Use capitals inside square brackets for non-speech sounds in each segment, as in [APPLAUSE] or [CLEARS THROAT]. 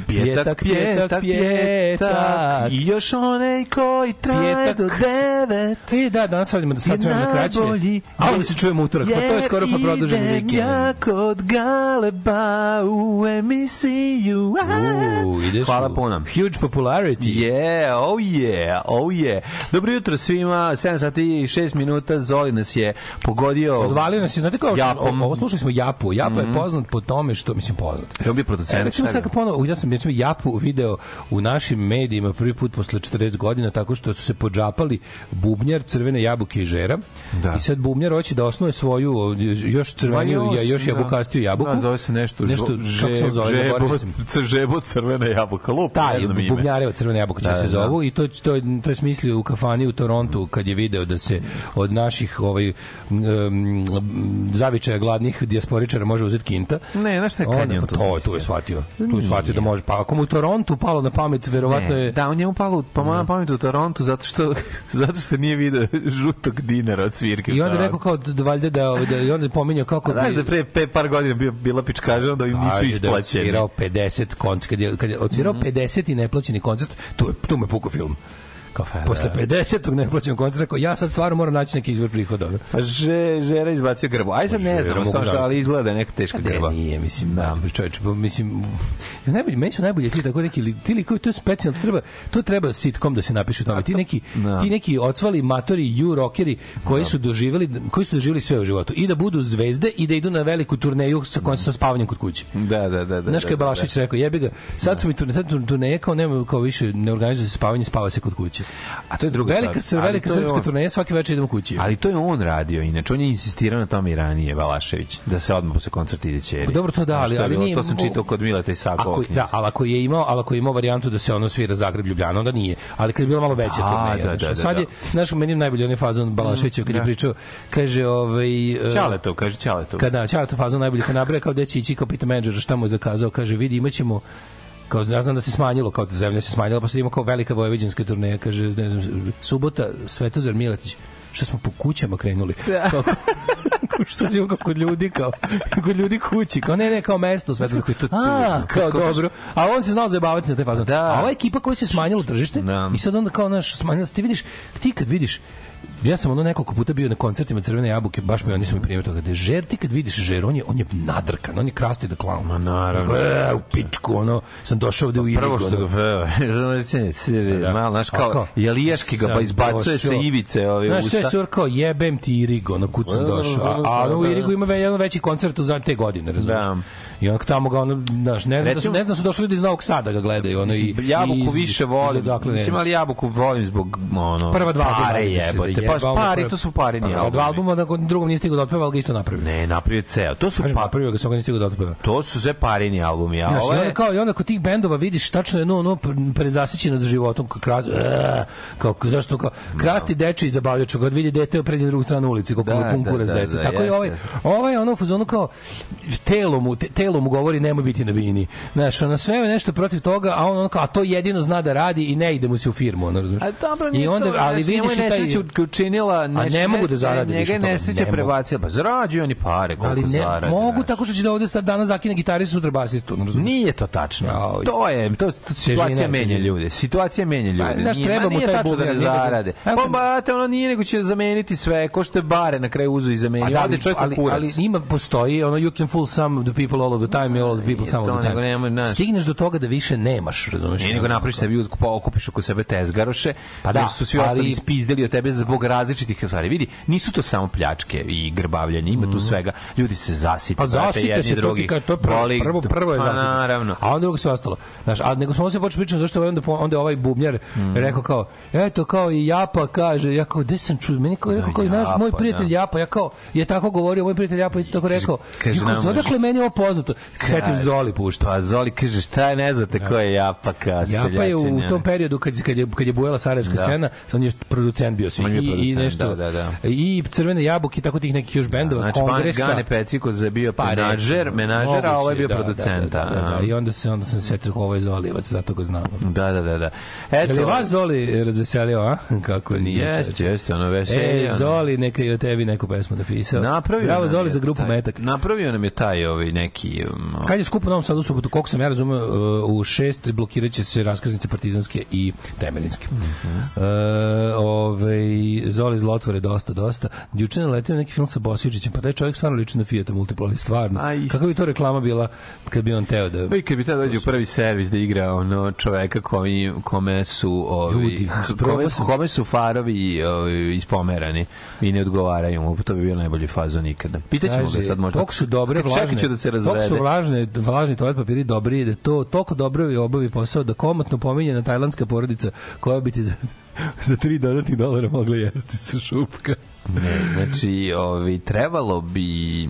Pjetak, pjetak, pjetak. I još onaj koji traje Pjetak. do devet. I da, danas radimo da sad vremena kraće. najbolji. A onda se čujemo utorak, pa to je skoro pa produženi Jer vikend. idem ja kod Galeba u emisiju. U, ideš Hvala puno. Huge popularity. Yeah, oh yeah, oh yeah. Dobro jutro svima, 7 sati i 6 minuta, Zoli nas je pogodio Odvalio nas je, znate kao. Mhm. ovo slušali smo Japu. Japa je poznat po tome što, mislim, poznat. Je on bio E, producent? recimo sad ponovo, ja sam recimo Japu video u našim medijima prvi put posle 40 godina tako što su se podžapali bubnjar crvene jabuke i žera. Da. I sad bubnjar hoće da osnuje svoju još crveniju, ja, još da. jabukastiju jabuku. Da, zove se nešto, nešto žo- kako se zove, žebo, sam. [LAUGHS] žebo crvena jabuka, lup, Taj, ne znam ime. bubnjarevo crvene jabuke će Da, se da, zovu i to, to, to je smislio u kafani u Torontu kad je video da se od naših ovaj, um, zavičaja gladnih dijasporičara može uzeti kinta. Ne, znaš šta je Onda, kad je on pa to to, to je shvatio. Tu je shvatio da može. Pa ako mu u Torontu palo na pamet, verovatno Ne, je... da, on njemu palo pa moja pamet u Torontu zato što [LAUGHS] zato što nije video žutog dinara od svirke. I onda je rekao Torontu. kao da valjda da, da i onda je pominjao kako Znaš da pre, pre par godina bio, bila pičkaža da im nisu Kaže da je isplaćeni. odsvirao 50 koncert, kad je, kad je odsvirao Mhm. 50 i neplaćeni koncert, tu, je, tu me puko film. Kao, posle 50. neplaćenog koncerta, kao, ja sad stvarno moram naći neki izvor prihoda. Pa že, žera izbacio grbu. Aj sad ne znam, stvarno, ali izgleda da neka teška Ne, grba. nije, mislim, Da. da. čoveče, pa, mislim, najbolji, meni su najbolji ti tako neki, li- ti likovi, to je specijalno, to treba, to treba sitcom da se napiše o tome. Ti neki, Da. ti neki ocvali matori, ju rockeri, koji su doživjeli, koji su doživjeli sve u životu. I da budu zvezde i da idu na veliku turneju sa, sa spavanjem kod kuće. Da, da, da. da Znaš da, kada je da, Balašić rekao, jebi ga, sad su mi turne, sad turneje kao nema, kao više, ne organizuje se spavanje, spava se kod kuće. A to je druga Velika, stvar. velika je srpska on. turneja, svaki večer idemo kući. Ali to je on radio, inače on je insistirao na tome i ranije, Balašević, da se odmah posle koncerta ide ćeri. Pa dobro, to da, ali- je ali nije- To sam čitao kod Mileta Isakova. Ako, da, ali ako je imao, ali ako je imao varijantu da se ono svira Zagreb Ljubljana, onda nije. Ali kad je bila malo veća turneja. da, da, da, sad da. je, znaš, meni je najbolji onaj fazon Balaševića kad je da. pričao, kaže, ovaj... e, Ćaletov, kaže Ćaletov. Kada Ćaleto fazon najbolji kad nabraja kao gde će ići kao pita menadžera šta mu je zakazao, kaže vidi imaćemo kao ja znam da se smanjilo kao zemlja se smanjila pa sad ima kao velika vojvođanska turneja kaže ne znam subota Svetozar Miletić što smo po kućama krenuli. Kao, kao [LAUGHS] što si kao kod ljudi kao kod ljudi kući kao ne ne kao mesto Kako je to a kao dobro. a on se znao zajebavati na taj fazon Da. a ova ekipa koja se smanjilo tržište Da. i sad onda kao naš smanjilo se ti vidiš ti kad vidiš ja sam ono nekoliko puta bio na koncertima Crvene jabuke, baš mi oni su mi primjer toga. Da je žer, ti kad vidiš žer, on je, on je nadrkan, on je krasti da klaun. Ma naravno. E, u pičku, ono, sam došao ovde u Irigu. Prvo što ga peva, [LAUGHS] Da. malo, znaš, kao, jelijaški ga, pa izbacuje se došao. ivice ove Znaš, sve usta. su kao jebem ti Irigo, ono, kud sam došao. A, a u Irigu ima jedan veći koncert za te godine, razumiješ? Da. I onda tamo ga ono, znaš, ne znam, da su, ne znam da su došli ljudi iz Novog Sada ga gledaju, ono, i, Jabuku iz- više volim. odakle ne Mislim, ali jabuku volim zbog ono, Prva dva pare da jebote. Pa pari, to su parini Prva albumi. Dva albuma, da drugom nije stigao da otpeva, ali ga isto napravio. Ne, napravio ceo. To su Kažem, pa, napravio ga, samo ga nije stigao da otpeva. to su sve parini albumi, a Znaš, ovo i onda kao i onda kod tih bendova vidiš tačno jedno ono pre- prezasićeno za životom kao kras, e, kao zašto kao krasti deči i zabavljač kad vidi dete pređe na drugu stranu ulice kako Da, mu pun da, kurac da, da, Tako i ovaj ovaj ono u fazonu kao telo mu te- telo mu govori nemoj biti na bini. Znaš, ono sve je nešto protiv toga, a on ono kao a to jedino zna da radi i ne ide mu se u firmu, ono razumiješ. A dobro, I nije onda to, ali vidiš i taj učinila nešto, ne mogu da njega više toga, nesreća ne mogu. prebacila pa zarađuju oni pare koliko ali ne zarade mogu znaš. tako što će da ovde sad danas zakine gitaristu sutra basistu, ono razumiješ. Nije to tačno. Jao. To je, to, to situacija menja ljude. Situacija menja ljude. Pa, znaš, Nije- treba mu nije taj tačno da da- zarade. Pa bate, ono nije nego će zameniti sve. Ko što je bare na kraju uzu i A zamenio. da, ali, čovjek kurac. ali ima postoji ono you can fool some of the people all of the time i all the people some of to, the time. znaš. Stigneš do toga da više nemaš, razumeš? Nije nego napraviš sebi pa okupiš oko sebe tezgaroše, Pa da, jer su svi ali- ostali ispizdeli od tebe zbog različitih stvari. Vidi, nisu to samo pljačke i grbavljanje, ima tu svega. Ljudi se zasite, Pa zasite se, to drugi. to je prvo, Boli- prvo, prvo je pa, zasite se. naravno. A onda drugo sve ostalo. Znaš, a nego smo se počeli pričati zašto je onda, onda ovaj bubnjar Mm. rekao kao, eto kao i Japa kaže, ja kao, gde sam čuo, meni kao, rekao kao i naš, moj prijatelj da. Japa, ja kao, je tako govorio, moj prijatelj Japa isto tako rekao, kaže odakle meni ovo poznato? Setim Kaže, Zoli pušta. Pa Zoli kaže, šta je, ne znate ko je Japaka, Japa je u tom periodu kad kad je kad je bujala sarajevska Da. scena, on je producent bio svih i, i producent, nešto da, da, da. i crvene jabuke i tako tih nekih još bendova, Znači, kongresa. Gane Peciko je bio Pa, menažer, recimo, menažer, a ovo je bio da, producent. Da, da, da, da, I onda se onda sam se setio ovo je Zolijevac, zato ga znam. Da, da, da, da. Eto, je vas Zoli razveselio, a? Kako nije? Jeste, jeste, ono veselje. E. Zoli, neka i o tebi neku pesmu napisao. Napravio Bravo Zoli za grupu Metak. Napravio nam je taj ovaj neki um, Kad je skup u Novom Sadu subotu, koliko sam ja razumeo, uh, u šest blokirat će se raskrsnice partizanske i temeljinske. Uh, ovaj, Zoli zlotvore dosta, dosta. Juče naletio neki film sa Bosičićem, pa taj čovjek stvarno liči na Fijata Multipla, ali stvarno. A. Kako bi to reklama bila kad bi on teo da... I kad bi taj dođe u prvi servis da igra ono čoveka koji, kome su ovi, Ljudi, kome, kome su farovi ovi, ispomerani i ne odgovaraju mu, to bi bio najbolji fazon ikada. Pitaćemo ga sad možda. Toliko su dobre vlažne. Čekat ću da se Toliko su vlažne, vlažni toalet papiri dobri, da to toliko dobro obavi posao da komotno pominjena tajlandska porodica koja bi ti [LAUGHS] za, za 3 dodatnih dolara mogla jesti sa šupka. Ne, znači, ovi, trebalo bi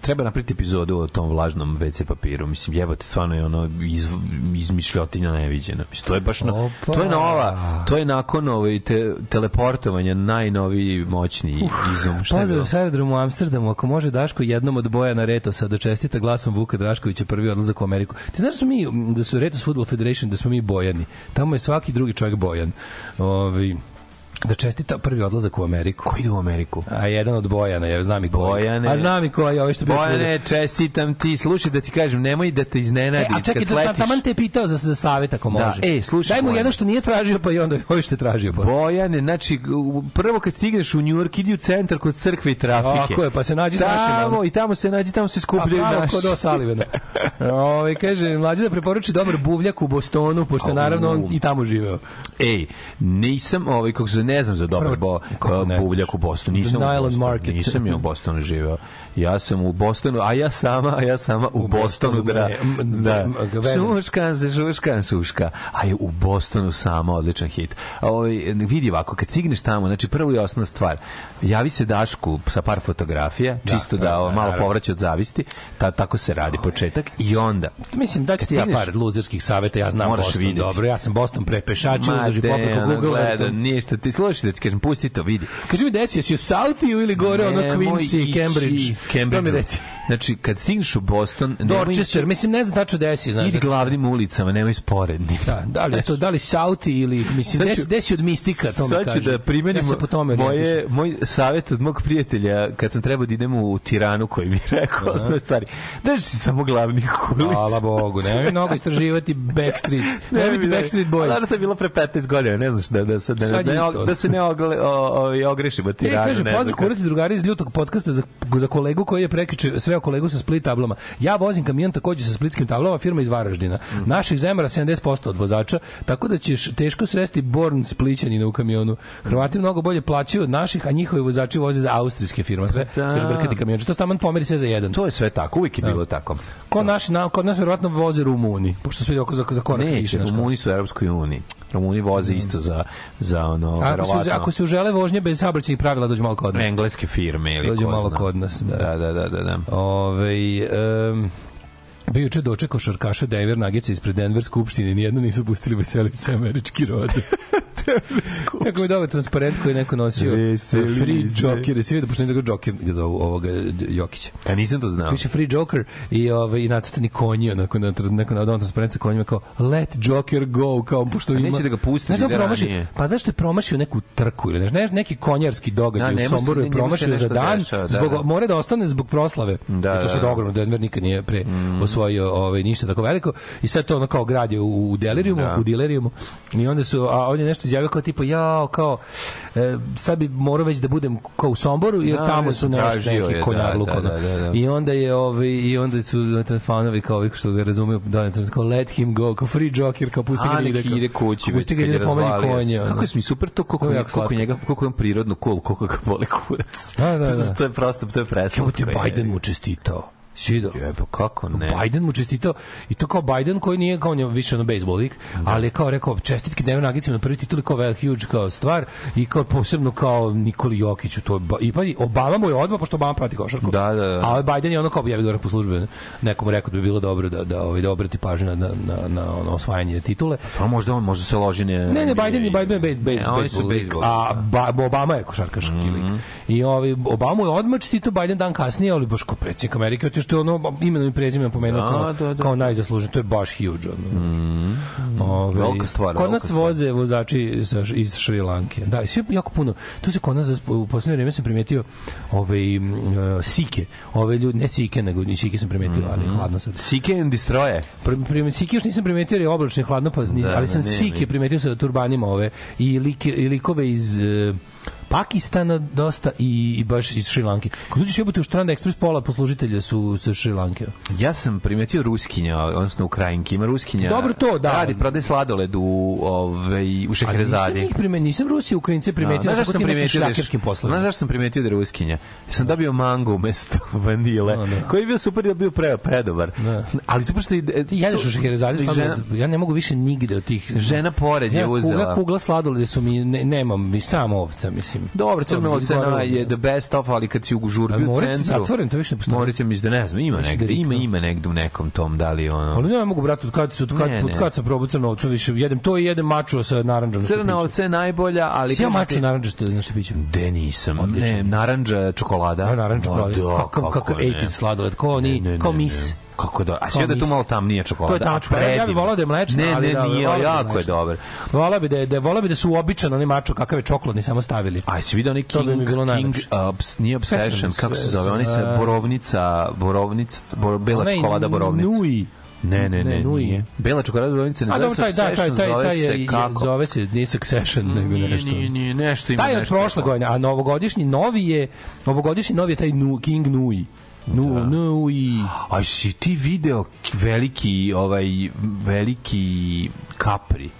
treba napraviti epizodu o tom vlažnom WC papiru. Mislim, jebote, stvarno je ono iz, izmišljotinja neviđena. Mislim, to je baš Opa. to je nova, to je nakon ovaj te, teleportovanja najnoviji moćni izum. Šta je Pozdrav sa aerodromu u Amsterdamu, ako može Daško jednom od boja na Retosa da čestita glasom Vuka Draškovića prvi odlazak u Ameriku. Ti znaš da su mi, da su Retos Football Federation, da smo mi bojani. Tamo je svaki drugi čovjek bojan. Ovi, da čestita prvi odlazak u Ameriku. Ko ide u Ameriku? A jedan od Bojana, ja znam i koji. Bojane. A znam i koji, ovaj što bio Bojane, čestitam ti. Slušaj da ti kažem, nemoj da te iznenadi. E, a čekaj, da, sletiš. taman te je pitao za, za savjet ako Da, može. e, slušaj, Daj mu Bojane. jedan što nije tražio, pa i onda ovaj što je tražio. Pa. Bojane, znači, prvo kad stigneš u Njujork, idi u centar kod crkve i trafike. Tako je, pa se nađi s našima, Tamo, i tamo se nađi, tamo se A skupljaju pravo naši. kod Osalivena. [LAUGHS] Ove, kaže, mlađe da preporuči dobar buvljak u Bostonu, pošto je naravno on i tamo živeo. Ej, nisam, ovaj, kako se ne znam za dobar bo, ne? buvljak u Bostonu. Nisam u Bostonu, Market. Nisam ja u Bostonu živeo. Ja sam u Bostonu, a ja sama, a ja sama u, Bostonu, dra. ne, m- Da. verujem. Šuškan se, suška. A je u Bostonu sama odličan hit. Ovaj, vidi ovako, kad stigneš tamo, znači prvo i osnovna stvar, javi se Dašku sa par fotografija, čisto da, da, da, malo povraća od zavisti, ta, tako se radi početak i onda Mislim da ću ti ja par luzerskih saveta, ja znam Boston vidjeti. dobro, ja sam Boston prepešačio, de, popreko ono, Google. gleda, ništa, ti slušaj da ti kažem, pusti to, vidi. Kaži mi desi, jesi u Southiju ili gore ono Nemoj Quincy, ići Cambridge? To mi reci. Znači, kad stigneš u Boston, nemoj Dorchester, ići- mislim ne znam tačno desi, znaš. idi glavnim ulicama, nemoj sporednim. Da, da li je to, da li Southi ili, mislim, desi, desi od mistika, to mi kaže. da primenim ja se po tome moje, orijentišem. moj savjet od mog prijatelja kad sam trebao da idem u Tiranu koji mi je [LAUGHS] rekao osnovne stvari. Drži se samo glavnih ulica. Hvala Bogu, nemoj mnogo istraživati backstreets. [LAUGHS] Ne biti backstreet boy. Naravno, to je bilo pre 15 godina, ne znaš da, da, se, da, da, da, da se ne ogle, o, o, ogrešimo E, Tiranu. kaže, ne znam pozdrav kurati drugari iz ljutog podcasta za, za kolegu koji je prekiče sreo kolegu sa split tablama. Ja vozim kamion takođe sa splitskim tablama, firma iz Varaždina. Mhm. Naših zemara 70% od vozača, tako da ćeš teško sresti Born splićanina u kamionu. Hrvati mnogo bolje plaćaju od naših, a njihovi vozači voze za austrijske firme. Sve, Da. kaže, brkati kamion. To staman pomeri sve za jedan. To je sve tako, uvijek je bilo tako. Kod, naši, na, kod nas verovatno voze Rumuni, pošto sve oko za, za korak Neće. Rumuni su u Europskoj uniji. Rumuni voze isto za, za ono, Ako se, ako se užele vožnje bez saobraćajnih pravila, dođu malo kod nas. engleske firme ili Dođu ko malo zna. kod nas, da. Da, da, da, da. da. Ove, um, bio juče dočekao šarkaša Denver Nuggets ispred Denver skupštine, nijedno nisu pustili veselice američki rod. [LAUGHS] Kako mi dobro transparent koji je neko nosio Veselice. Free Joker, jesi vidio, pošto ne zove Joker, ga zovu ovoga Jokića. Ja nisam to znao. Piše Free Joker i ovaj i nacrtani konji, onako na neko na don transparent sa konjima kao Let Joker go, kao pošto A ima. neće da ga pusti, Ne znam ide promašio. ranije. Pa zašto je promašio neku trku ili ne, neki konjarski događaj Da, u Somboru je promašio za dan dešava, da, zbog da. mora da ostane zbog proslave. Da, I to se da, da. ogromno Denver nikad nije pre osvojio ovaj ništa tako veliko i sad to ono kao grad je u, u delirijumu, Da. u delirijumu. I onda su a on je nešto izjavio kao tipa jao kao e, sad bi morao već da budem kao u Somboru jer Da, tamo su nešto neki da, konjarluk da, ono. da, da, da. I onda je ovaj i onda su fanovi kao ovi što ga razumiju da kao let him go kao free joker kao pusti ga da ide ide kući, pusti ga da ide pomazi razvalio konje. Kako je mi super to, koliko, To je koliko, njega, koliko je on prirodno cool, koliko ga boli kurac. Da, da, [LAUGHS] da. to je prosto, to je preslatko. Kako ti Biden mu čestitao? Svido. Jebe, kako ne? Biden mu čestitao i to kao Biden koji nije kao je više ono bejsbol lik, ali je kao rekao čestitke Denver Nuggetsima na prvi titul kao vel huge kao stvar i kao posebno kao Nikoli Jokiću to i pa i Obama mu je odmah pošto Obama prati košarku. Da, da, da. A Biden je ono kao ja bih ga po službi nekom rekao da bi bilo dobro da da ovaj da obrati pažnju na na na, na ono osvajanje titule. Pa možda on, možda se loži ne... Ne, ne, Biden je Biden je bejs, bejs, Ne, oni su bejsbol lik, bejsbol. a ba, Obama je košarkaški lik. I ovaj Obama je odmah čestito Biden dan kasnije, ali baš kao predsjednik Amerike, što je ono imenom i prezimenom pomenuo Da, kao, da, da. kao najzaslužen, to je baš huge. Ono. Ovaj, Velika stvar, Kod nas voze vozači sa, iz Šri Lanke. Da, i svi jako puno. Tu se kod nas u poslednje vreme sam primetio ove uh, sike, ove ljudi, ne sike, nego ni sike sam primetio, ali hladno sad. Seek and Destroy. Pri, pri, sike još nisam primetio jer je oblačno hladno, pa, Da, ali sam ne, sike primetio sa turbanima ove i, like, i likove iz e, Pakistana dosta i, i baš iz Šrilanke. Kad uđeš jebote u Strand Express, pola poslužitelja su sa Šrilanke. Ja sam primetio Ruskinja, odnosno Ukrajinki. Ima Ruskinja. Dobro to, da. Radi, prodaje sladoled u, ovaj, u Ali Šeherezadi. nisam ih primetio, nisam Rusije, Ukrajince primetio, Znaš da, zašto sam sam primetio primetio da je šljakerskim poslovima. Znaš sam primetio da je Ruskinja? Ja sam dobio mango umesto [LAUGHS] vanile, Da, da. koji je bio super, je bio pre, predobar. Da. Ali super što... je- Ti jedeš u Šeherezadi žena, ja ne mogu više nigde od tih... žena pored je Ja, kugla, uzela. kugla sladolede su mi, ne, nemam, mi samo ovca, mislim. Dobro, To crna izgorelo. je the best of, ali kad si u žurbi u centru... zatvoren, to više ne postoji. Morac je mislim da ne znam, ima Mislim da negde, ima, ima negde u nekom tom, da li ono... Ali ne mogu, brate, od kad, se- od kad, Ne, od ne. kad sam probao crno ovcu, više jedem to i jedem maču sa naranđom. Crna ovca je najbolja, ali... Si ja kažem maču ti- naranđaste nešto piću? De nisam. Ne, narandža čokolada. Da, čokolade. da, Kakav, kako kakav ne. 80 sladoled, kao oni, Ne, ne, kao ne, mis. Kako dobro. A sve da tu malo tamnija čokolada. To je tamo čokolada. Ja bih volao da je mlečna, ne, ali ne, da, nije, bih da jako je dobar. Volao bi da je, da, volao bi da su uobičan onaj mačo kakav je čokoladni samo stavili. A jesi vidio onaj To bi King, bilo King. Ups, nije Obsession, kako se zove, sa a- borovnica, borovnica, bor, bela čokolada borovnica. Nui. Ne, ne, ne, Ne, nije. Bela čokolada borovnica ne A zove dobro, se taj, da, taj, taj, zove taj je, se kako? zove se, nije Succession, nego nešto. nije, nije, nešto ima Taj je od nešto prošle godine, a novogodišnji novi je, novogodišnji novi je taj King Nui. Nu, Da. Nui. Aj si ti video veliki, ovaj, veliki kapri?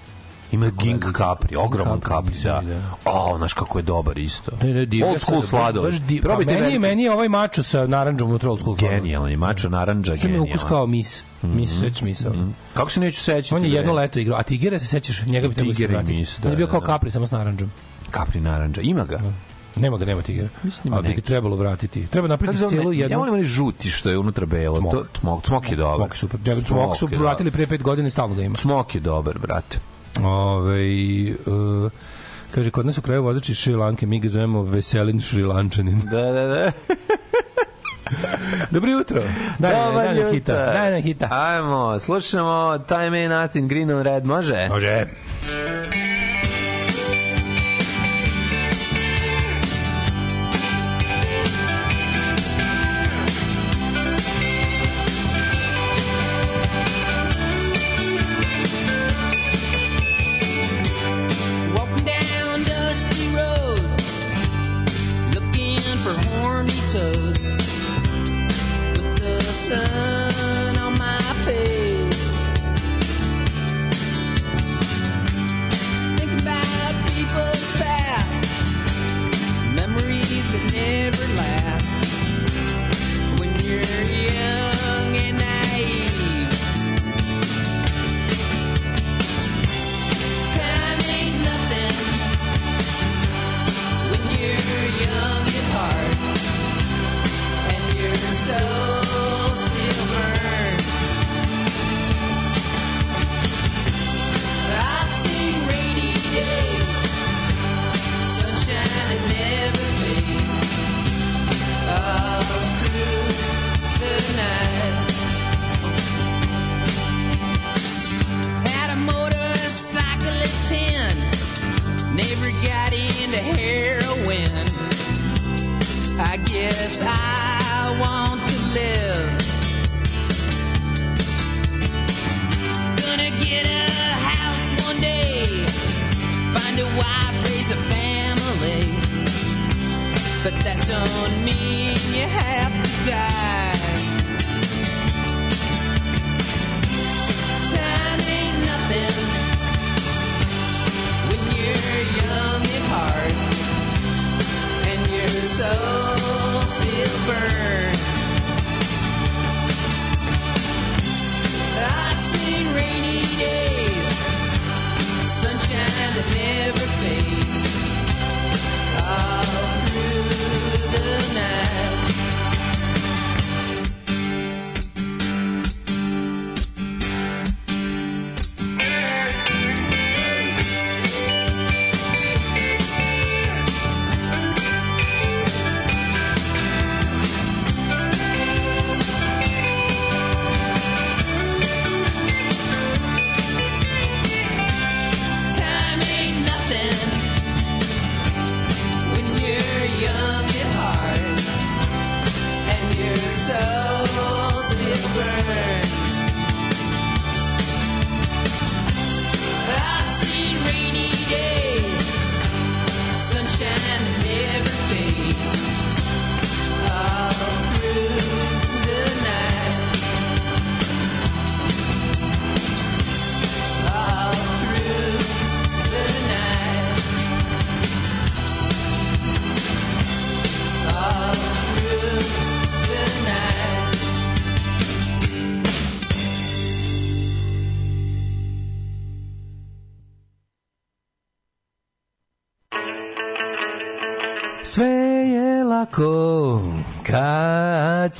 Ima veliki? Capri, ogroman Capri, Capri, da. A, znaš kako je dobar isto. Ne, ne, divlja Old school baš di- Probajte pa meni, veliki. meni je ovaj mačo sa naranđom unutra old school sladoled. Genijalan je, mačo naranđa, Što mi je ukus kao mis. Mis, Mhm. sećaš misa. Kako se neću sećati? On je jedno leto igrao, a Tigera se sećaš, njega bi trebalo Tiger i ispratiti. mis, On je da, bio da, kao da. kapri samo s naranđom. Kapri naranđa. Ima ga. Nema ga, nema Tigera. Mislim, ima A bi ga trebalo vratiti. Treba napraviti se zove? cijelu Ja jednu... volim onaj žuti što je unutra belo. Smok. To, smok, smok je dobar. Smok je super. Ja, smok su vratili pre pet godina i stalno ga ima. Smok je dobar, brate. Ove, uh, kaže, kod nas u kraju vozač iz Šrilanke, mi ga zovemo Veselin Šrilančanin. Da, da, da. [LAUGHS] Dobro jutro. Daj, Dobar daj, daj nam hita. Daj nam hita. Ajmo, slušamo Time Ain't Nothing, Green on Red, može? Može. Walking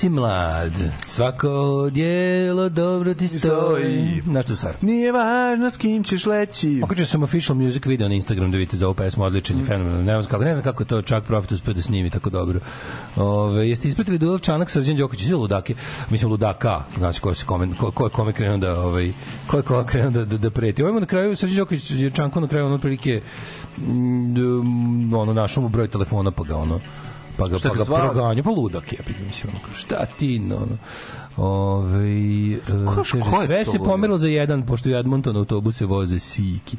si mlad. Svako dijelo dobro ti stoji. Znaš tu stvar? Nije važno s kim ćeš leći. Okačio sam official music video na Instagram da vidite za ovu pesmu, odličan i fenomenalno. Ne znam kako, ne znam kako je to čak Profit uspio da snimi tako dobro. Ove, jeste ispratili duel Čanak Srđan Đoković, svi ludake, mislim ludaka, znači ko, se komen, ko, ko je kome krenuo da, ovaj, ko je kome krenuo da, da, da preti. Ovo na kraju, Srđan Đoković je Čanko na kraju ono otprilike mm, ono, našao mu broj telefona pa ga ono pa ga, Šta pa ga zvao? proganju, pa ludak je, mislim, šta ti, no, ono, Ove, e, kaže, ko je sve se pomerilo za jedan, pošto u Edmonton autobuse voze siki.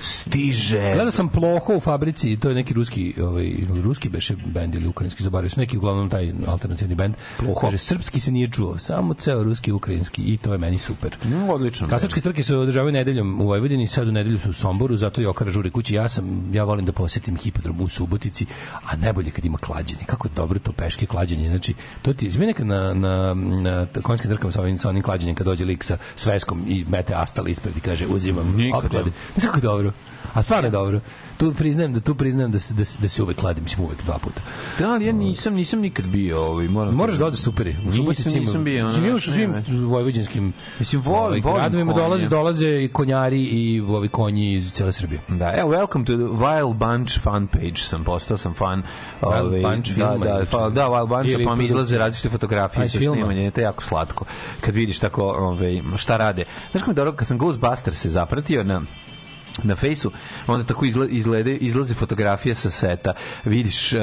Stiže. Gledao sam Ploho u fabrici, to je neki ruski, ovaj, ili ruski beše bend ili ukrajinski, zaboravio sam, neki uglavnom taj alternativni bend. Ploho. Kaže, srpski se nije čuo, samo ceo ruski i ukrajinski i to je meni super. Mm, odlično. Kasačke trke se održavaju nedeljom u Vojvodini, sad u nedelju su u Somboru, zato i Okara žuri kući. Ja sam, ja volim da posetim hipodrom u Subotici, a najbolje kad ima klađenje. Kako je dobro to peške klađenje. Znači, to ti izmi nekad na, na, na konjskim trkama sa ovim, sa onim klađenjem kad dođe lik sa sveskom i mete astal ispred i kaže uzimam. Nikad, opet kako je dobro? A stvarno je dobro. Tu priznajem da tu priznajem da se da, se- da se uvek kladim, mislim uvek dva puta. Da, ali ja nisam, nisam nikad bio ovaj, moram Moraš da odeš superi. U Nisam, Subotici nisam bio, Mislim, u svim vojvođanskim Mislim, volim- ovaj, volim gradovima dolaze, dolaze i konjari i ovi konji iz cele Srbije. Da, evo, welcome to the Wild Bunch fan page sam, postao sam fan. Wild ovaj, Bunch da, da, čega? da, Wild Bunch, pa mi produkcije? izlaze različite fotografije sa filma? snimanja, to je jako slatko. Kad vidiš tako, ovaj, šta rade. Znaš kako dobro, kad sam Ghostbusters se zapratio na na fejsu, onda tako izglede, izlaze fotografije sa seta, vidiš e,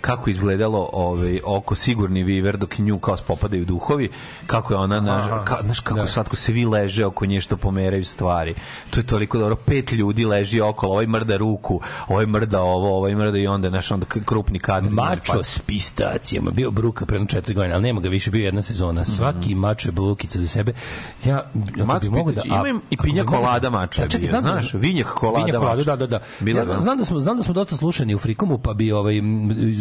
kako izgledalo ovaj, oko sigurni viver dok nju kao spopadaju duhovi, kako je ona, na, ka, znaš kako Da. slatko se vi leže oko nje što pomeraju stvari. To je toliko dobro, pet ljudi leži okolo, ovaj mrda ruku, ovaj mrda ovo, ovaj mrda i onda, znaš, onda krupni kadar. Mačo s pistacijama, bio Bruka pre jedno četiri godine, ali nema ga više, bio jedna sezona. Svaki mačo je bukica za sebe. Ja, Mačo bi mogao da... Pistaci. Ima i pinja da- kolada mača Ja, čekaj, bio, znam da- znaš, vinjak kolada Vinjak kolada, da, da, da. Bila ja znam, znam. da smo znam da smo dosta slušani u Frikomu, pa bi ovaj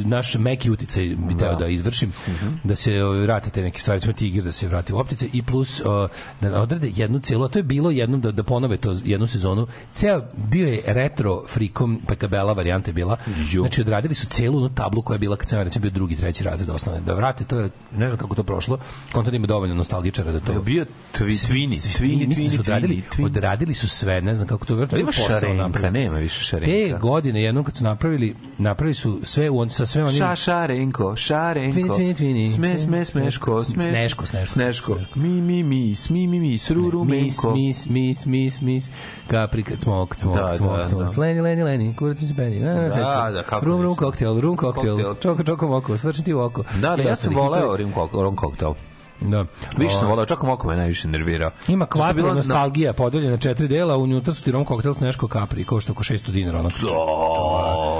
naš meki uticaj bi teo da izvršim, Mhm. da se ovaj, vratite neke stvari, smo tigir da se vrati u optice i plus o, da odrade jednu celu, a to je bilo jednom da, da ponove to jednu sezonu. Ceo bio je retro Frikom, pa tabela varijanta je bila. Ju. Znači odradili su celu onu tablu koja je bila kad sam recimo bio drugi, treći razred osnovne. Da vrate to, ne znam kako to prošlo. Konta da ima dovoljno nostalgičara da to Je bio tvi, tvini, tvini, mislim da tvini, su odradili, tvini, tvini. odradili su sve, ne znam kako to vjerojatno Ali ima posao šarenka, napravili. nema više šarenka. Te godine jednom kad su napravili, napravili su sve u on sa sve onim Ša, šarenko, šarenko. Tvini, tvini, tvini. Sme, sme, smeško, sme. Sneško, sneško. Sneško. Mi, mi, mi, smi, mi, mi, sruru, mis, menko. mis, mis, mis, mis, kaprika, cmok, cmok, Da, cmok, da, cmok, da. leni, leni, leni, kurac mi se peni, da, Da, da, kako rum, rum, koktel, rum, koktel, čoko, čoko, moko, svrčim ti u oko. Da, da, ja sam voleo rom koktel. Da. Više sam O, voleo, čak oko me najviše nervirao. Ima kvatro bila na- nostalgija podeljena na četiri dela, unutra su ti rom koktel sneško kapri, košta oko 600 dinara. Ono.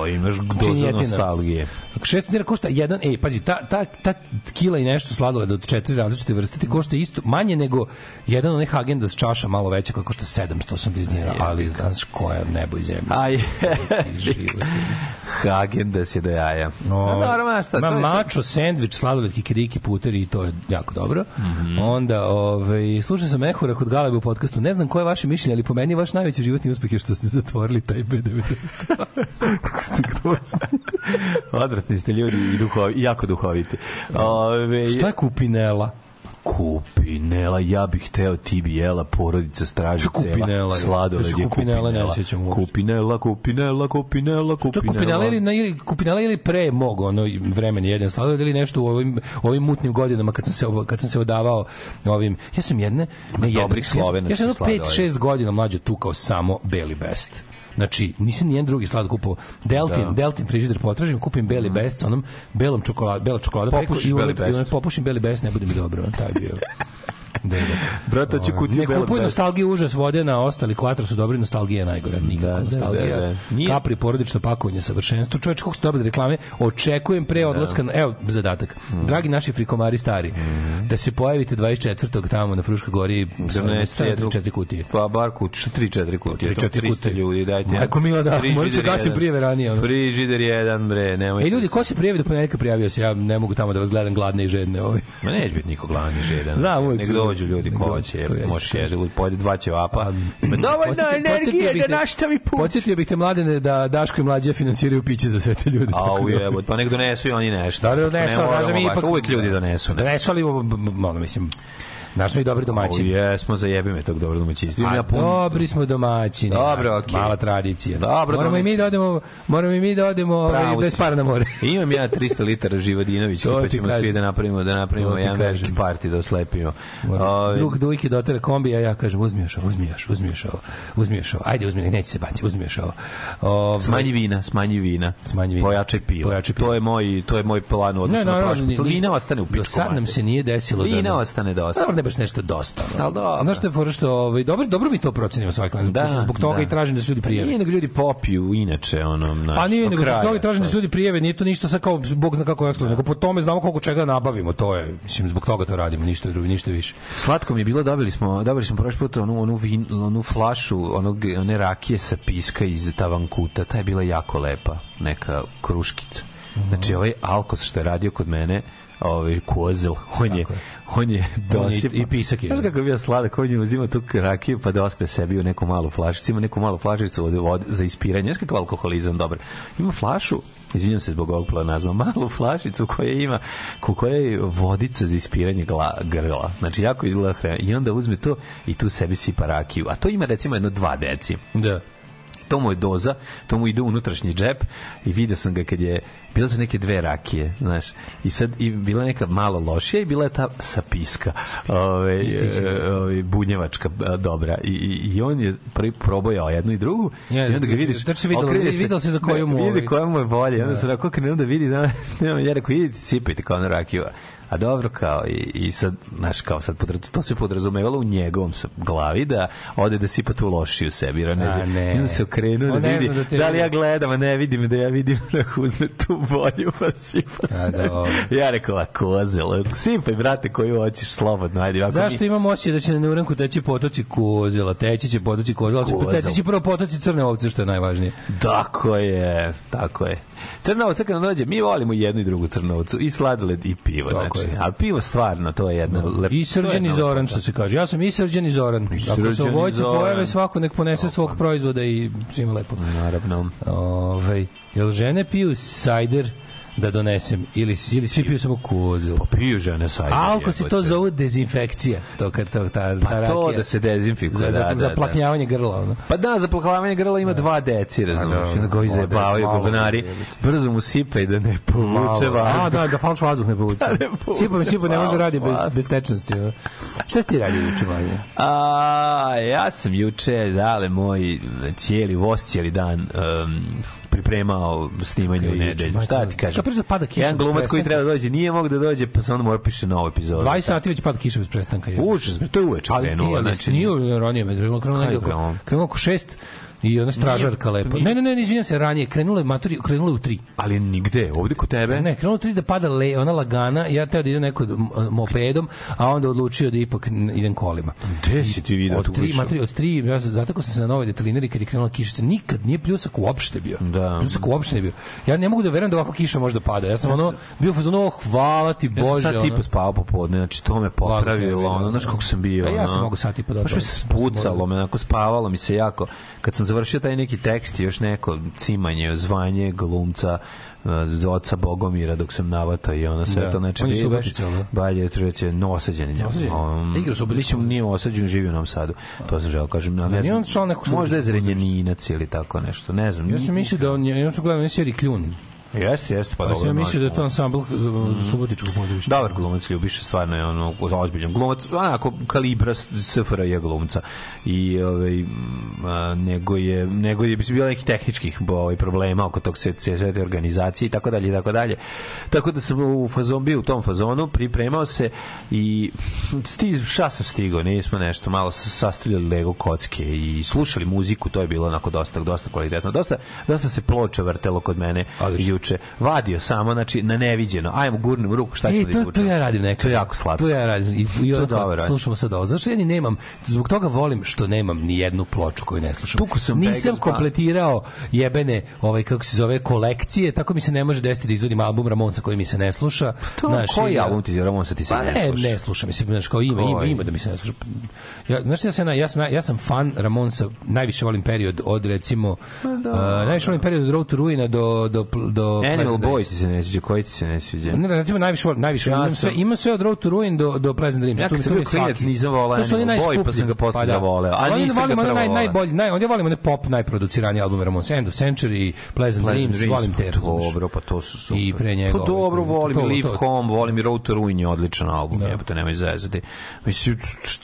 Imaš dozu nostalgije. Ako 600 dinara košta jedan, ej, pazi, ta, ta, ta kila i nešto sladoleda od četiri različite vrste ti košta isto, manje nego jedan onih agenda s čaša malo veća koja košta 780 dinara, ali znaš koja je nebo i zemlja. Aj, Život. Hagen da do jaja. No, naravno, šta, je sad- mačo, sendvič, sladoled, kikiriki, puteri i to je jako dobro. Mhm. Onda, ovaj, slušam sam Ehura kod Galebe u podcastu. Ne znam koje je vaše mišljenje, ali po meni je vaš najveći životni uspeh je što ste zatvorili taj B90. [LAUGHS] [LAUGHS] Kako ste grozni. Odvratni ste ljudi i, duhovi, jako duhoviti. Ove, Šta je kupinela? Kupinela, ja bih hteo ti bi jela porodica straži Šta kupinela je? Sladoled je kupinela kupinela. ne sjećam uopšte. Kupinela, kupinela, kupinela, To je kupinela. kupinela ili, na, ili, kupinela ili pre mog ono, vremena jedan sladoled ili nešto u ovim, ovim mutnim godinama kad sam se, kad sam se odavao ovim, ja sam jedne, ne jedne, dobrih ja sam- Ja sam jedno sladoleda. 5-6 godina mlađe tukao samo Beli Best. Znači, nisam nijedan drugi sladoled kupao. Deltin, Da. Deltin frižider potražim, kupim Beli Best sa onom belom čokoladom, bela čokolada preko Popušiš i Beli i Best. onda popušim Beli Best, ne bude mi dobro, on taj bio. [LAUGHS] Da, da. Hoću Ovaj, kutiju Ne kupuj nostalgiju, užas vode na ostali kvatro su dobri, nostalgija je najgore. Nikakva Da, da, nostalgija. da, da. Kapri porodično pakovanje savršenstvo. Čoveče, kako su dobili reklame? Očekujem pre odlaska, na, evo zadatak. Mm. Dragi naši frikomari stari, da se pojavite 24. tamo na Fruškoj gori sa 3-4 kutije. Pa bar kuć, 3-4 kutije. 3-4 300 kutije. ljudi, dajte. Majko mila, da, morat ću gasim prijeve ranije, ono. Frižider jedan, bre, nemoj. E ljudi, ko se prijavi do ponedjeljka prijavio se? Ja ne mogu tamo da vas gledam gladne i žedne. Ovaj. Ma neće biti niko glavni žedan. Znam, uvijek su- dođu ljudi ko hoće, to jeste, može kaže. jede, pojede dva ćevapa. A, Ima dovoljno energije da nastavi put. Podsjetio bih te mladene da Daško i mlađe finansiraju piće za sve te ljude. A tako u da- jebot, pa nek donesu i oni nešto. Da, da, Ne donesu, da baš, ipak... Uvijek ljudi donesu. Ne? Donesu, ali, ono, mislim, znaš smo i dobri O, domaćini. jesmo, zajebi me tog dobro domaćinstva. Ja pun... dobri smo domaćini. Dobro, okej. Mala tradicija. Dobro, moramo i mi domaćini. da odemo, moramo i mi da odemo ovaj, Pravo bez para na more. [LAUGHS] Imam ja 300 litara Živodinović, [LAUGHS] To pa ćemo svi da napravimo, da napravimo jedan veliki parti da oslepimo. Ovaj, Drug dujke dotera kombi, a ja kažem uzmi još ovo, uzmi još, uzmi još ovo, uzmi još ovo. Ajde, uzmi, neće se baci, uzmi još ovo. Ovaj, Smanji vina, smanji vina. Smanji vina. Pojačaj pivo. Pojačaj pivo. To je moj to je moj plan u odnosu Ne, na nismo- Vina ostane u pičku. Do sad nam se nije desilo da... Vina ostane dosta. Dobro, ne baš nešto dosta. Al dobro. Znaš što je fora što, ovaj, dobro, dobro mi to procenimo svaki Da, da, Zbog toga da. i tražim da se ljudi prijave. Nije nego ljudi popiju inače ono na Pa nije, nego zbog toga i tražim da se ljudi prijave, nije to ništa sa kao, bog zna kako ekskluzivno, nego po tome znamo koliko čega nabavimo, to je, mislim, zbog toga to radimo, ništa drugo, ništa više. Slatko mi je bilo, dobili smo, dobili smo prošli put onu, onu, vin, onu flašu, onog, one rakije sa piska iz Tavankuta, ta je bila jako lepa, neka kruškica. Znači, ovaj Alkos što je radio kod mene, ovaj kozel, on je, je. on je dosipa. i- i pisak je. Znaš kako je bio sladak, on je uzima tu rakiju pa dospe sebi u neku malu flašicu, ima neku malu flašicu od vode za ispiranje, znaš kakav alkoholizam, dobar. Ima flašu, izvinjam se zbog ovog planazma, [LAUGHS] malu flašicu koja ima, ko koja je vodica za ispiranje gla, grla. Znači, jako izgleda hrana. I onda uzme to i tu sebi sipa rakiju. A to ima recimo jedno dva deci Da. to mu je doza, to mu ide u unutrašnji džep i vidio sam ga kad je bile su neke dve rakije, znaš. I sad i bila neka malo lošija i bila je ta sa piska. Ove, e, ove bunjevačka e, dobra i, i, i on je prvi probojao jednu i drugu Ja, i onda ga vidiš tačno se videlo- okrene videlo se za koju mu, ne, vidi ovaj- koja mu je bolje onda se tako krenuo da vidi da ja rekao idite sipajte kao na rakiju a dobro kao i, i sad znaš kao sad podraz, to se podrazumevalo u njegovom glavi da ode da sipa tu lošiju sebi jer on A, ne, ne. Onda se okrenuo On da ne vidi da da, li ja gledam, a ne vidim da ja vidim [LAUGHS] da uzme tu bolju pa sipa se. dobro. Ja rekao, a kozel, sipaj, brate, koju hoćeš slobodno, ajde. Ako Zašto mi- imam osjećaj da će na neuranku teći potoci kozela, teći će potoci kozela, Kozel. teći će prvo potoci crne ovce, što je najvažnije. Tako je, tako je. Crna ovca kad dođe, mi volimo jednu i drugu crnovcu, i sladoled i pivo. Tako znači, je. Ali pivo stvarno, to je jedna lep... I to je srđan i zoran, što se kaže. Ja sam i srđan i zoran. Ako se i Zoran. pojave, svako nek ponese svog proizvoda i svima lepo. Naravno. Ove, jel žene piju sajder da donesem ili, ili svi piju samo kozel? Piju žene sajde. A ako se to zove dezinfekcija, to kad to, ta, ta Pa to rakija. da se dezinfikuje, za, za, da, da, za da. plaknjavanje grla, ono. Pa da, za plakavanje grla ima dva deci, razumiješ. da, I onda ga ovi dva zajebavaju deci, malo govnari. Brzo mu sipa i da ne povuče vas. A, da, da falš vazduh ne [LAUGHS] povuče. ne povuče Sipa sipa, ne može da radi bez, vazduh. bez tečnosti. ono. Šta si ti radio juče, manje? A, ja sam juče, dale, moj cijeli voz, cijeli dan um, pripremao snimanje u nedelju. Šta ti kažeš? Kako pada kiša? Jedan glumac koji treba dođe, nije mogao da dođe, pa se onda mora piše novu epizodu. 20 sati već pada kiša bez prestanka. Uče, to je uveče krenulo. Znači, nije ranije, krenulo negde oko 6, i ona stražarka lepo. Ne, ne, ne, izvinjam se, ranije, krenulo je maturi, je u tri. Ali nigde, ovde kod tebe? Ne, krenulo u tri da pada le, ona lagana, ja teo da idem neko mopedom, a onda odlučio da ipak idem kolima. Gde si ti video tu Od tri, kišu? matri, od tri, ja sam, zato sam se na novoj detalinari kad je krenula kiša, se nikad nije pljusak uopšte bio. Da. Pljusak uopšte nije bio. Ja ne mogu da verujem da ovako kiša može da pada. Ja sam ono, bio u fazonu, oh, hvala ti Ja sam Bože. sad tipa spavao popodne, znači to me popravilo, ono, znaš kako sam bio. A ja sam mogu sat i po da Baš me odmorim. spucalo, me, onako spavalo mi se jako. Kad sam završio taj neki tekst još neko cimanje, zvanje glumca, uh, oca Bogomira dok sam navatao i ono sve Da. to znači On je Subotica, da? balje treće novosađen je Novosađen? um, Igra mislim nije osađen živi u Novom Sadu to sam želeo kažem ne nije znam on član nekog možda je zrenjaninac ili tako nešto ne znam Ja sam mislio da on je, ja sam gledao seriji Kljun. Jeste jeste pa Pa dobro sam mislio da je to ansambl za, subotičkog pozorišta. Dobar glumac Ljubiša, stvarno je ono ozbiljan glumac, onako kalibra SFRJ glumca. I ovaj nego je nego je bilo nekih tehničkih ovaj problema oko tog sve te organizacije i tako dalje i tako dalje. Tako da sam u fazon bio u tom fazonu, pripremao se i sti šta sam stigao, nismo nešto malo sa- sastavljali Lego kocke i slušali muziku, to je bilo onako dosta dosta kvalitetno. Dosta dosta se ploča vrtelo kod mene Odlično. Juče. Vadio samo, znači, na neviđeno. Ajmo, gurnem ruku, šta E, da to, izvučemo? to ja radim nekad. To je jako slatko. To ja radim. I, i To dobro radiš. slušamo sad ovo. Zašto ja ni nemam, zbog toga volim što nemam ni jednu ploču koju ne slušam. Tuku sam Nisam pa. kompletirao jebene, ovaj, kako se zove, kolekcije, tako mi se ne može desiti da izvodim album Ramonsa koji mi se ne sluša. To, Znaš, koji i- album ti Ramonsa ti se Pa ne ne, sluša? ne slušam, mislim, znaš, kao ima, ima, ima da mi se ne sluša. Ja, znaš, ja sam, ja sam, ja sam fan Ramonsa, najviše volim period od, recimo, Pa uh, najviše volim period od Road to Ruina do, do, do Animal Boy ti se ne sviđa, koji ti se ne sviđa? Ne, recimo najviše volim, najviše Ja imam sve, imam sve od Road to Ruin do do Pleasant Dreams. Ja kad sam bio klinac nisam voleo oni Animal Boy, pa sam ga posle da. zavoleo. A nisam ga volim prvo naj, najbolji, naj, on ja volim one pop najproduciranije albume Ramones, End of Century, Pleasant, Pleasant Dreams, volim te, pa razumeš. Dobro, pa to su super. I pre njega Pa dobro, ovaj, volim to- i Live Home, volim i Road to Ruin je odličan album, Da. jebote, nemoj zezati. Mislim,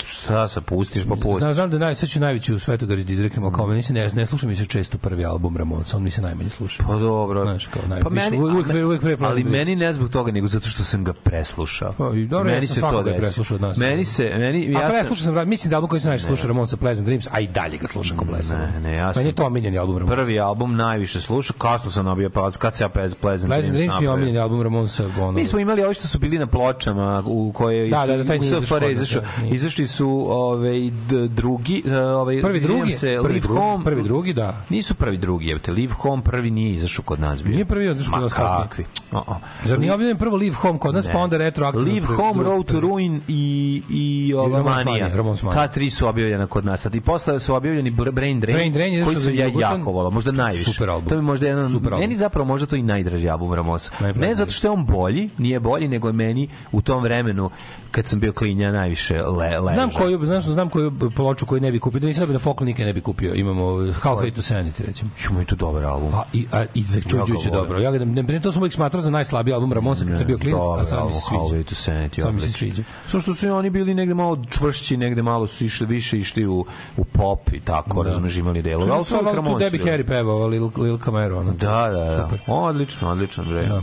šta se pustiš, pa pustiš. Znam, znam da naj, sad ću najveći u Svetogari da izreknem, ali kao meni se ne, ne sluša mi se često prvi album Ramonsa, on mi se najmanje sluša. Pa dobro. Znaš, kao pa meni, uvijek- uvijek- uvijek pre Pleasant ali Dreams. meni ne zbog toga, nego zato što sam ga preslušao. Pa, i dobro, ja meni sam se to desi. preslušao od nas. Meni se, meni, Ja ja a preslušao sam, mislim da album koji sam najviše slušao Ramonsa Pleasant Dreams, a i dalje ga slušam ko blesav. Ne, ne, ja Meni sam- je to omiljeni album Ramonsa. prvi album najviše slušao, kasno sam nabio palac, kad se ja Pleasant, Pleasant Pleasant Dreams mi je omiljeni album Ramonsa. Ono, Mi smo imali ovi što su bili na pločama u koje Da, su, da, da, taj izašao izašao. da, nije. Izašli su ovaj drugi, eh, ovaj Prvi drugi, se, Live Home. prvi drugi, da. Nisu prvi drugi, jebote. Live Home prvi nije izašao kod nas bio. Nije prvi izašao kod Ma nas kasnije. O, o. Zar nije objavljen prvo Live Home kod nas, Ne. pa onda retroaktivno? Live prvi- Home, Road to prvi. Ruin i, i ova Manija. Ta tri su objavljena kod nas. A i posle su objavljeni Br- Brain Drain, Brain Drain je koji sam ja jako volao, možda najviše. Super album. To mi možda jedan, Super meni zapravo možda to i najdraži album Ramosa. Ne zato što je on bolji, nije bolji, nego je meni u tom vremenu, kad sam bio klinja, najviše le, leža. Znam koju, znam, znam koju ploču koju ne bi kupio, da nisam na poklonike ne bi kupio. Imamo Half to Sanity, recimo. Ju, moj to dobar album. A, i, a, i začuđujuće Ja. Dobro. Ja ga ne, to sam uvijek smatrao za najslabiji album Ramonsa kad sam bio klinac, a sad mi se sviđa. Sad mi se sviđa. Samo što su oni bili negde malo čvršći, negde malo su išli više išli u, u pop i tako, da. razumeš, imali delove. Ali su uvijek tu Debbie. Harry pevao, Lil, Lil Camero. Ono. Da, da, da. Super. Odlično, odlično, bre. Da.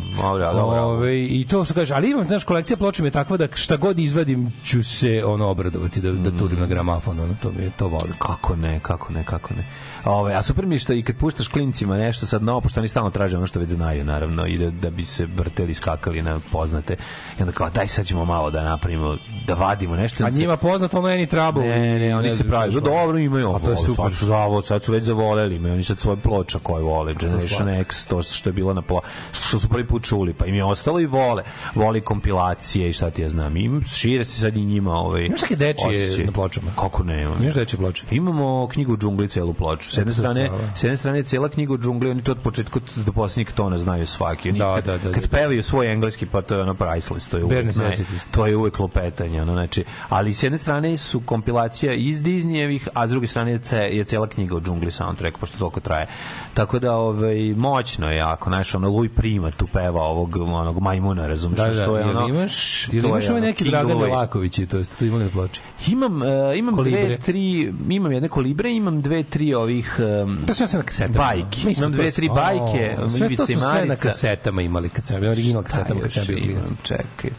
Dobro. Ove, I to što kažeš, ali imam, znaš, kolekcija ploča mi je takva da šta god izvadim ću se ono obradovati, da, da turim na gramafon, ono, to mi je, to volim. Kako ne, kako ne, kako ne. Ove, a super mi je što i kad puštaš klincima nešto sad novo, pošto oni stalno traže ono što već znaju, naravno, i da, da bi se vrteli, skakali na poznate. I onda kao, daj sad ćemo malo da napravimo, da vadimo nešto. A se- njima poznato ono Any Trouble. Ne, ne, oni se znam pravi. Da, dobro imaju. A to je ovo, super. Sad su zavod, sad su već zavoleli, imaju oni sad svoje ploča koje vole, Generation. X, to što je bilo na plo, što su prvi put čuli, pa im je ostalo i vole. Voli kompilacije i šta ti ja znam. Im šire se sad i njima ovaj. Imaš neke dečije na pločama? Kako ne? Imaš dečije ploče? Imamo knjigu džungli celu ploču. S jedne strane, s jedne strane je cela knjiga o džungli, oni to od početka do poslednjeg tona znaju svaki. Oni Da, kad, da, da, kad da. pevaju svoj engleski, pa to je ono priceless, to je uvek, necessities. to je uvek lupetanje, ono, znači, ali s jedne strane su kompilacija iz Disneyevih, a s druge strane je, ce, je cela knjiga o džungli soundtrack, pošto toliko traje. Tako da, ovaj, moćno je jako, znaš, ono, Louis Prima tu peva ovog, onog majmuna, razumiješ, Da, da, to je ono, imaš, je imaš ono, neki King Dragane Louis. Lakovići, to to imali na ploči? Imam, uh, imam Kolibre. dve, tri, imam jedne kolibre, imam dve, tri ovih um, To sve na kasetama. Bajke. Mi Imam dve, tri o, bajke, Sve to su sve na Marica. kasetama imali, kad sam, original kasetama kad sam bio klinac. čekaj.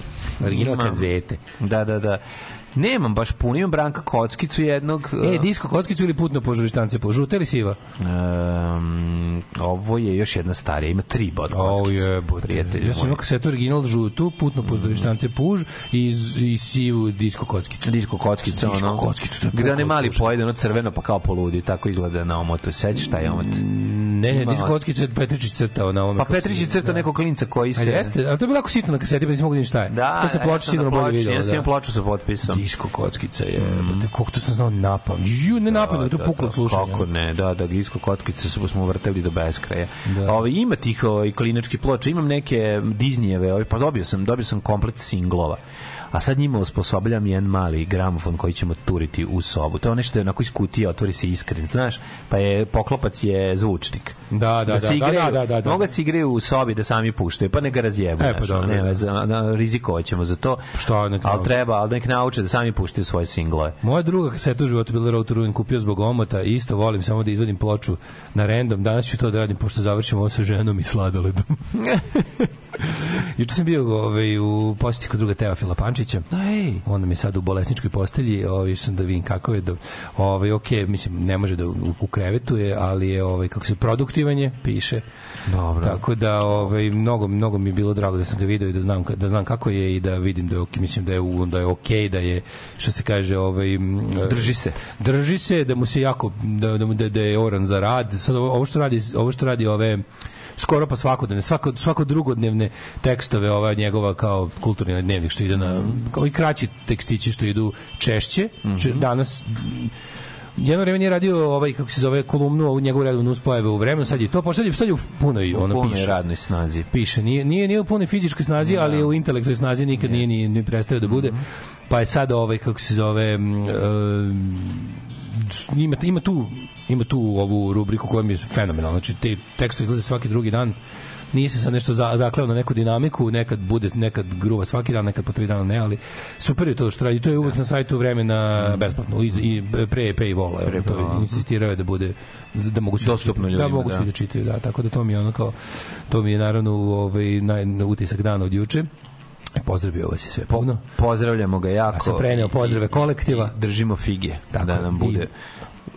Original Imam. kazete. Da, da, da. Nemam baš puno, imam Branka Kockicu jednog. E, disko kockicu ili putno po žurištance po žuta ili siva? Um, ovo je još jedna starija, ima tri bod O, kockice. jebote. Prijatelji Ja sam imao kasetu original žutu, putno po žurištance puž i, i sivu disko kockicu. Disko kockica, Disko ono. kockicu, to je Gde puklo mali pojede, ono crveno, pa kao poludi, tako izgleda na omotu. Sećaš šta je omot? Ne, ne, Ima- disko kockicu je Petričić crtao na ovome. Pa se- crta da. nekog klinca koji se... Jeste, a to je bilo jako sitno na kaseti, pa nisam mogu da šta je. Da, to se sam sigurno bolje videlo. Ja sam da. imao ploču sa potpisom. Disko kockica je, mm. koliko to sam znao napam. Ju, ne napam, da, to da, puklo da, od slušanja. Kako ne, da, da, disko kockice smo, smo vrteli do beskraja. Da. Ovaj ima tih ovaj klinački ploča, imam neke Disneyjeve, ovaj pa dobio sam, dobio sam komplet singlova. A sad njima osposobljam jedan mali gramofon koji ćemo turiti u sobu. To je nešto je onako iz kutije, otvori se iskren, znaš? Pa je poklopac je zvučnik. Da, da, se da, igraju, da, da, da, da. Mogu da se igraju u sobi da sami puštaju, pa ne ga razjebu. E, pa dobro, ne, da. da, rizikovat ćemo za to. Šta, nek Ali treba, ali nek nauče da sami puštaju svoje singlove. Moja druga kaseta u životu bila Road to Ruin, kupio zbog omota i isto volim samo da izvadim ploču na random. Danas ću to da radim pošto završim ovo sa ženom i sladoledom. [LAUGHS] [LAUGHS] Juče sam bio ovaj, u posjeti kod druga Teofila Pančića. Ej. On nam je sad u bolesničkoj postelji, ovaj, sam da vidim kako je. Da, ovaj, ok, mislim, ne može da u, u krevetu je, ali je, ovaj, kako se, produktivan je, piše. Dobro. Tako da ovaj mnogo mnogo mi je bilo drago da sam ga video i da znam da znam kako je i da vidim da je ok, mislim da je da je okej, da je što se kaže ovaj Drži se. drži se da mu se jako da da, da, da je oran za rad sad ovo što radi ovo što radi ove skoro pa svakodnevne, svako, svako drugodnevne tekstove, ova njegova kao kulturni dnevnik što ide na, kao i kraći tekstići što idu češće, če- danas jedno vreme nije radio ovaj kako se zove kolumnu ovu njegovu redovnu nuspojave u vremenu sad je to pošto je- sad je u punoj ono Puno je piše radnoj snazi. piše. Nije, nije, nije u punoj fizičkoj snazi, ali je u intelektualnoj snazi nikad nije ni, ni prestao da bude. Pa je sad ovaj, kako se zove, e, ima, ima tu ima tu ovu rubriku koja mi je fenomenalna. Znači, te tekstovi izlaze svaki drugi dan nije se sad nešto za, zakleo na neku dinamiku, nekad bude, nekad gruva svaki dan, nekad po tri dana ne, ali super je to što radi. To je uvek na sajtu vremena besplatno i, i pre paywalla. Pre, to insistirao je da bude da mogu svi da Dostupno da ljudima, mogu da. svi da čitaju, da, tako da to mi je ono kao to mi je naravno ovaj naj, na utisak dana od juče. Pozdravio vas je sve puno. Pozdravljamo ga jako. Ja sam preneo pozdrave I- kolektiva. i Držimo fige. Tako, da nam bude...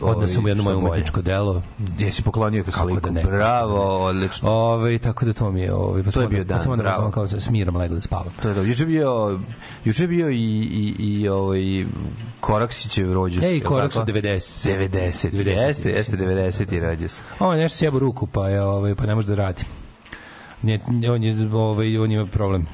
Odneo sam mu ovaj, jedno što moje umetničko delo. Gdje si poklonio Kako sliku? da ne? Bravo, odlično. Ove, tako da to mi je, ovaj pa To je sam bio dan, pa sam bravo. samo kao se smiram legao da spavam. To je dobro. Juče bio, juče bio i, i, i ovaj, Koraksićev rođus. Ej, je li Korak su tako? 90. 90. 90, Jeste, jeste mislim. 90. rođus. On je nešto sjebo ruku, pa je ovaj pa ne može da radi. Nije, on je ovaj on ima problem.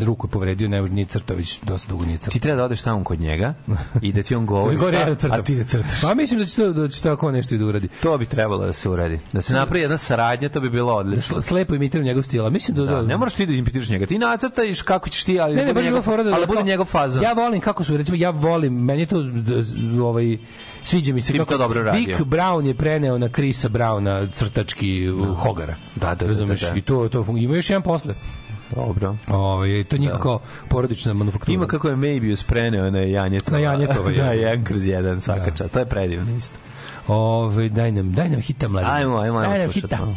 Ruku je povredio, ne ni crtović, dosta dugo nije crtao. Ti treba da odeš tamo kod njega i da ti on govori [LAUGHS] Gore ja da šta, crtam. a ti da crtaš. Pa mislim da će to da će tako nešto i da uradi. To bi trebalo da se uradi. Da se napravi jedna saradnja, to bi bilo odlično. Sl- Slepo imitiram njegov stil, a mislim da, Da, ne moraš ti da impitiraš njega. Ti nacrtaš kako ćeš ti, ali Ne, da ne, bude je bila njegov, da... ali da bude njegov fazon. Ja volim kako su, recimo, ja volim, meni to, d- z- ovaj, sviđa mi se Ti bi kako dobro radio. Dick Brown je preneo na Krisa Browna crtački uh, Hogara. Da, da, da, Razumeš? da, da. I to, to ima još jedan posle. Dobro. Ovaj, to njihova kao porodična manufaktura. Ima kako je Maybius preneo na Janjetova. Na Janjetova, [LAUGHS] da, je. jedan kroz jedan svaka Da. čast. To je predivno isto. Ovaj, daj nam, daj nam hita, mladen. Ajmo, ajmo, ajmo Daj nam hita. malo.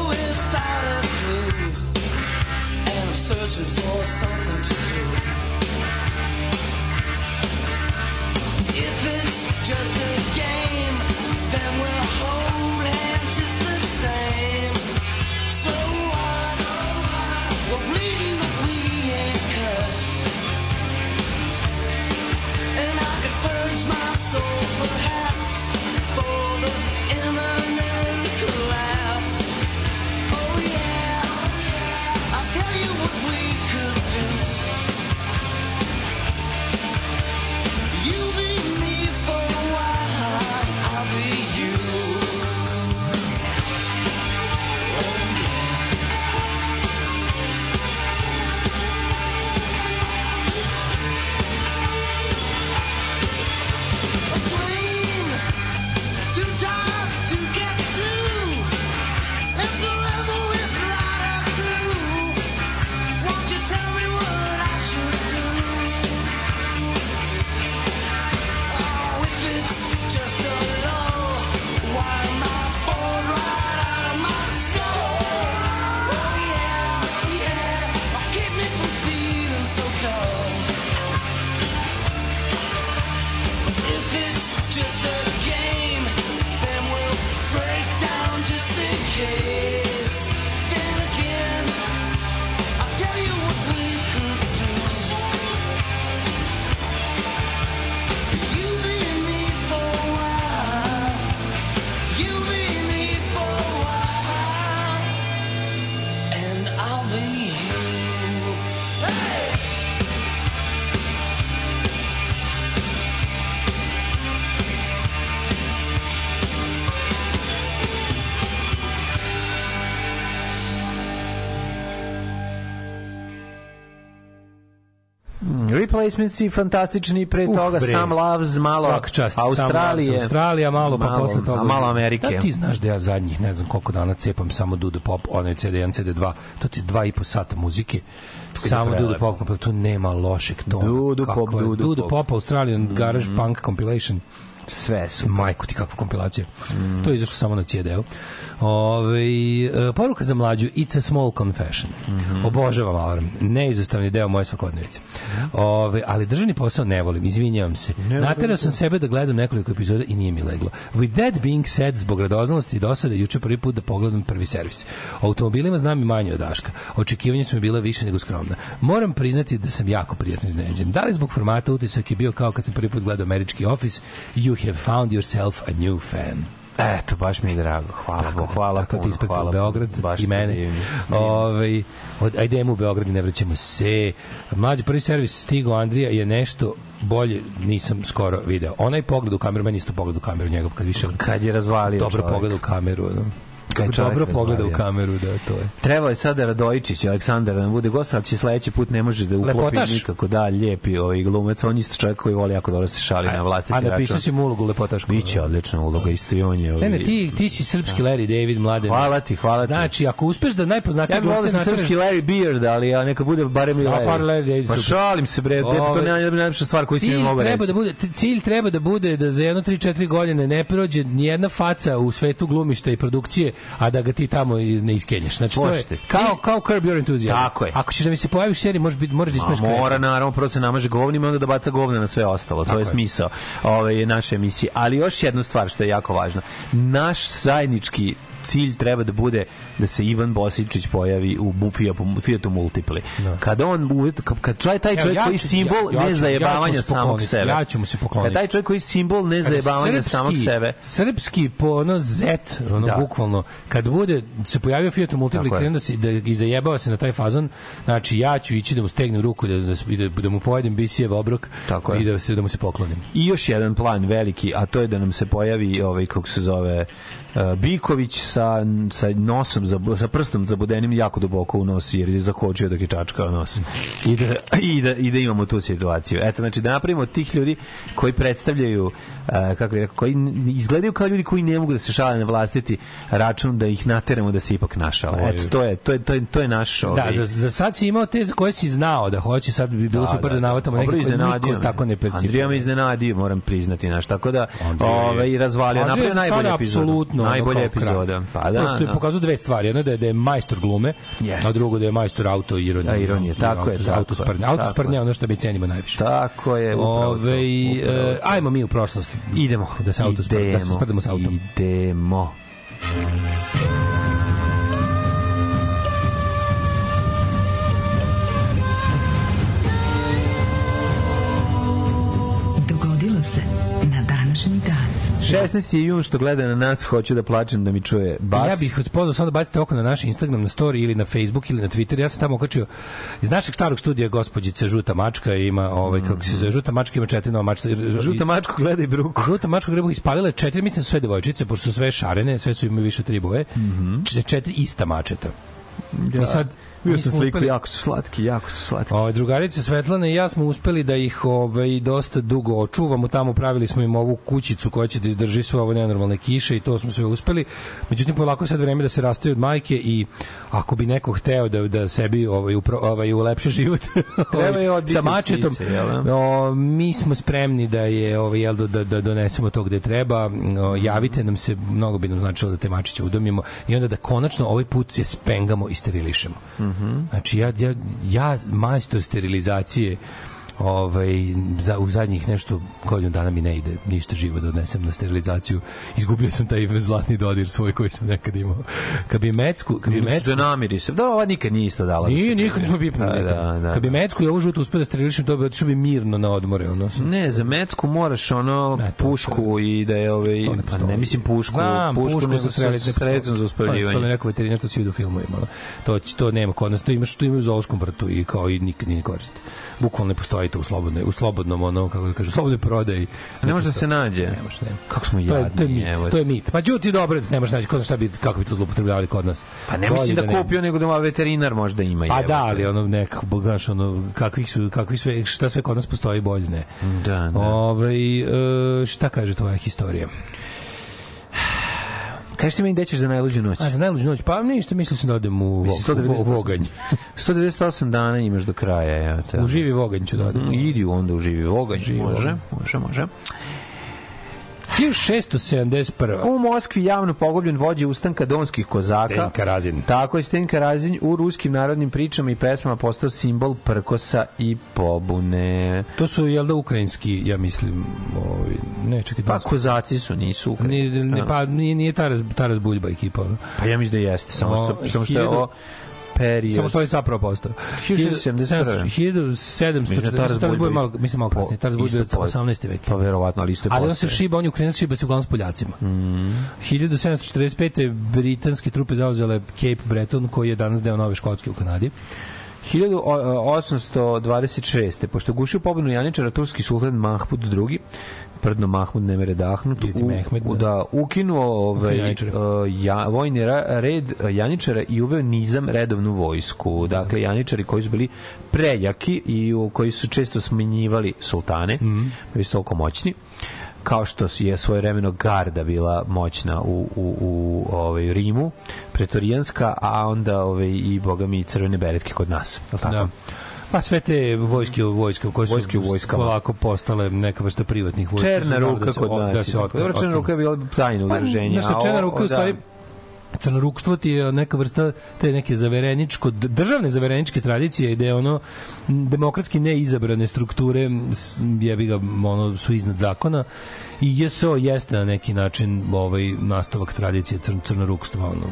searching for something to do. If it's just Replacements i fantastični pre Uh, toga bre. Sam Loves, malo čast. Australije. Sam Loves, Australija, malo, pa posle toga. A malo Amerike. Da ti znaš da ja zadnjih ne znam koliko dana cepam samo Dudu Pop, onaj CD1, CD2, to ti dva i po sata muzike. Samo Dudu prelepo. Pop, pa tu nema lošeg tona. Dudu Kako Pop? Dudu Dudu Pop. Pop, Australian Garage Punk Compilation. Sve su. Majku ti kakva kompilacija. To je izašlo samo na CD-u. Ove, e, poruka za mlađu, it's a small confession. Obožavam alarm. Neizostavni deo moje svakodnevice. Ove, ali državni posao ne volim, izvinjavam se. Naterao sam sebe da gledam nekoliko epizoda i nije mi leglo. With that being said, zbog radoznalosti i dosade, juče prvi put da pogledam prvi servis. O automobilima znam i manje od Daška. Očekivanja su mi bila više nego skromna. Moram priznati da sam jako prijatno iznenađen. Da li zbog formata utisak je bio kao kad sam prvi put gledao američki Office, you have found yourself a new fan. Eto, baš mi je drago. Hvala, Bogu, hvala tako ti puno, ispratio hvala u Beograd. Baš i mene. divno, divno. Ovaj od ajde idemo u Beograd i ne vraćamo se. Mlađi prvi servis stigo Andrija je nešto bolje nisam skoro video. Onaj pogled u kameru, meni isto pogled u kameru njegov kad više Kad je razvalio dobro čovjek. pogled u kameru. No. Kako dobro pogleda u kameru, da, to je. Trebao je sada Radojičić, Aleksandar, da nam bude gost, ali će sledeći put ne može da uklopi Lepotaš. nikako. Da, lijepi ovaj glumac. On isto čovjek koji voli jako dobro da se šali na vlastiti A račun. napisao si mu ulogu lepotašku. Biće odlična uloga, isto i on je. Ne, ovaj- ne, ti, ti si srpski Larry David, mladen. Hvala ti, hvala ti. Znači, ako uspeš da najpoznatiji Ja bih volio da sam srpski Larry Beard, ali ja neka bude barem i Da, Larry. Larry David, Pa šalim se, bre, to Ovaj, je najlepša stvar koju si mi mogu reći. da bude cilj treba da bude da za jedno 3-4 godine ne prođe ni jedna faca u svetu glumišta i produkcije a da ga ti tamo iz- ne iskenješ znači to je kao kao Curb Your Enthusiasm Tako je. ako ćeš da mi se pojaviš u seriji možeš biti možeš da ismeš mora naravno prvo se namaže govnima onda da baca govna na sve ostalo. to je je. smisao ove naše emisije. Ali još jednu stvar što je jako važna. Naš zajednički cilj treba da bude da se Ivan Bosičić pojavi u Fiatu, Fiatu Multipli. Kada on uvjet- kad, čaj, taj Evo, čovjek ja koji ću- simbol ja- ja ja mu nezajebavanja se samog sebe. ja ću mu se pokloniti. Kad taj čovjek koji simbol nezajebavanja samog sebe. Srpski po ono Z, ono Da. bukvalno, kad bude se pojavio Fiat Multipli Tako je. krenu da se da i zajebava se na taj fazon, znači ja ću ići da mu stegnem ruku da da, da, da mu pojedem bisijev obrok Tako i da se da mu se poklonim. I još jedan plan veliki, a to je da nam se pojavi ovaj kako se zove Biković sa, sa nosom za, sa prstom zabudenim jako duboko u nos jer je zakočio dok je čačkao nos. I da, i da, i da imamo tu situaciju. Eto, znači da napravimo tih ljudi koji predstavljaju kako rekao, koji izgledaju kao ljudi koji ne mogu da se šale na vlastiti račun da ih nateramo da se ipak našao. Oj. Eto, to je, to je, to je, to je naš Da, ovaj, za, za sad si imao te za koje si znao da hoće, sad bi bilo super da, navatamo Dobro, neke koje niko tako ne percipira. Andrija me iznenadio, moram priznati, naš, tako da ovaj razvalio, napravio je najbolju sada epizodu. apsolutno epizoda. kralj. Pa da, Prosto je da. pokazao dve stvari. Jedno da je, da je majstor glume, Jeste. a drugo da je majstor auto ironije. Da, ironije, tako je, Auto sprnje. tako Auto sprnje je. je ono što mi cenimo najviše. Tako je, upravo Ove, e, to. ajmo mi u prošlost. Idemo. Da se da se autom. Idemo. 16. je jun što gleda na nas, hoću da plačem da mi čuje bas. Ja bih vas pozvao samo da bacite oko na naš Instagram, na story ili na Facebook ili na Twitter. Ja sam tamo okačio iz našeg starog studija gospođice Žuta mačka ima ovaj kako se zove Žuta mačka ima četiri nova mačka. Žuta mačku gleda i bruku. Žuta mačka grebu ispalila četiri, mislim sve devojčice, pošto su sve šarene, sve su imaju više tri boje. Č- Četiri ista mačeta. I sad Bio sam sliku, uspeli- jako su slatki, jako su slatki. Ovaj drugarica Svetlana i ja smo uspeli da ih ovaj dosta dugo očuvamo. Tamo pravili smo im ovu kućicu koja će da izdrži sve ove nenormalne kiše i to smo sve uspeli. Međutim polako sad vreme da se rastaju od majke i ako bi neko hteo da da sebi ovaj upro, ovaj ulepša život [LAUGHS] Treba je ovaj, sa mačetom. jel da? O, mi smo spremni da je ovaj jel da, da, da donesemo to gde treba. O, javite nam se, mnogo bi nam značilo da te mačiće udomimo i onda da konačno ovaj put je spengamo i sterilišemo. Znači ja ja ja majstor sterilizacije ovaj za u zadnjih nešto godinu dana mi ne ide ništa živo da odnesem na sterilizaciju izgubio sam taj zlatni dodir svoj koji sam nekad imao kad bi mecku kad bi Mecku... Da namiri se. Da, ova nikad nije isto dala. da nije nikad nismo bipno Da, da, da. kad bi mecku i ovu žutu uspeo da sterilišem to bi otišao bi mirno na odmore ono Ne, za mecku moraš ono Ne, to- pušku i da je ovaj To ne pa ne mislim pušku, Znam, pušku, pušku nego sredstvom za To mi uspaljivanje. rekao veterinar, to si vidio u filmovima. ono. To, to nema kod nas, to imaš, to ima u zoološkom vrtu i kao i nikad nije koristi. Bukvalno ne postoji to u slobodnoj, u slobodnom, ono, kako da kažu, u slobodnoj prodaji. Ne može da se nađe. Ne može, ne. Kako smo To je, to je jadni, mit, to je mit. Pa đuti dobro, ne može naći, ko zna šta bi, kako bi to zloupotrebljavali kod nas. Pa ne mislim da, nema. kupio, nego da veterinar možda ima. Pa da, ali ono nekako bogaš ono kakvih su kakvi sve šta sve kod nas postoji bolje ne. Da, da. Ovaj e, šta kaže tvoja historija? Kažete mi gde ćeš za najluđu noć? A za najluđu noć pa ništa mislio sam da odem u, Mislim, vo, u, 198. voganj. 198 dana imaš do kraja. Evo te. U živi voganj ću da odem. Mm, Idi onda u živi oganj. Živi može, oganj. može, može. 1671. U Moskvi javno pogobljen vođa ustanka donskih kozaka. Stenka Razin. Tako je Stenka Razin u ruskim narodnim pričama i pesmama postao simbol prkosa i pobune. To su jel da ukrajinski, ja mislim, ovaj ne čekaj, Pa da kozaci su, nisu Ukrajini. Nije, ne, pa nije, nije Taras, Taras Buljba ekipa. Ono. Pa ja mislim da jeste, samo što, samo što je ovo period. Samo što je zapravo postao. 1771. 1740. Mislim da je malo, mislim malo po- kasnije. Taras Buljba je isto po- 18. vek. Pa verovatno, ali isto je Ali on se šiba, on je Ukrajinac, šiba se uglavnom s Poljacima. Mm. 1745. britanske trupe zauzele Cape Breton, koji je danas deo Nove Škotske u Kanadi. 1826. Pošto gušio pobunu Janičara, turski sultan Mahmud II, prdno Mahmud ne mere dahnut, Idi Mehmed, u, da. da, ukinuo ovaj, uh, ja, vojni ra- red uh, Janičara i uveo nizam redovnu vojsku. Dakle, Janičari koji su bili prejaki i u, koji su često smenjivali sultane, mm bili su toliko moćni kao što je svoje vremeno garda bila moćna u, u, u ovaj, Rimu, pretorijanska, a onda ovaj, i, boga mi, crvene beretke kod nas. Je tako? Da. Pa sve te vojske u vojske koje su Vojske u vojskama. polako postale neka vrsta privatnih vojska. Černa ruka da se- kod nas. Da se tako. Dobro, Černa ruka je bila tajno udruženje. Pa, znaš, a černa ruka je u da. stvari crnorukstvo ti je neka vrsta te neke zavereničko državne zavereničke tradicije gde ono demokratski neizabrane strukture jebi ga ono su iznad zakona i JSO jeste na neki način ovaj nastavak tradicije crn, crnorukstva ono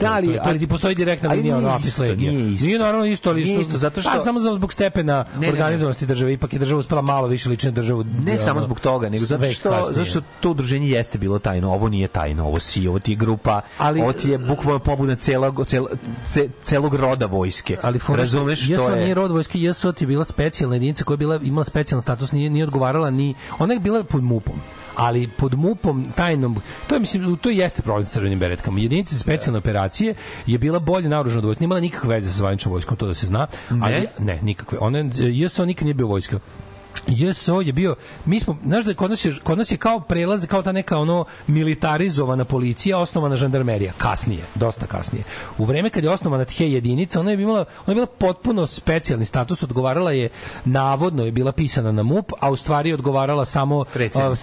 Da, ali- to, to, je- ti postoji direktna ali linija ono apis legija. nije isto. nije naravno isto ali su isto, zato što- pa, samo zbog stepena Ne, organizovanosti države ipak je država uspela malo više liči na državu Ne ono, samo zbog toga, nego zato što, kasnije. zato što to udruženje jeste bilo tajno, ovo nije tajno, ovo si, ovo ti je grupa, Ali- ovo ti je bukvalno pobuna celog, cel, ce, celog roda vojske. ali Razumeš što JSO je? nije rod vojske, JSO ti je bila specijalna jedinica koja je bila, imala specijalan status, nije, nije odgovarala ni... Ona je bila pod MUP-om ali pod MUP-om tajnom, to je mislim to jeste problem sa crvenim beretkama. Jedinica za specijalne operacije je bila bolje naoružana od vojske, nije imala nikakve veze sa zvaničnom vojskom, to da se zna. Ali, ne, nikakve. Ona JSO nikad nije bio vojska. JSO je bio, mi smo, znaš da kod nas je, kod nas je kao prelaz, kao ta neka ono militarizovana policija, osnovana žandarmerija, kasnije, dosta kasnije. U vreme kad je osnovana tje jedinica, ona je imala, ona je bila potpuno specijalni status, odgovarala je, navodno je bila pisana na MUP, a u stvari je odgovarala samo a,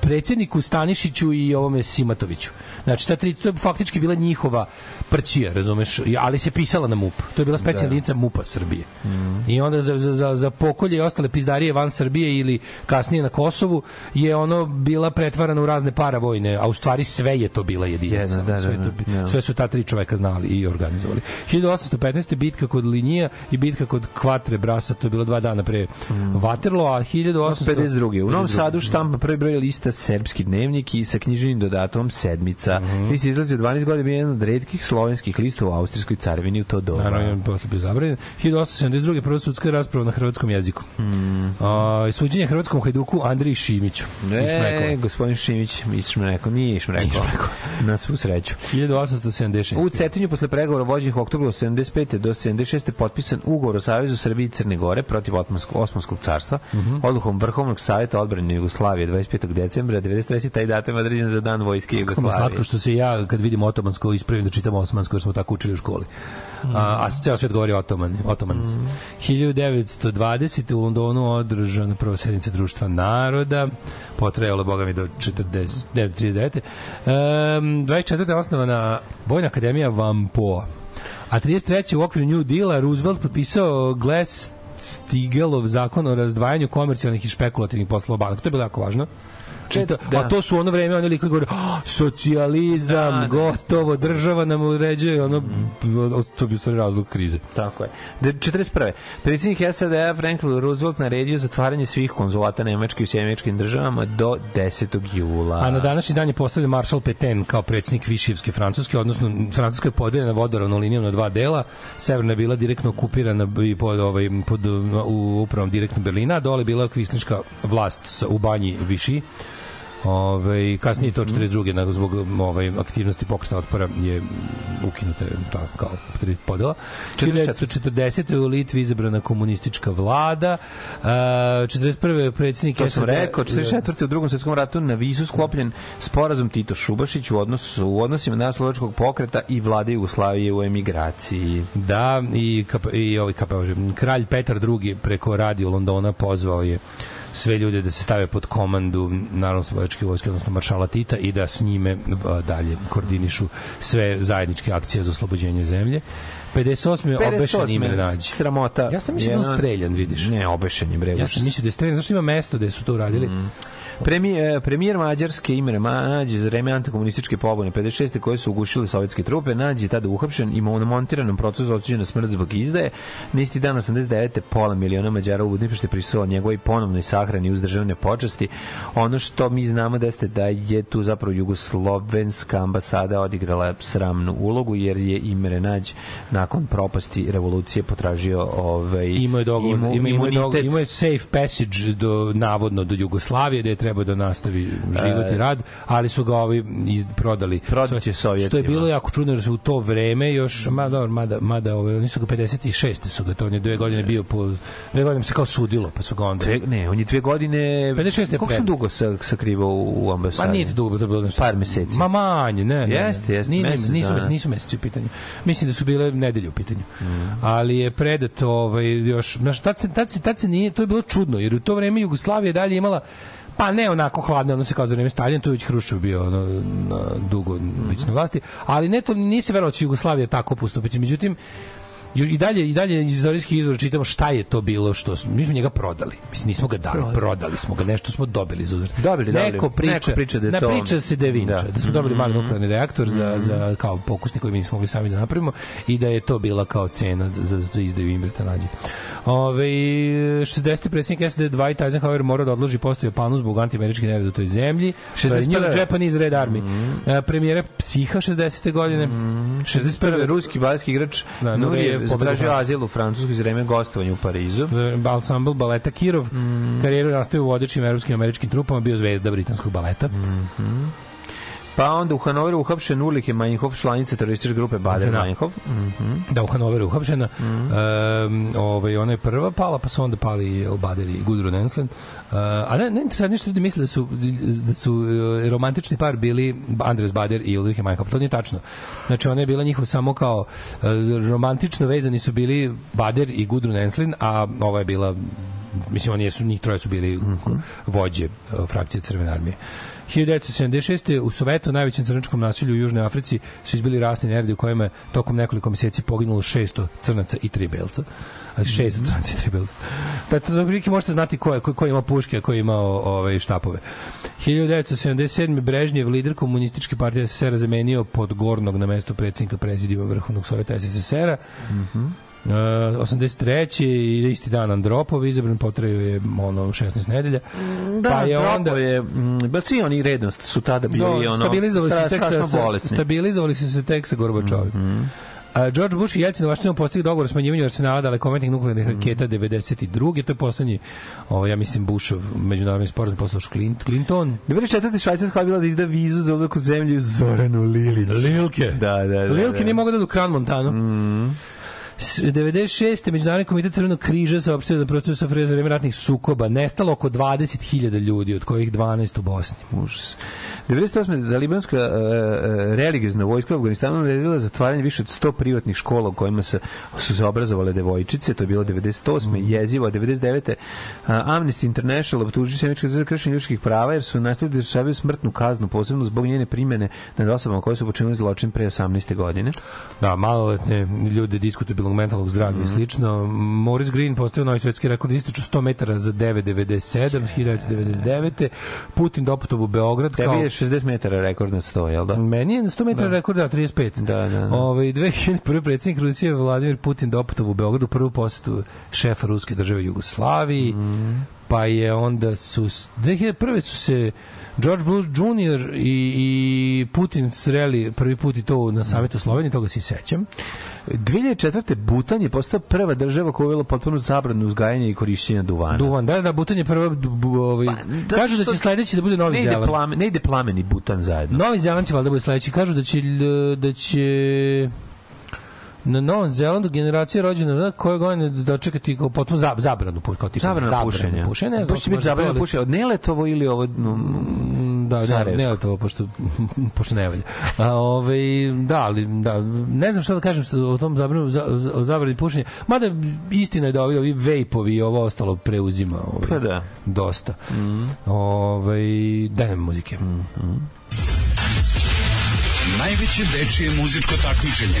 predsjedniku Stanišiću i ovome Simatoviću. Znači, ta tri, to je faktički bila njihova prćija, razumeš, ali se pisala na MUP. To je bila specijalna jedinica MUP-a Srbije. I onda za, za, za, za pokolje i ostale pizdarije van Srbije ili kasnije na Kosovu je ono bila pretvarana u razne paravojne, a u stvari sve je to bila jedinica. Jedna, da, da, sve, da, to, bi- da. sve su ta tri čoveka znali i organizovali. 1815. bitka kod Linija i bitka kod Kvatre Brasa, to je bilo dva dana pre Waterloo, a 1852. 52. U Novom Sadu štampa prvi broj lista Srpski dnevnik i sa knjiženim dodatom Sedmica. Mhm. List je izlazio 12 godina jedan od redkih slovenskih lista u Austrijskoj carevini u to doba. Naravno, on posle bio zabranjen. 1872. prva sudska rasprava na hrvatskom jeziku. Mm. A, suđenje hrvatskom hajduku Andriji Šimiću. Ne, gospodin Šimić, Išmreko, nije Išmreko. Išmreko. Na svu sreću. 1876. U Cetinju posle pregovora vođenih u oktobru 75. do 76. potpisan ugovor o Savezu Srbije i Crne Gore protiv Otmanskog, Osmanskog carstva. Mhm. Odlukom Vrhovnog savjeta odbrane Jugoslavije 25. decembra 93. taj datum određen za dan vojske Kako Jugoslavije. slatko što se ja, kad vidim otomansko, ispravim da čitam osmansko, jer smo tako učili u školi. A, a ceo svet govori otoman, otomans. 1920. u Londonu održana prva sednica društva naroda, potrajalo, boga mi, do 40, ne, do 39. Um, 24. je osnovana Vojna akademija Vampoa. A 33. u okviru New Deala Roosevelt potpisao Glass Stigelov zakon o razdvajanju komercijalnih i špekulativnih poslova banaka. To je bilo jako važno. Čita, da. A to su ono vreme, oni likovi govore, "Ah, socijalizam, Da, da. gotovo, država nam uređuje, ono, to bi stvari razlog krize. Tako je. De, 41. Predsjednik SAD-a Franklin Roosevelt naredio zatvaranje svih konzulata Nemačke u sjemeničkim državama do 10. jula. A na današnji dan je postavljen Maršal Petain kao predsjednik Višijevske Francuske, odnosno Francuska je podeljena vodoravnom linijom na dva dela. Severna je bila direktno okupirana i pod, ovaj, pod, u upravom direktno Berlina, a dole je bila kvisnička vlast u banji Viši. Ove, kasnije to 42. nego zbog ovaj, aktivnosti pokreta otpora je ukinuta ta kao podela. 1940. u Litvi izabrana komunistička vlada. Uh, 41. je predsjednik To sam rekao, 44. u drugom svetskom ratu na Visu sklopljen sporazum Tito Šubašić u, odnosu, u odnosima na slovačkog pokreta i vlade Jugoslavije u emigraciji. Da, i, kap, i ovaj KP, kralj Petar II preko radio Londona pozvao je sve ljude da se stave pod komandu Narodno slovačke vojske, odnosno maršala Tita i da s njime a, dalje koordinišu sve zajedničke akcije za oslobođenje zemlje. 58. je obešen Imre Nađi. Sramota. Ja sam mislio da on Jedan- streljan, vidiš. Ne, obešen je, bre. Ja sam mislio da je streljan, zašto ima mesto gde su to uradili? Mm. Premijer, premijer Mađarske Imre Nađi za vreme antikomunističke pobune 56. koje su ugušile sovjetske trupe, Nađi je tada uhapšen i na montiranom procesu osuđen na smrt zbog izdaje. Na isti dan 89. pola miliona Mađara u Budimpešti prisutila njegovoj ponovnoj sahrani uz državne počasti. Ono što mi znamo da jeste da je tu zapravo jugoslovenska ambasada odigrala sramnu ulogu jer je Imre Nađ nakon propasti revolucije potražio ovaj Imao je dogovor, imu- ima, ima, ima je safe passage do, navodno do Jugoslavije da je trebao da nastavi život i rad, ali su ga ovi iz, prodali. E. Prodat je Što je Sovjetima. bilo jako čudno jer su u to vreme još, ma, dobro, mada, mada ove, oni su ga 56. su ga, to on je dve godine bio po, dve godine se kao sudilo, pa su ga onda... Dve, ne, on je dve godine... 56 je Koliko sam dugo sa, sakrivao u, u ambasadi? Pa nije dugo, to je bilo nešto. Par meseci. Ma manje, ne. ne. Jeste, jeste, Nije, mesec nisu, dana. nisu meseci u pitanju. Mislim da su bile nedelje u pitanju. Mm. Ali je predat ovaj, još... Znaš, tad se, tad, se, tad se nije... To je bilo čudno, jer u to vreme Jugoslavija je dalje imala pa ne onako hladne odnose kao za vreme Staljina, tu je Hruščov bio ono, na, dugo već na vlasti, ali ne to nisi verovao da će Jugoslavija tako postupiti. Međutim, i dalje i dalje iz istorijskih izvora čitamo šta je to bilo što smo mi smo njega prodali. Mislim nismo ga dali, prodali, smo ga, nešto smo dobili za uzvrat. Dobili, dobili. Neko priča, Neko priča da je to- priča se da je Vinča, Da. da. smo dobili mali nuklearni reaktor za, za kao pokusni koji mi nismo mogli sami da napravimo i da je to bila kao cena za, za izdaju Imreta Nađe. Ove, 60. predsjednik SED Dwight Eisenhower mora da odloži postoje Japanu zbog antiameričkih nereda u toj zemlji. 61.. New Japanese Red Army. Mm. Premijera Psiha 60. godine. Mm. 61. ruski baletski igrač Da, da, Pobedio zatražio Francusku. azil u Francuskoj za vreme gostovanja u Parizu. Ensemble baleta Kirov. Mm. Karijeru nastavio u vodećim evropskim američkim trupama, bio zvezda britanskog baleta. Mm. Pa onda u Hanoveru uhapšen Ulrike Meinhof, članica terorističke grupe Bader Žena. Meinhof. Da, u Hanoveru uhapšena. Mm. Um, ovaj, ona je prva pala, pa su onda pali Elbader i Gudrun Enslen. Uh, a ne, ne, sad nešto ljudi misle da su, da su uh, romantični par bili Andres Bader i Ulrike Meinhof. To nije tačno. Znači, ona je bila njihov samo kao uh, romantično vezani su bili Bader i Gudrun Enslen, a ova je bila mislim oni su njih troje su bili mm -hmm. vođe uh, frakcije Crvene armije. 1976. u Sovetu, najvećem crnačkom nasilju u Južnoj Africi, su izbili rasni neredi u kojima je tokom nekoliko meseci poginulo 600 crnaca i 3 belca. Ali 600 crnaca i 3 belca. Pa to dobro možete znati ko, je, ko, ko ima puške, a ko je imao ove, štapove. 1977. Brežnjev, lider komunističke partije SSR-a, zamenio pod Gornog na mesto predsjednika prezidijuma Vrhovnog Sovjeta SSSR-a. Mm Uh, 83. i isti dan Andropov izabran potrajao je ono 16 nedelja. Da, pa je onda je, mm, ba svi oni rednost su tada bili Do, ono, stabilizovali se tek sa, stabilizovali su se tek sa Gorbačovim. Mm -hmm. A George Bush i Jelcin u Vašingtonu postigli dogovor o smanjivanju arsenala dalekometnih nuklearnih Mm. raketa 92. To je poslednji, ovo, ja mislim, Bushov međunarodni sporazum posle Clint, Clinton. 94. Švajcarska je bila da izda vizu za ulazak u zemlju Zoranu Lilić. Lilke. Da, da, da. Lilke da. nije mogao da do Kran Montano. Mm. 96. Međunarodni komitet Crvenog križa saopštio da prostoru sa za vreme ratnih sukoba nestalo oko 20.000 ljudi, od kojih 12 u Bosni. Užas. 98. da libanska uh, religiozna vojska u Afganistanu naredila zatvaranje više od 100 privatnih škola u kojima se, su se obrazovale devojčice, to je bilo 98. Mm. jezivo, a 99. Uh, Amnesty International optuži se za kršenje ljudskih prava jer su nastavili da izvršavaju smrtnu kaznu, posebno zbog njene primene nad osobama koje su počinili zločin pre 18. godine. Da, maloletne ljude diskutabilnog mentalnog zdravlja mm. i slično. Morris Green postavio novi svetski rekord ističu 100 metara za 9.97, 1999. Putin doputovo u Beograd Tebi kao... je 60 metara rekord na 100, jel da? Meni je na 100 metara Da. rekord, da, 35. Da, da, da. Ove, 2001. predsjednik Rusije Vladimir Putin doputovo u Beogradu prvu posetu šefa ruske države Jugoslaviji, Mm. pa je onda su 2001. su se George Bush Jr. i, i Putin sreli prvi put i to na samitu Slovenije, toga se sećam. 2004. Butan je postao prva država koja je uvela potpunu zabranu uzgajanja i korišćenja duvana. Duvan, da, da, Butan je prva, ovaj, zato kažu da što će sledeći da bude Novi ne ide, Zeland. plame, ne ide plamen i butan zajedno. Novi Zeland će valjda bude sledeći. Kažu da će, da će na Novom Zelandu generacija rođena da koje godine dočekati kao potpuno zab, zabranu kao tipa Zabrana pušenja. pušenja. Ne znam, Baš će biti to, ali- pušenja. Od Neletovo ili ovo... No, Da, ne, Sarajevsko. ne to pošto [LAUGHS] pošto ne valja. A ovaj da, ali da ne znam šta da kažem o tom zabranu za, o zabrani pušenja. Mada istina je da ovi ovi vejpovi i ovo ostalo preuzima ovaj, Pa da. dosta. Mm. Ovaj daj nam muzike. Mm. Najveće dečije muzičko takmičenje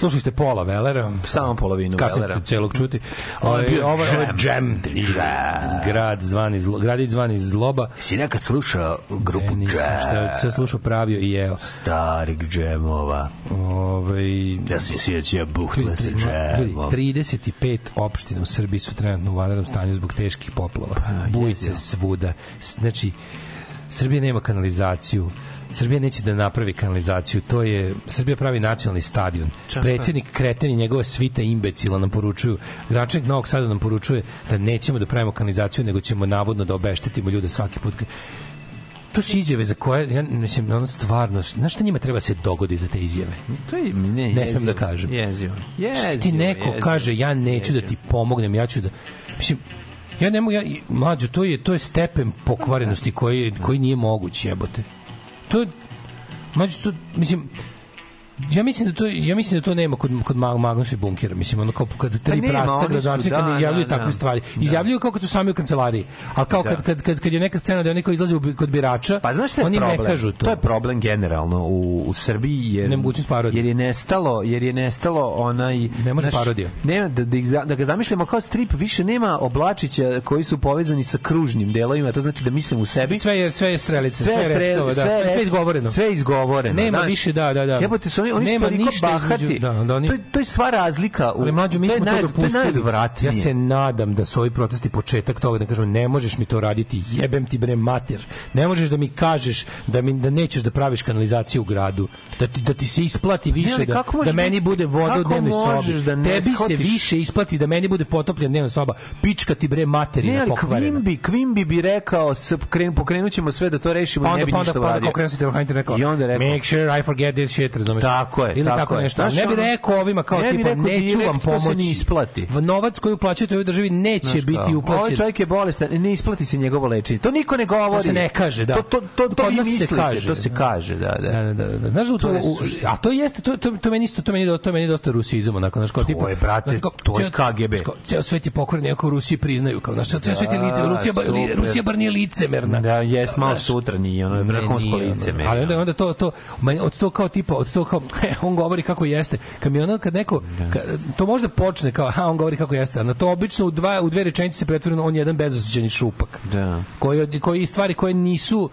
Slušali ste pola Velera. Samo polovinu Kasnije Velera. ćete celog čuti. Ovo je Ovaj, bio ovo je Jam. Jam. Grad zvani zlo, gradić zvani zloba. Si nekad slušao grupu E, nisam, šta Jam? sve slušao, pravio i jeo. Starih džemova. Ovaj Ja se sjećam buhle se Ljudi, džemom. 35 opština u Srbiji su trenutno u vanrednom stanju zbog teških poplava. Bujice svuda. Znači, Srbija nema kanalizaciju. Srbija neće da napravi kanalizaciju. To je Srbija pravi nacionalni stadion. Predsednik Kreten i njegova svita imbecila nam poručuju. Gračanik Novog Sada nam poručuje da nećemo da pravimo kanalizaciju, nego ćemo navodno da obeštetimo ljude svaki put. To su izjave za koje, ja mislim, ono stvarno, znaš šta njima treba se dogodi za te izjave? To je, ne, Ne jezivo. da kažem. Jezivo. Šta Jezivo, ti neko jezivo. kaže ja neću da ti pomognem, ja ću da mislim ja ne mogu ja mlađo to je to je stepen pokvarenosti koji koji nije moguć jebote. To je mlađo to mislim Ja mislim da to ja mislim da to nema kod kod Mag- Magnus i bunkera. Mislim ono kao kad tri Pa prasca gradonačelnika da, ne izjavljuju da, takve da. stvari. Da. Izjavljuju kao kad su sami u kancelariji. A kao kad, Da. kad, kad, kad je neka scena da oni kao izlaze u bi- kod birača, Pa znaš šta je oni problem? ne kažu to. To je problem generalno u, u Srbiji jer Nemogućnost parodije. jer je nestalo, jer je nestalo onaj Ne može parodija. Nema da, da, da ga zamišljamo kao strip, više nema oblačića koji su povezani sa kružnim delovima, to znači da mislim u sebi. Sve je sve je strelice, sve, je stre- reckova, da, sve, sve, izgovoreno. Sve je izgovoreno. Nema više, da, da, da. Jebote, su oni, oni Nema ništa između- bahati. da, da oni- to, je, to je sva razlika. U, Ali mlađo, mi to smo to naj- dopustili. To je najodvratnije. Ja se nadam da su ovi protesti početak toga da kažemo ne možeš mi to raditi, jebem ti bre mater. Ne možeš da mi kažeš da mi da nećeš da praviš kanalizaciju u gradu, da ti da ti se isplati više ali da, da meni bude voda u dnevnoj sobi. da ne Tebi se više isplati da meni bude potopljena dnevna soba. Pička ti bre Ne, materina pokvarena. Quimby, Quimby bi rekao, pokrenut ćemo sve da to rešimo Pa onda, ne bi pa onda, ništa pa onda uradio. kao krenuo si Teohaniter rekao, I onda je rekao- make sure I forget this shit, razumeš? Tako je, Ili tako, tako je. nešto. Znaš, ne bi rekao ovima kao Ne tipa, rekao neću vam to pomoći. ne isplati. V- Novac koji uplaćujete u ovoj državi neće Znaš biti uplaćen. Ovaj čovjek je bolestan, ne isplati se njegovo lečenje. To niko ne govori. To se ne kaže, da. To, to, to, to vi nas se mislite, kaže. to se kaže, da, da. Da, da, da, da. Znaš da to, To je u, a to jeste to to to meni isto to meni do- to meni dosta rusizam onako znaš kao tipa je, brate, to je KGB. Ceo svet je pokvoren, iako u Rusiji priznaju kao znaš ceo svet je lice, Rusija. Rusija bar nije licemerna. Da, jes malo sutra nije, ono je vrhunsko nije, lice. ono. Ali onda onda to to od to kao tipa od to kao [LAUGHS] on govori kako jeste. Kad mi ono kad neko kad, to možda počne kao ha on govori kako jeste, a na to obično u dva u dve rečenice se pretvori on je jedan bezosećajni šupak. Da. Koji koji stvari koje nisu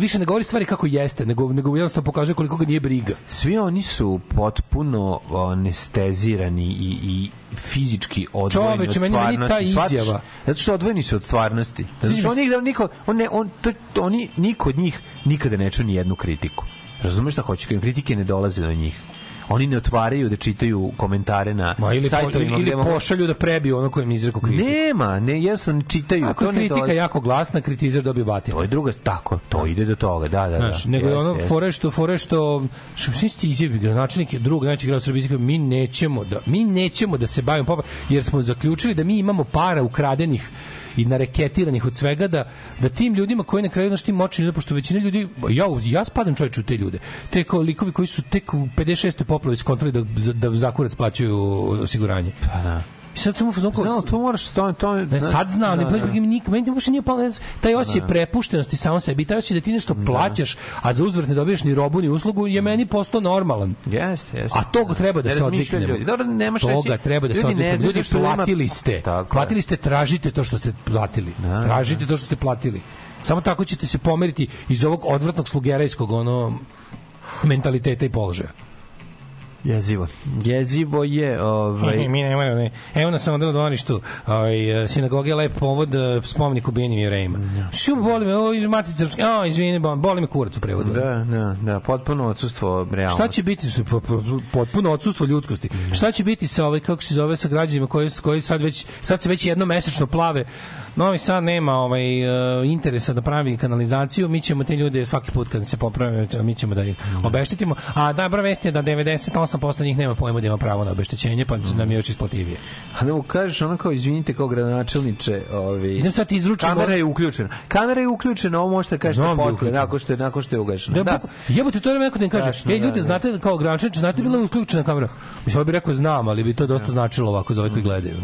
više ne govori stvari kako jeste, nego nego jednostavno pokazuje koliko ga nije briga. Svi oni su potpuno anestezirani i, i fizički odvojeni Čoveče, od meni- meni stvarnosti. ta izjava. Zato što odvojeni su od stvarnosti. Zato što mi oni, niko, on ne, on, to, oni, niko od njih nikada ne čuje ni jednu kritiku. Razumeš šta hoće? Kritike ne dolaze do njih. Oni ne otvaraju da čitaju komentare na Ma ili, po, sajtovima. ili, gde ili mogu- pošalju da prebiju ono kojem izreku kritiku. Nema, ne, jesam, ne čitaju. Ako je kritika dolazi. jako glasna, kritizer dobije batinu. To je druga, tako, to ide do toga, da, da, Znaš, da. nego je ono fore što fore što što svi sti izjavi gradonačelnik je drug najveći grad kao, mi nećemo da mi nećemo da se bavimo popa jer smo zaključili da mi imamo para ukradenih i nareketiranih od svega da da tim ljudima koji na kraju naš tim moćni ljudi pošto većina ljudi ja ja spadam čoveče u te ljude te kao likovi koji su tek u 56. poplavi skontroli da da za kurac plaćaju osiguranje Pa da. I sad samo u fazonu kao, No, to moraš, to, to, Ne, sad znam, ne, da, pa da. mi nik, meni uopšte nije palo, taj osjećaj prepuštenosti samo sebi, taj osjećaj da ti nešto plaćaš, a za uzvrat ne dobiješ ni robu ni uslugu, je meni postao normalan. Jeste, jeste. A toga treba da Ne se odviknemo. Dobro, nemaš Toga reći- treba da se ne odviknemo. Ljudi, platili ste. Platili ste, tražite to što ste platili. Da, tražite to što ste platili. Samo tako ćete se pomeriti iz ovog odvratnog slugerajskog ono mentaliteta i položaja. Jezivo. Jezivo je, ovaj... mi ne moramo, ne. Evo nas onda u dvorištu, ovaj, sinagoge je lep povod eh, spomenik ubijenim jevrejima. Što boli me, ovo iz Matice Srpske, a, izvini, bo- boli me kurac u prevodu. Da, da, da, potpuno odsustvo realnosti. Šta će biti potpuno odsustvo ljudskosti? Šta će biti sa ovaj kako se zove sa građanima koji koji sad već sad se već jedno mesečno plave. Novi Sad nema ovaj e, interesa da pravi kanalizaciju, mi ćemo te ljude svaki put kad se poprave, mi ćemo da ih obeštetimo. A dobra vest je da 98% njih nema pojma da ima pravo na obeštećenje, pa nam je još isplativije. A da mu kažeš ono kao, izvinite, kao gradonačelniče, ovi... Idem sad ti izručim Kamera je uključena. Kamera je uključena, ovo možete kažete da posle, nakon što je, nakon što je ugašena. Da, Da, da. jebote, to je neko da im kaže, Strašno, ej ljudi, da, da. znate kao Grančanić, znate bila je uključena kamera. Mislim, ovo bi rekao znam, ali bi to dosta značilo ovako za ove koji gledaju.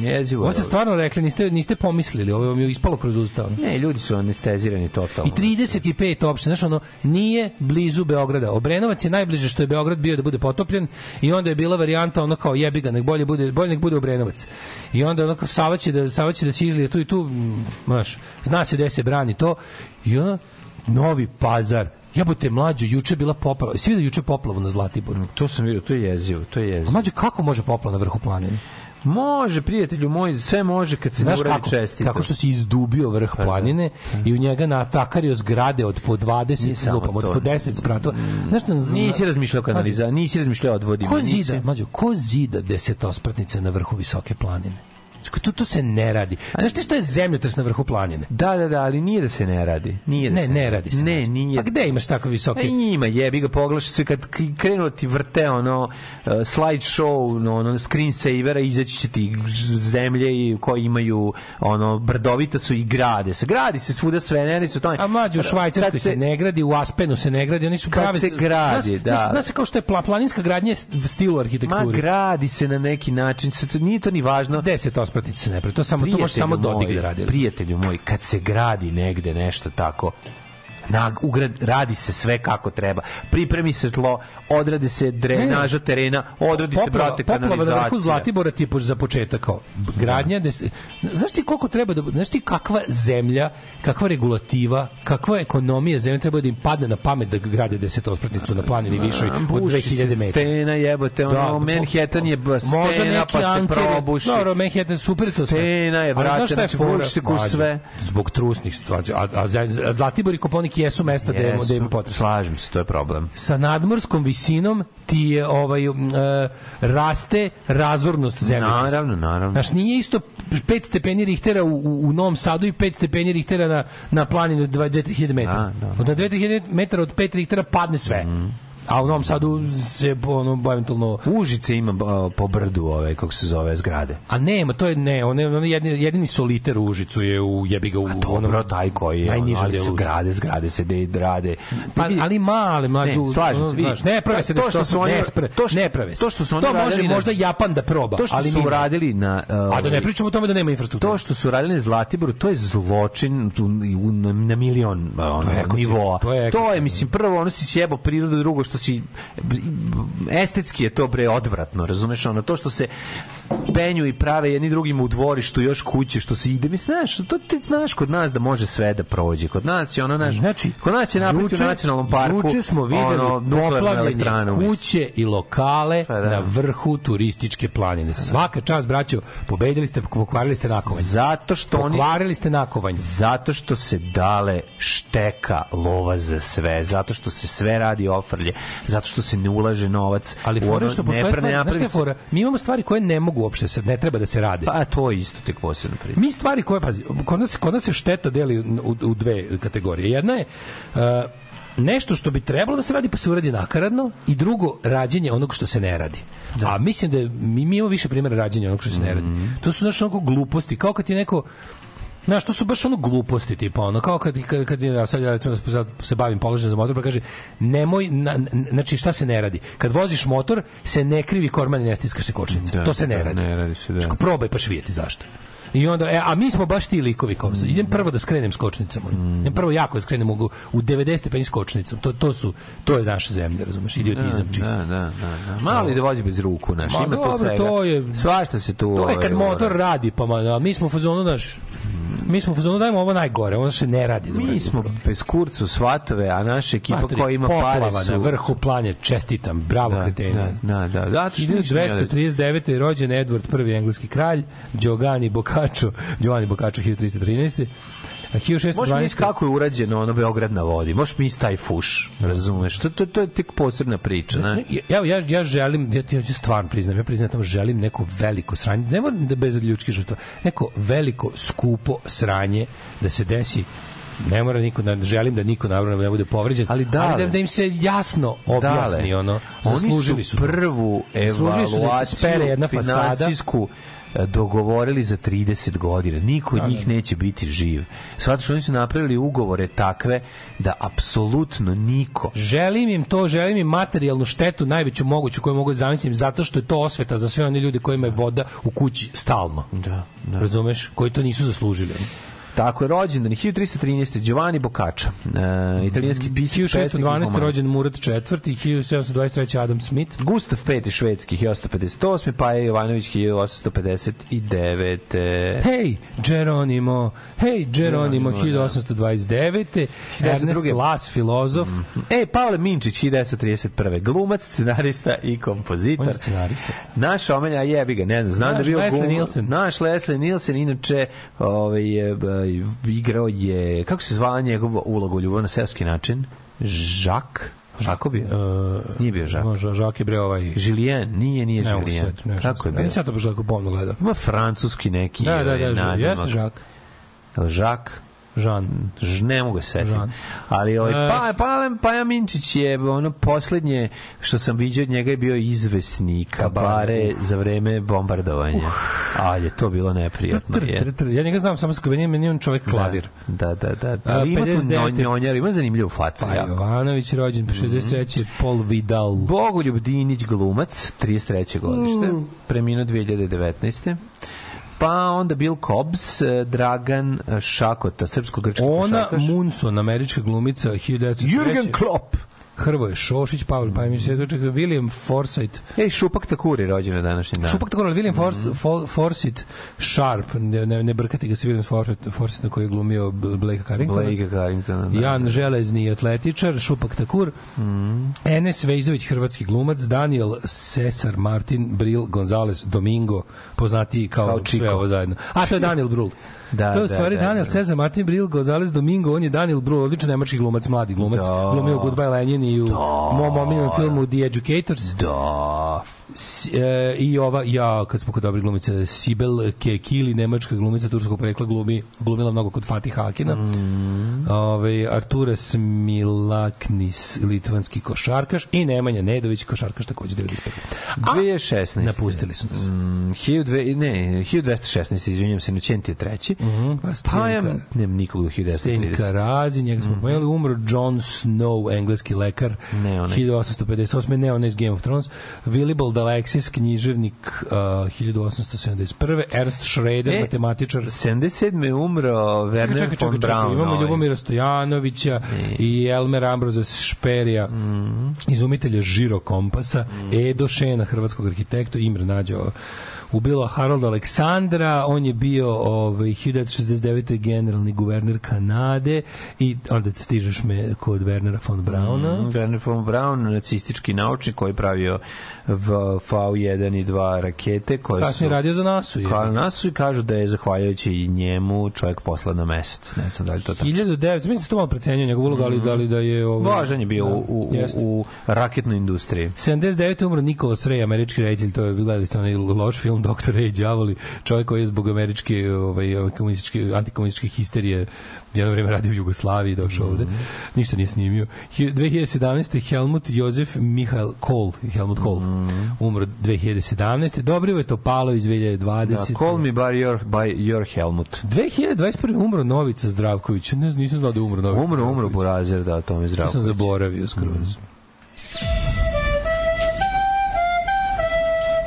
jezivo. Ovo ste stvarno rekli, niste, niste pomislili, ovo vam je ispalo kroz usta. ono. Ne, ljudi su anestezirani totalno. I 35 opština, znaš ono, nije blizu Beograda. Obrenovac je najbliže što je Beograd bio da bude potopljen i onda je bila varijanta ono kao jebi ga, nek bolje bude, bolje nek bude Obrenovac. I onda ono kao Sava će da, Sava će da se izlije tu i tu, mm, znaš, zna se gde se brani to. I onda, Novi pazar, Jebote, mlađo, juče bila poplava. Svi da juče poplavu na Zlatiboru. To sam vidio, to je jezivo, to je A jezivo. mlađo, kako može poplava na vrhu planine? Može, prijatelju moj, sve može kad se Znaš uradi kako, čestito. kako što si izdubio vrh planine i u njega natakario zgrade od po 20 Nije samo lupam, od po 10 spratova. Znaš, na, Nisi razmišljao kanaliza, nisi razmišljao odvodima. Ko nisi- zida, mađo, ko zida desetospratnice na vrhu visoke planine? To, to se ne radi. Znaš ti što je zemljotres na vrhu planine? Da, da, da, ali nije da se ne radi. Nije da Ne, se ne radi se. Ne, nije. A gde imaš tako visoke? ima, jebi ga, pogledaš sve kad k- krenu da ti vrte ono uh, slide show, no, ono screen savera, izaći će ti zemlje i koji imaju ono brdovita su i grade. Se gradi se svuda sve, ne radi se o tome. A mlađe u Švajcarskoj Kad se, ne gradi, u Aspenu se ne gradi, oni su prave... se gradi, znaš, da. Znaš, kao što je pla, planinska gradnja je stilu Ma arhitekturi. gradi se na neki način, nije to ni važno. Desetospratnice se ne pravi, to samo to može samo Dodik da radi. Prijatelju moj, kad se gradi negde nešto tako, na, ugrad, radi se sve kako treba. Pripremi se tlo, odradi se drenaža terena, odradi se, brate, poplava na vrhu kanalizacija. Zlatibora ti za početak kao gradnja des, znaš ti koliko treba da znaš ti kakva zemlja kakva regulativa kakva ekonomija zemlje treba da im padne na pamet da grade desetospratnicu na planini višoj od Buši 2000 se metara stena jebote, ono, Da, Manhattan je stena pa se probuši. Dobro, Manhattan super to. Stena je, brate, znači, buši se Mlađe, sve. Zbog trusnih stvari. A, a, a Zlatibor i Koponik jesu mesta gde ima Jesu, potres Slažem se, to je problem. sa nadmorskom visinom ti je ovaj e, raste razornost zemlje. Naravno, naravno. Znaš, nije isto 5 stepeni Richtera u, u, u Novom Sadu i 5 stepeni Richtera na, na planini od 2000 metara. Da, da. Od 2000 metara od 5 Richtera padne sve. A u Novom Sadu se ono, eventualno Užice ima a, po brdu ove, kako se zove, zgrade. A nema, to je ne, on je on je jedini, jedini soliter u Užicu je u jebi ga u Dobro, taj koji je, ono, ali delu se Užice. grade, zgrade se de, rade. Pa, ali male mlađu Ne, slažem se, znaš, ne prave se To da što su oni- ne, spre, to što- ne prave se. to što su oni to može radili na- možda Japan da proba, To što ali su mi ne. uradili na... A da ne pričamo o tome da nema infrastrukture. To što su radili na Zlatiboru, to je zločin na, na milion ono, nivoa. to je mislim, prvo ono si sjebao prirodu, drugo što si estetski je to bre odvratno, razumeš, ono to što se penju i prave jedni drugima u dvorištu još kuće što se ide, mislim, znaš, to ti znaš kod nas da može sve da prođe. Kod nas je ono, znaš, Znači, kod nas će napraviti u nacionalnom parku Juče smo videli ono, kuće i lokale Pa da. na vrhu turističke planine. Svaka čast, braćo, pobedili ste, pokvarili ste nakovanj. Zato što oni Pokvarili ste nakovanj. Zato što se dale šteka lova za sve, zato što se sve radi ofrlje, zato što se ne ulaže novac Ali fora je što postoje pra- stvari, znaš je fora? Mi imamo stvari koje ne mogu uopšte, se, ne treba da se rade. Pa to je isto tek posebno priča. Mi stvari koje, pazi, kod nas, kod nas se šteta deli u, u dve kategorije. Jedna je uh, nešto što bi trebalo da se radi pa se uradi nakaradno i drugo rađenje onog što se ne radi. A mislim da mi, mi imamo više primjera rađenja onog što se ne radi. To su znaš onako gluposti, kao kad je neko Znaš, to su baš ono gluposti, tipa ono, kao kad, kad, kad ja sad ja recimo sad se bavim položajem za motor, pa kaže, nemoj, na, na- znači šta se ne radi? Kad voziš motor, se ne krivi korman i ne stiska se kočnica. Da, to se ne da, radi. ne radi se, da. Znači, probaj pa vidjeti zašto. I onda, e, a mi smo baš ti likovi kao sad. Idem prvo da skrenem skočnicom. ono. Idem prvo jako da skrenem u, u 90 stepeni skočnicom. To, to, su, to je naša zemlja, razumeš? Idiotizam čisto. Da, da, da, da. Mali da vozi bez ruku, naš. Ma Ima to svega. to je- Svašta se tu... To je kad ovaj, motor radi, pa ma, a mi smo u fazonu, naš, mi smo u fazonu dajemo ovo najgore, ono se ne radi. dobro, Mi smo bez kurcu svatove, a naša ekipa Matori, koja ima pare su... na vrhu planje, čestitam, bravo Da, kreteni. da, da, da. da, što ništa nije reći. 1239. je rođen Edward I engleski kralj, Giovanni Boccaccio, Giovanni Boccaccio 1313. A 1612. Možeš misliti kako je urađeno ono Beograd na vodi. Možeš misliti taj fuš, razumeš? To, to, to je tek posebna priča. Ne? Ja, ja, ja želim, ja, ja stvarno priznam, ja priznam, tamo želim neko veliko sranje, ne moram da bez ljudskih žrtva, neko veliko, skupo sranje da se desi ne mora niko da želim da niko naravno ne bude povređen Ali dale. da, da im se jasno objasni Dale, ono zaslužili su prvu Zaslužili su da evaluaciju jedna fasada dogovorili za 30 godina. Niko od njih neće biti živ. Zato što oni su napravili ugovore takve da apsolutno niko Želim im to, želim im materijalnu štetu najveću moguću koju mogu da zamislim zato što je to osveta za sve one ljude kojima je voda u kući stalno. Da, da. Razumeš? Koji to nisu zaslužili. Tako je, rođendan 1313. Giovanni Boccaccio, uh, italijanski pisac, pesnik i 1612. humanist. rođen Murat IV. 1723. Adam Smith. Gustav V. švedski 1858. pa je Jovanović 1859. Hej, Geronimo, hej, Geronimo, Geronimo, da. 1829. Ernest 1902. Las, filozof. E, Pavle Minčić, 1931. Glumac, scenarista i kompozitor. On je scenarista. Naš omelja jebi ga, ne znam, znam Naš da je bio Leslie glum- Nielsen. Naš Leslie Nielsen, inače ovaj, igrao je, kako se zvala njegova uloga u ljubav na seoski način? Žak? Žako bio? Uh, Nije bio Žak. Može, Žak je bre ovaj... Julien, nije, nije ne Kako je bio? Ja to baš tako pomno gledao. Ima francuski neki Da, da, ovaj, da, jeste Žak. Žak? Žan. Ne mogu se setiti. Žan. Ali ovaj, E. pa, pa, Paja Minčić je ono poslednje što sam vidio od njega je bio izvesni kabare za vreme bombardovanja. Ali je to bilo neprijatno. Tr, Je. tr, tr. Ja njega znam samo sa meni on čovjek klavir. Da, da, da. da. Ali ima tu 59. njonjer, ima zanimljivu facu. Pa. Jovanović rođen, Mhm. 63. Paul Vidal. Bogoljub Dinić glumac, 33. godište, Mm. preminuo 2019. Pa onda Bill Cobbs, eh, Dragan eh, Šakota, srpsko-grčki Ona košarkaš. Munson, američka glumica, 1903. Jürgen Klopp. Hrvoje Šošić, Pavel Pajmić, mm. William Forsythe, Ej, Šupak Takuri rođen na današnji dan. Šupak tako, ali William Fors, Mhm. For, Forsyth Sharp, ne, ne, ne brkati ga sa William Forsyth, Forsyth na koji je glumio Blake Carringtona. Blake Carringtona. Da. Jan Železni atletičar, Šupak Takur, Mhm. Enes Vejzović, hrvatski glumac, Daniel Cesar Martin Bril Gonzales Domingo, poznatiji kao, Kao sve ovo zajedno. A, to je Daniel Brul. Da, to je u da, stvari da, Daniel da. Cesar Martin Bril Gonzales Domingo, on je Daniel Brul, odličan nemački glumac, mladi glumac, Da. glumio Goodbye Lenin i u mom omiljenom filmu The Educators. Da. E, I ova, ja, kad smo kod dobrih glumica, Sibel Kekili, nemačka glumica turskog porekla, glumi, glumila mnogo kod Fatih Hakina. Mm. Ove, Arturas Milaknis, litvanski košarkaš i Nemanja Nedović, košarkaš takođe 95. A 2016. napustili su nas. Mm, 1200, ne, 1216, izvinjam se, Nućent je treći. Mhm, pa Pa ja Stenka- nemam nikog do 1230. Stenka Razi, njega smo pomenuli, umro John Snow, engleski lekar, Ne, onaj. 1858. Ne, onaj iz Game of Thrones. Willibald Alexis, književnik, uh, 1871. Ernst Schroeder, E, matematičar. 77. je umro Werner Čekaj, čekaj, von čekaj, Braun. imamo ovaj. Ljubomira Stojanovića i Elmer Ambroza Šperija, izumitelja žiro kompasa, Edo Šena, hrvatskog arhitekta, Imre Nađao ubilo Harold Aleksandra, on je bio ovaj, 1969. generalni guverner Kanade i onda stižeš me kod Wernera von Brauna. Mm, Werner von Braun, nacistički naučnik koji je pravio v, V1 i 2 rakete koje Kasnije su radio za nasu. je. Kao nasu i kažu da je zahvaljujući njemu čovjek poslan na mesec. Ne znam da li to tako. 1900, mislim da se to malo precenjuje njegov uloga, ali da li da je... Ovaj, Važan je bio da, u, u, u raketnoj industriji. 79. umro Nikolas Ray, američki reditelj, to je gledali ste onaj loš film Dr. Ray Đavoli, čovjek koji je zbog američke ovaj, komunističke, antikomunističke histerije jedno vreme radio u Jugoslaviji, došao ovde. Ništa nije snimio. Hi- 2017. Helmut Jozef Mihael Kohl, Helmut Kohl, umro 2017. Dobrivoje Topalović 2020. Da, call me by your, by your Helmut. 2021. umro Novica Zdravković. Ne znam, nisam znao da je umro Novica Umro, umro Zdravković. Burazer, da, to mi To sam zaboravio skroz.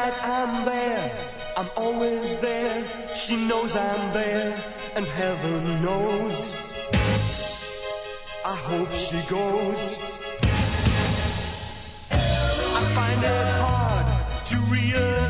Night I'm there, I'm always there. She knows I'm there, and heaven knows. I hope she goes. I find it hard to realize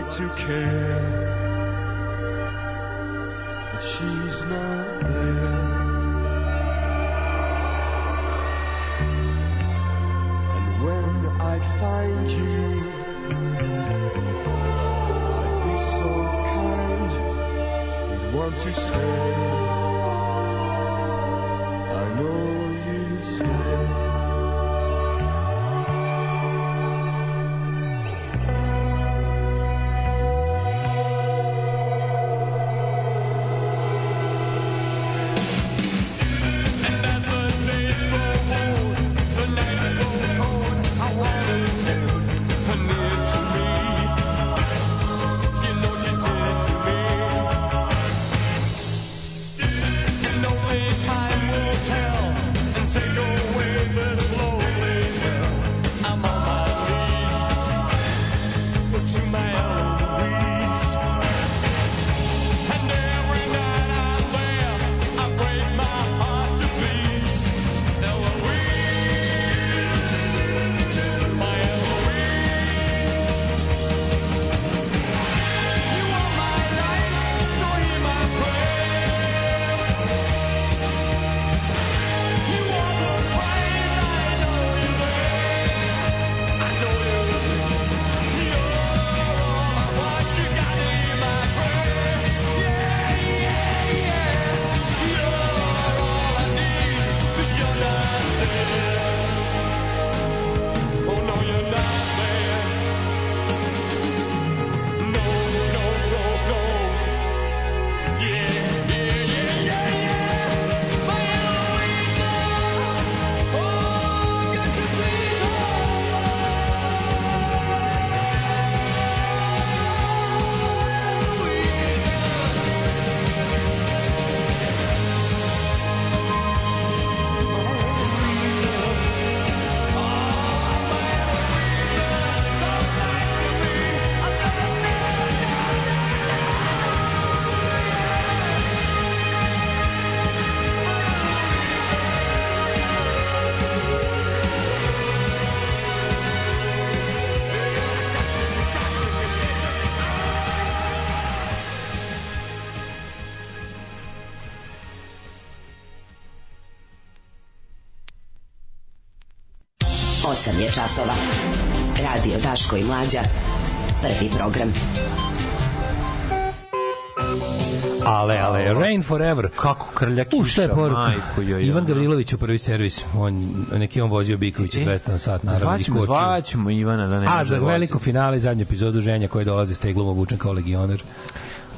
like to care, but she's not there. And when I'd find you, I'd be so kind, you'd want to stay. 8 je časova. Radio Daško i Mlađa. Prvi program. Ale, ale, Rain Forever. Kako krlja kiša, U, šta je poruka? Majko, joj, joj, Ivan Gavrilović u prvi servis. On, neki on vozio Bikovića e, 200 na sat, naravno. Zvaćemo, zvaćemo Ivana da ne A da za veliko finale i zadnju epizodu ženja koje dolazi teglom obučen kao legioner.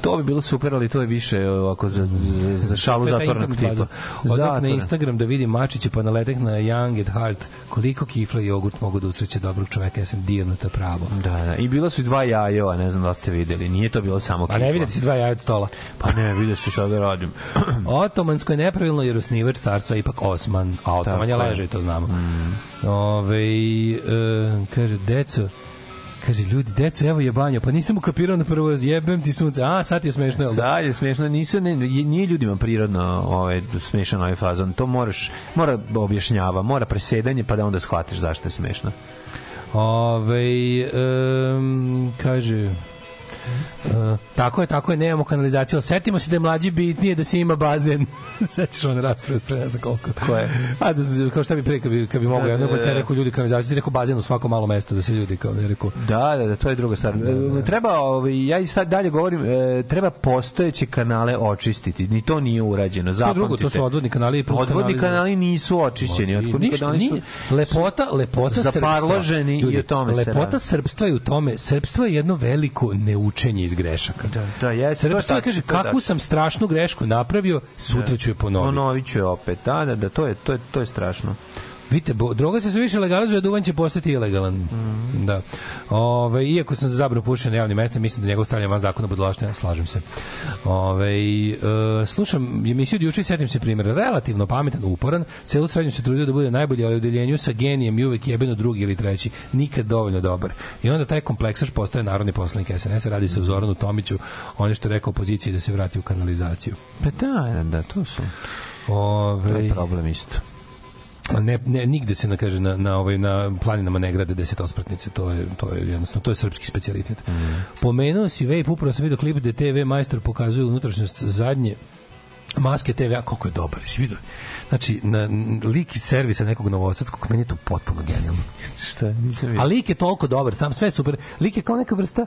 To bi bilo super, ali to je više e, ovako za, za šalu zatvornog tipa. Odmah na Instagram da vidim Mačiće, pa naletek na Young at Heart koliko kifla i jogurt mogu da usreće dobrog čoveka, ja sam dirnuta pravo. Da, da. I bila su i dva jajeva, ne znam da ste videli. Nije to bilo samo A ne vidite si dva jaja od stola. Pa ne, vidio su šta da radim. [CLEARS THROAT] Otomansko je nepravilno jer osnivač carstva je ipak Osman, a Otoman je Tako je. leže to znamo. Ove, e, kaže, deco, kaže, ljudi, deco, evo je banja, pa nisam ukapirao na prvo, jebem ti sunce, a, sad je smešno, jel da? Sad je smešno, nisu, ne, nije ljudima prirodno ovaj, smešan ovaj fazon. To moraš, mora objašnjava, mora presedanje pa da onda shvatiš zašto je smešno. Ove, um, kaže... Uh, tako je, tako je, nemamo kanalizaciju, ali setimo se da je mlađi bitnije da se ima bazen. [LAUGHS] Sećaš one rasprave pre ne znam koliko. Koje? A da, se- kao šta bi pre, kad bi, kad bi mogao, Da, jedno da, pa se da. rekao ljudi kanalizaciju, rekao bazen u svako malo mesto da se ljudi kao ne rekao. Da, da, da, to je druga stvar. E, Treba, ovaj, ja i sad dalje govorim, e, treba postojeće kanale očistiti. Ni to nije urađeno. To je Zapamtite. drugo, to su odvodni kanali i plus Odvodni kanali kanali nisu očišćeni. Odvodni ništa, kanali su lepota, lepota srpstva. zaparloženi i o tome se Lepota srpstva je u tome, srpstvo je jedno veliko neučenje iz grešaka. Da, da, jeste, je, tačno, kaže, to kakvu tačno. sam strašnu grešku napravio, sutra ću je ponoviti. Ponovit ću je opet. Da, da, da, to je, to je, to je strašno. Vidite, droga se sve više legalizuje, a duvan će postati ilegalan. Mhm. Da. Ove, iako sam za zabranu pušenja na javnim mestima, mislim da njegov stavljanje van zakona budalaština, slažem se. Ove, e, slušam emisiju od juče i setim se primjera. Relativno pametan, uporan, celu srednju se trudio da bude najbolji, ali u deljenju sa genijem i uvek jebeno drugi ili treći. Nikad dovoljno dobar. I onda taj kompleksaš postaje narodni poslanik SNS. Radi se o Zoranu Tomiću, on je što rekao opoziciji da se vrati u kanalizaciju. Pa da, da, to su. Ove, To je problem isto. Ne, ne nigde se na kaže na na ovaj na planinama ne grade desetospratnice to je to je jednostavno to je srpski specijalitet. Pomenuo si vape upravo sam video klip gde TV majstor pokazuje unutrašnjost zadnje maske TV, a koliko je dobar, si vidio? Znači, na, lik iz servisa nekog novosadskog, meni je to potpuno genijalno. [LAUGHS] Šta, nisam vidio. A lik je toliko dobar, sam sve super. Lik je kao neka vrsta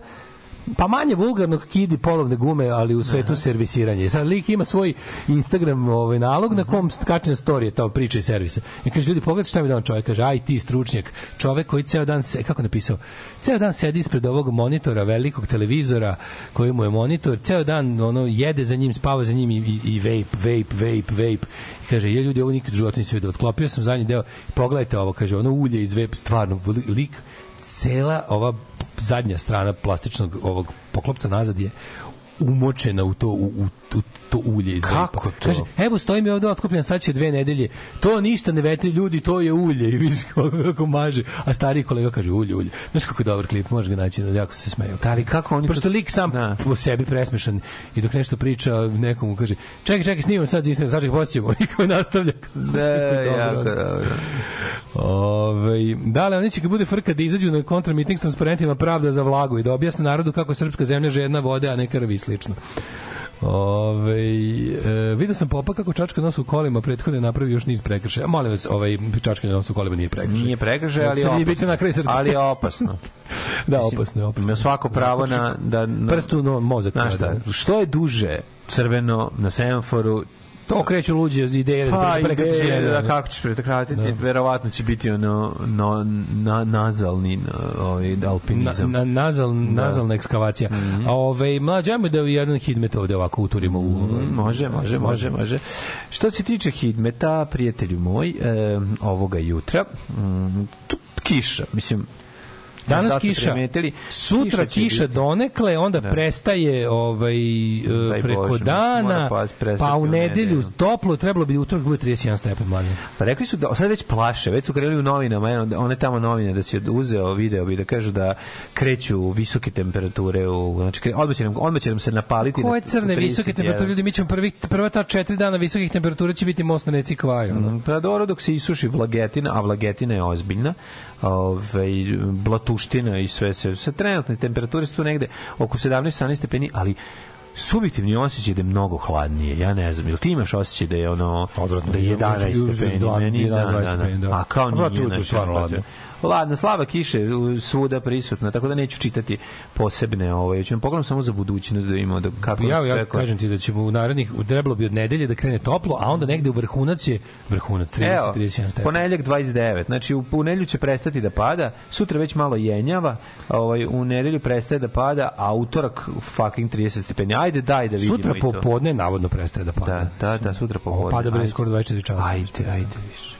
pa manje vulgarnog kidi polovne gume, ali u svetu servisiranja. I Sad lik ima svoj Instagram ovaj nalog na kom kačen story je to priča iz servisa. I kaže ljudi pogledaj šta mi da on čovjek kaže, aj ti stručnjak, čovjek koji ceo dan se kako napisao, ceo dan sedi ispred ovog monitora, velikog televizora koji mu je monitor, ceo dan ono jede za njim, spava za njim i, i, i vape, vape, vape, vape. I kaže, je ljudi, ovo nikad u životu nisam. Otklopio sam zadnji deo, pogledajte ovo, kaže, ono ulje iz vape, stvarno, lik, cela ova zadnja strana plastičnog ovog poklopca nazad je umočena u to u, u, u to ulje iz Kako to? Kaže, evo stoji mi ovde otkupljen, sad će dve nedelje. To ništa ne vetri ljudi, to je ulje. I vidiš [LAUGHS] kako, kako maže. A stari kolega kaže ulje, ulje. Znaš kako je dobar klip, možeš ga naći, jako se smeju. Da, ali kako oni... Pošto lik sam Da. po sebi presmešan i dok nešto priča nekomu kaže čekaj, čekaj, snimam sad Instagram, sad ću poćemo i [LAUGHS] kao nastavlja. Da, jako dobro. Ove, da, ali oni će kad bude frka da izađu na kontramiting s transparentima pravda za vlagu i da objasne narodu kako je srpska zemlja žedna vode, a ne krvi slično. Ove, e, vidio sam popa kako čačka nos u kolima prethodno napravi još niz prekršaja. Molim vas, ovaj čačkanje nos u kolima nije prekršaj. Nije prekršaj, ali opasno. biti na kraj srca. Ali je opasno. [LAUGHS] da, opasno je, opasno. Ima svako pravo na... Da, na Prst u no, mozak. Znaš šta, da. što je duže crveno na semaforu, To kreću luđe ideje. pa da prekršaj ideje vreme. da kako ćeš pretakratiti, Da. verovatno će biti ono no, na, nazalni ovaj, alpinizam. Na, na, nazal, nazalna ekskavacija. Mhm. A ove, mlađe, ajmo da jedan hidmet ovde ovako uturimo u... Mm, Može, može, može, može. Što se tiče Hidmeta, prijatelju moj, e, ovoga jutra, mm, tu kiša, mislim, Danas da ste kiša, primetili, sutra kiša biti. donekle, onda Da. prestaje ovaj, e, Daj preko Bože, dana, pas- pa u nedelju nedelju. toplo, trebalo bi utorak bude 31 stepen mladen. Pa rekli su da sad već plaše, već su krenuli u novinama, eno, one tamo novine da si uzeo video bi da kažu da kreću visoke temperature, u, znači odmah će nam, odmah će nam se napaliti. Koje na crne 31. visoke temperature, ljudi, mi ćemo prvi, prva ta četiri dana visokih temperatura će biti most na reci Kvaj, ono. Mm, Pa dobro dok se isuši vlagetina, a vlagetina je ozbiljna, ovaj blatuština i sve se. Sa trenutne temperature su tu negde oko 17-18 stepeni, ali subjektivni osjećaj da je mnogo hladnije. Ja ne znam, jel ti imaš osjećaj da je ono Odvratno. da je 11 Znači, stepeni? 11, Meni, da, 20 da, da. da. A kao nije. brate, ujutru je znači, stvarno ono, ladno. Slaba kiše svuda prisutna, tako da neću čitati posebne ovaj. Ćemo pogledam samo za budućnost da vidimo da kako Ja, ja sve- kažem ti da ćemo u narednih, trebalo bi od nedelje da krene toplo, a onda negde u vrhunac je vrhunac 30, Evo, 31 stepen. ponedeljak 29. Znači u, u nedelju će prestati da pada, sutra već malo jenjava, ovaj u nedelju prestaje da pada, a utorak fucking 30 stepeni. Ajde daj da vidimo Sutra popodne navodno prestaje da pada. Da, da, da, sutra popodne. Pada bre skoro 24 časa. Ajde, ajde više.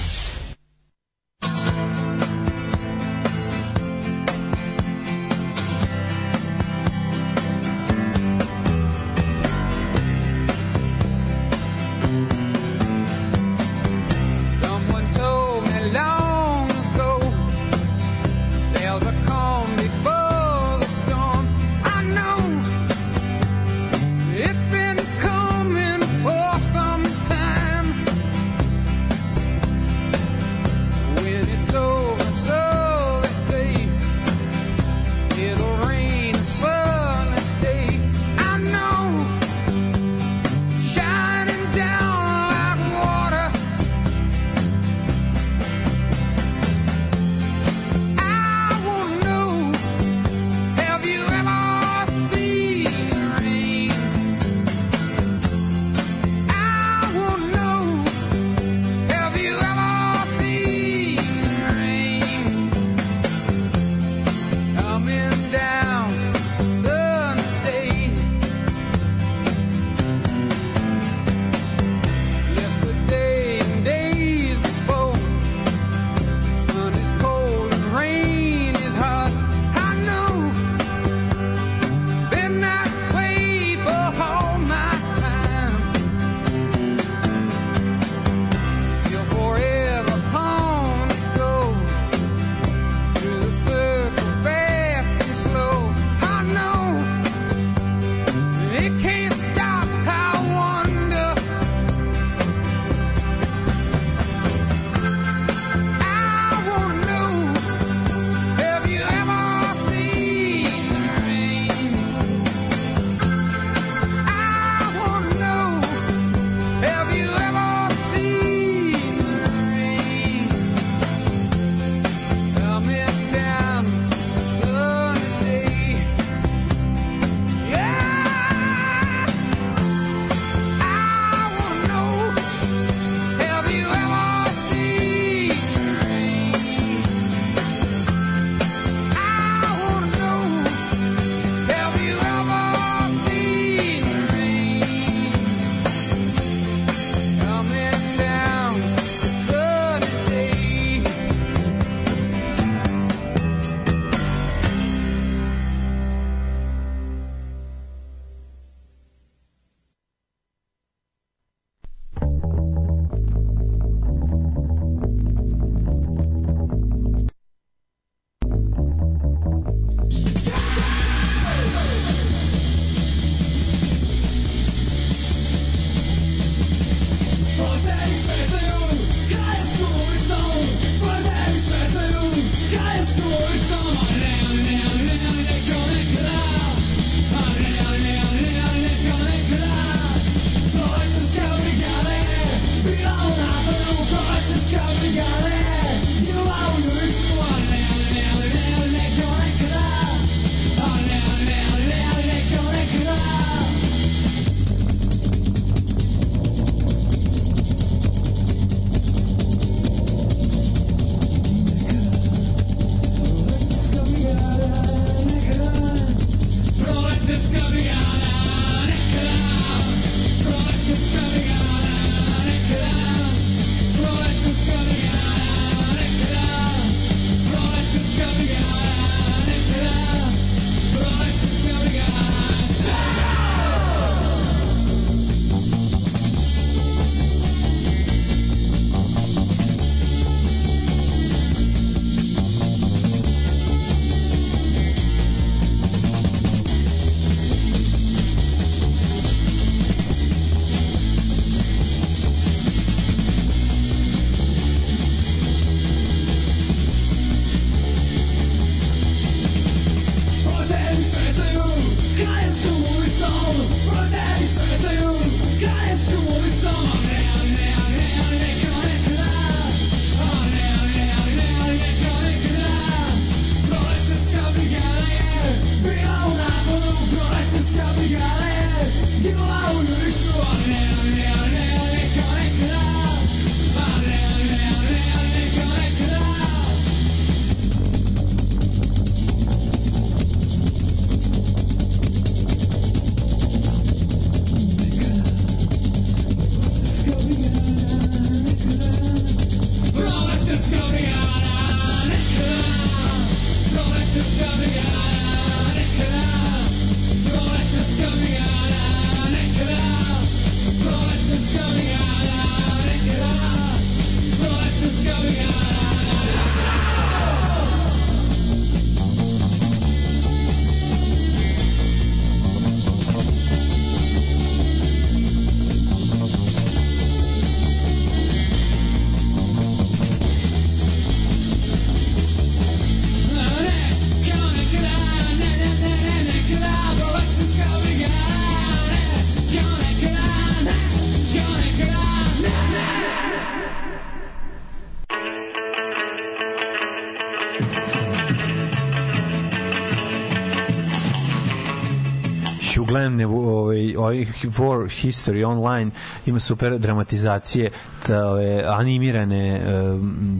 Ne, ovaj, ovaj War History Online, ima super dramatizacije ta, ove, animirane e,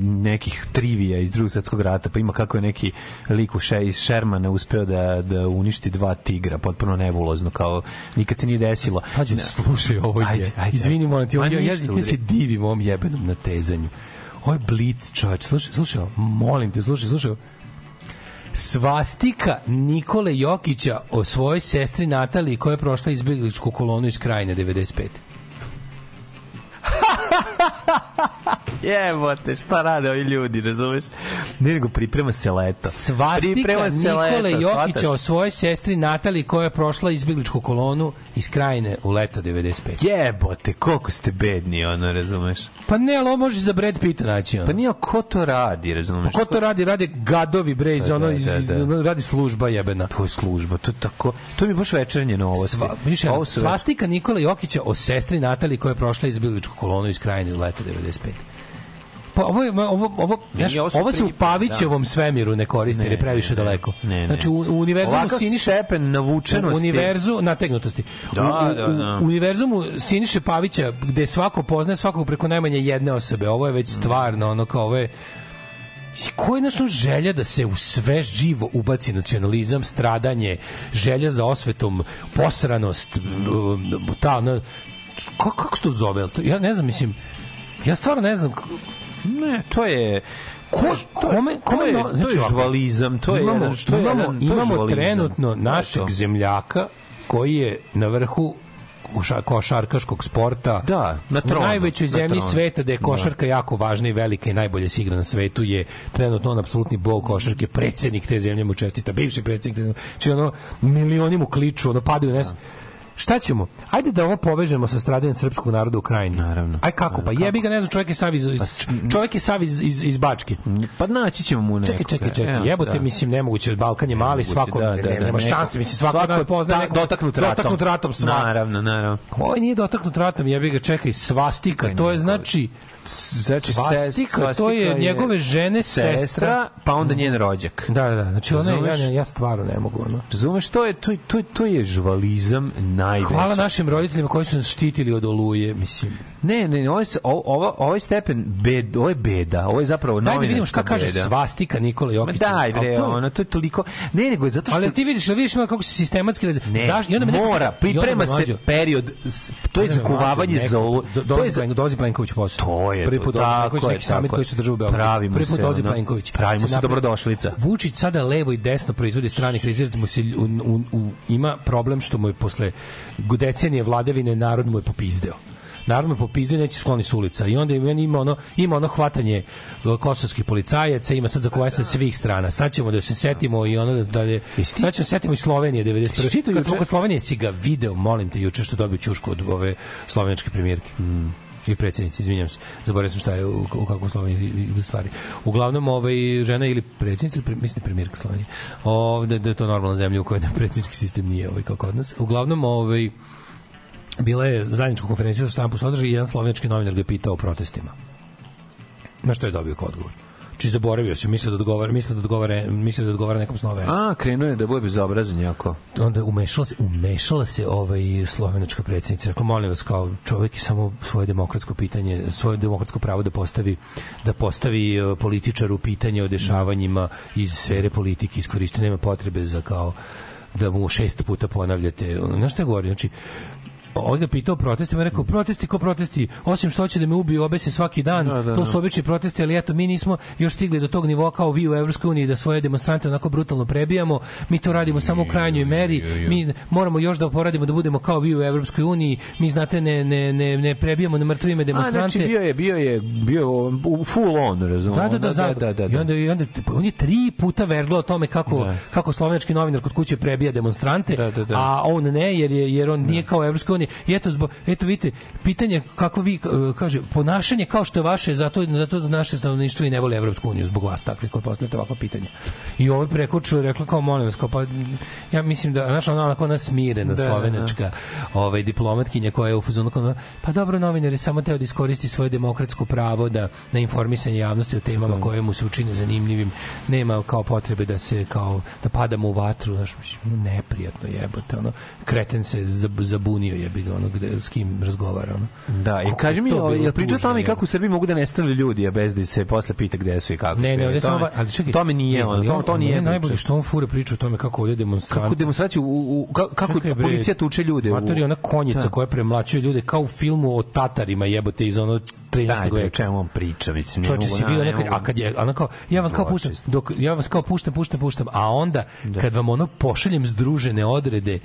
nekih trivija iz drugog svetskog rata, pa ima kako je neki lik še, iz Shermana uspeo da, da uništi dva tigra, potpuno nebulozno, kao nikad se nije desilo. Pađe, slušaj, ovo je. Ajde, ajde, Izvini, molim ti, ja, ja, ja se divim ovom jebenom natezanju. Ovo je blic, čovječ. Slušaj, slušaj, molim te, slušaj, slušaj. Svastika Nikole Jokića o svojoj sestri Nataliji koja je prošla izbjegličku kolonu iz krajine 95. Jebote, šta rade ovi ljudi, razumeš? Ne nego priprema se leto. Svastika Priprema se Nikole leto, Jokića shvataš? o svojoj sestri Nataliji koja je prošla izbjegličku kolonu iz krajine u leto 95. Jebote, koliko ste bedni, ono, razumeš? Pa ne, ali ovo možeš za Brad Pitta naći. Ono. Pa nije, ko to radi, razumeš? Pa ko to radi? Rade gadovi, bre, iz Da, ono, da, iz, da, da. ono, radi služba jebena. To je služba, to je tako, to mi je baš večernje novosti. Sva, više, Ovo su svastika Nikola Jokića o sestri Natali koja je prošla izbjegličku kolonu iz krajine u leto 95. Pa ovo, je, ovo, ovo, znaš, ovo ovo se u Pavićevom svemiru ne koristi, jer je previše ne, daleko. Ne, ne. Znači, u, u univerzumu Ovakav Siniše... stepen navučenosti. U univerzu nategnutosti. Da, u, u, da, da. u univerzumu Siniše Pavića gde svako poznaje svakog preko najmanje jedne osobe. Ovo je već stvarno ono kao ovo je Ko je našo želja da se u sve živo ubaci nacionalizam, stradanje, želja za osvetom, posranost, ta, ono, kako, kako se to zove? Ja ne znam, mislim, ja stvarno ne znam, Ne, to je... Ko, kome, to kome, je, no- to znači je ovako, žvalizam, to je imamo, jedan, to je imamo, jedan, to je imamo žvalizam. trenutno To je našeg to. zemljaka koji je na vrhu koša- košarkaškog sporta Da, na u tronu, najvećoj na zemlji tronu. sveta da je košarka jako važna i velika i najbolje se igra na svetu je trenutno on apsolutni bog košarke predsednik te zemlje mu čestita bivši predsednik te zemlje či ono milioni mu kliču ono padaju nes Šta ćemo? Ajde da ovo povežemo sa stradanjem srpskog naroda u krajini. Naravno. Aj kako? Pa jebi ga, ne znam, čovjek je sav iz, iz, čovjek je sav iz, iz, iz Bačke. Pa naći ćemo mu nekoga. Čekaj, čekaj, čekaj. Jebote, da. mislim nemoguće, Balkan je mali, svako da, da, da, nemaš neko- šanse, mislim svako od nas svako pozna nekog dotaknut ratom. Dotaknut ratom svako. Naravno, naravno. Ovo nije dotaknut ratom, jebi ga, čekaj, svastika, to je znači Znači, svastika, to je njegove žene sestra, pa onda njen rođak. Da, da, da. Znači, ona, ja, ja stvarno ne mogu, ono. Razumeš, to je, to, je- to, je- to je žvalizam najveći. Hvala našim roditeljima koji su nas štitili od oluje, mislim. Ne, ne, ne, ovo je, s- o- ovo, ovaj stepen, bed, ovo je beda, ovo je zapravo da vidimo novinarska šta kaže beda. svastika Nikola Ma Jokić. daj bre, ono, to je toliko... Ne, nego je zato što... Ali ti vidiš, ali vidiš kako se sistematski... Ne, Zašto? I onda me mora, onda priprema se period, to je zakuvavanje za ovo. do- To je Dolazi, za- Plenko- dolazi Plenković posle. To je Prvi to, put dolazi tako Plenković, je, neki samit je. koji se drži u Beogradu. Pravimo Prvi put dolazi Plenković. pravimo se dobrodošlica. Vučić sada levo i desno proizvodi strani krize, mu se ima problem što mu je posle decenije vladavine narod mu je popizdeo narod mu je popizdeo i neće skloni s ulica. I onda ima ono ima ono hvatanje e, kosovskih policajaca ima sad zakovaj sa svih strana. Sad ćemo da se setimo i ono da, da je, sad ćemo se setimo i Slovenije 91. Jesi čitao Kad smo kod Slovenije si ga video molim te juče što dobio ćušku od ove slovenjačke premijerke. I predsjednici, izvinjam se, zaboravio sam šta je u, u kakvom Sloveniji idu stvari. Uglavnom, ovaj, žena ili predsjednica, ili pre, mislim da je premijerka Slovenije, ovde, da je to normalna zemlja u kojoj predsjednički sistem nije ovaj, kao kod nas. Uglavnom, ovaj, bila je zajednička konferencija za štampu sadržaj i jedan slovenjački novinar ga je pitao o protestima. Na što je dobio kao odgovor? Či zaboravio se, mislio da odgovara, mislio da odgovara, mislio da odgovara nekom s nove A, krenuo je da bude bezobrazan jako. onda umešala se, umešala se ovaj slovenačka predsjednica. Rekla, molim vas, kao čovjek je samo svoje demokratsko pitanje, svoje demokratsko pravo da postavi da postavi eh, političaru pitanje o dešavanjima iz sfere politike iskoristio, nema potrebe za kao da mu šest puta ponavljate. Znaš šta govori? Znači, Ovaj ga pitao protestima, rekao, protesti ko protesti, osim što hoće da me ubiju, obese svaki dan, Da, da, to da. su obični protesti, ali eto, mi nismo još stigli do tog nivoa kao vi u Evropskoj uniji da svoje demonstrante onako brutalno prebijamo, mi to radimo samo u krajnjoj meri, mi moramo još da poradimo da budemo kao vi u Evropskoj uniji, mi znate ne, ne, ne, ne prebijamo na mrtvime A, demonstrante. znači bio je, bio je, bio full on, razumiješ? Da, da, da, da, da, da, I onda, i onda on je tri puta verglo o tome kako, Da. kako slovenački novinar kod kuće prebija demonstrante, Da, da, da. a on ne, jer, je, jer on nije kao Evropska unije. I eto, zbog, eto vidite, pitanje kako vi, uh, kaže, ponašanje kao što je vaše, zato, zato da naše stanovništvo i ne voli Evropsku uniju zbog vas takvi koji postavljate ovakva pitanja. I ovo je prekočilo, rekla kao, molim vas, kao, pa, ja mislim da, znaš, ona onako ona smirena, Da, slovenačka ovaj, diplomatkinja koja je u fazonu, kao, pa dobro, novinar je samo teo da iskoristi svoje demokratsko pravo da na informisanje javnosti o temama koje mu se učine zanimljivim, nema kao potrebe da se kao da padamo u vatru, znaš, mislim, neprijatno jebote, ono, kreten se zab- zabunio jebi ga, ono, gde, s kim razgovara, ono. Da, i kaži mi, to o, bilo jel priča o tužno, tome i kako u Srbiji mogu da nestanu ljudi, a bez da se posle pita gde su i kako Ne, su. ne, ovdje samo, ali čekaj. Tome nije, ne, ono, to, to nije najbolje što on fura priča o tome kako ovdje demonstranti Kako demonstraciju, u, u, ka- kako Čekaj, bre, policija tuče ljude. u- Matori, ona konjica Da. koja premlaćuje ljude kao u filmu o Tatarima jebote iz ono 13. Daj, bre, o veka. čemu on priča, mislim, ne Čovječe, mogu, si ne nekad, a kad je, ona kao, ja vam kao puštam, dok, ja vas kao puštam, puštam, puštam, a onda, kad vam ono pošaljem združene odrede,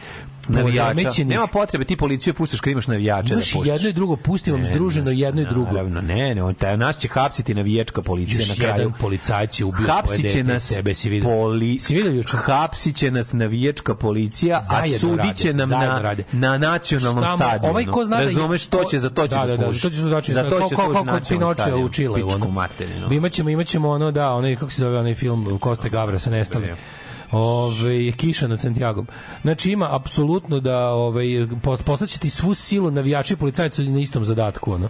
navijača. Nema potrebe ti policiju puštaš kad imaš navijače Imaš da i puštaš. jedno i drugo, pusti vam združeno jedno i drugo. Naravno, ne, ne, on taj nas će hapsiti navijačka policija Još na kraju. jedan policajac je ubio svoje će dete, nas sebe, si vidio? poli... Si vidio juče? Hapsit će nas navijačka policija, a Zajedno sudit će rade, nam na, rade. na nacionalnom Šta mu- stadionu. Ovaj ko zna da je- Razumeš, to će, za to će da, da, da, da, služi. za to će služi, Za to kao- će kao- služi kao kod nacionalni Pinočea stadion. u Čileu, Pičku materinu. Imaćemo, imaćemo ono, da, onaj, kako se zove onaj film Koste Gavra sa nestali. Ove, kiša nad Santiagom. Znači ima apsolutno da ovaj pos- poslaće ti svu silu navijači i policajaca na istom zadatku ono.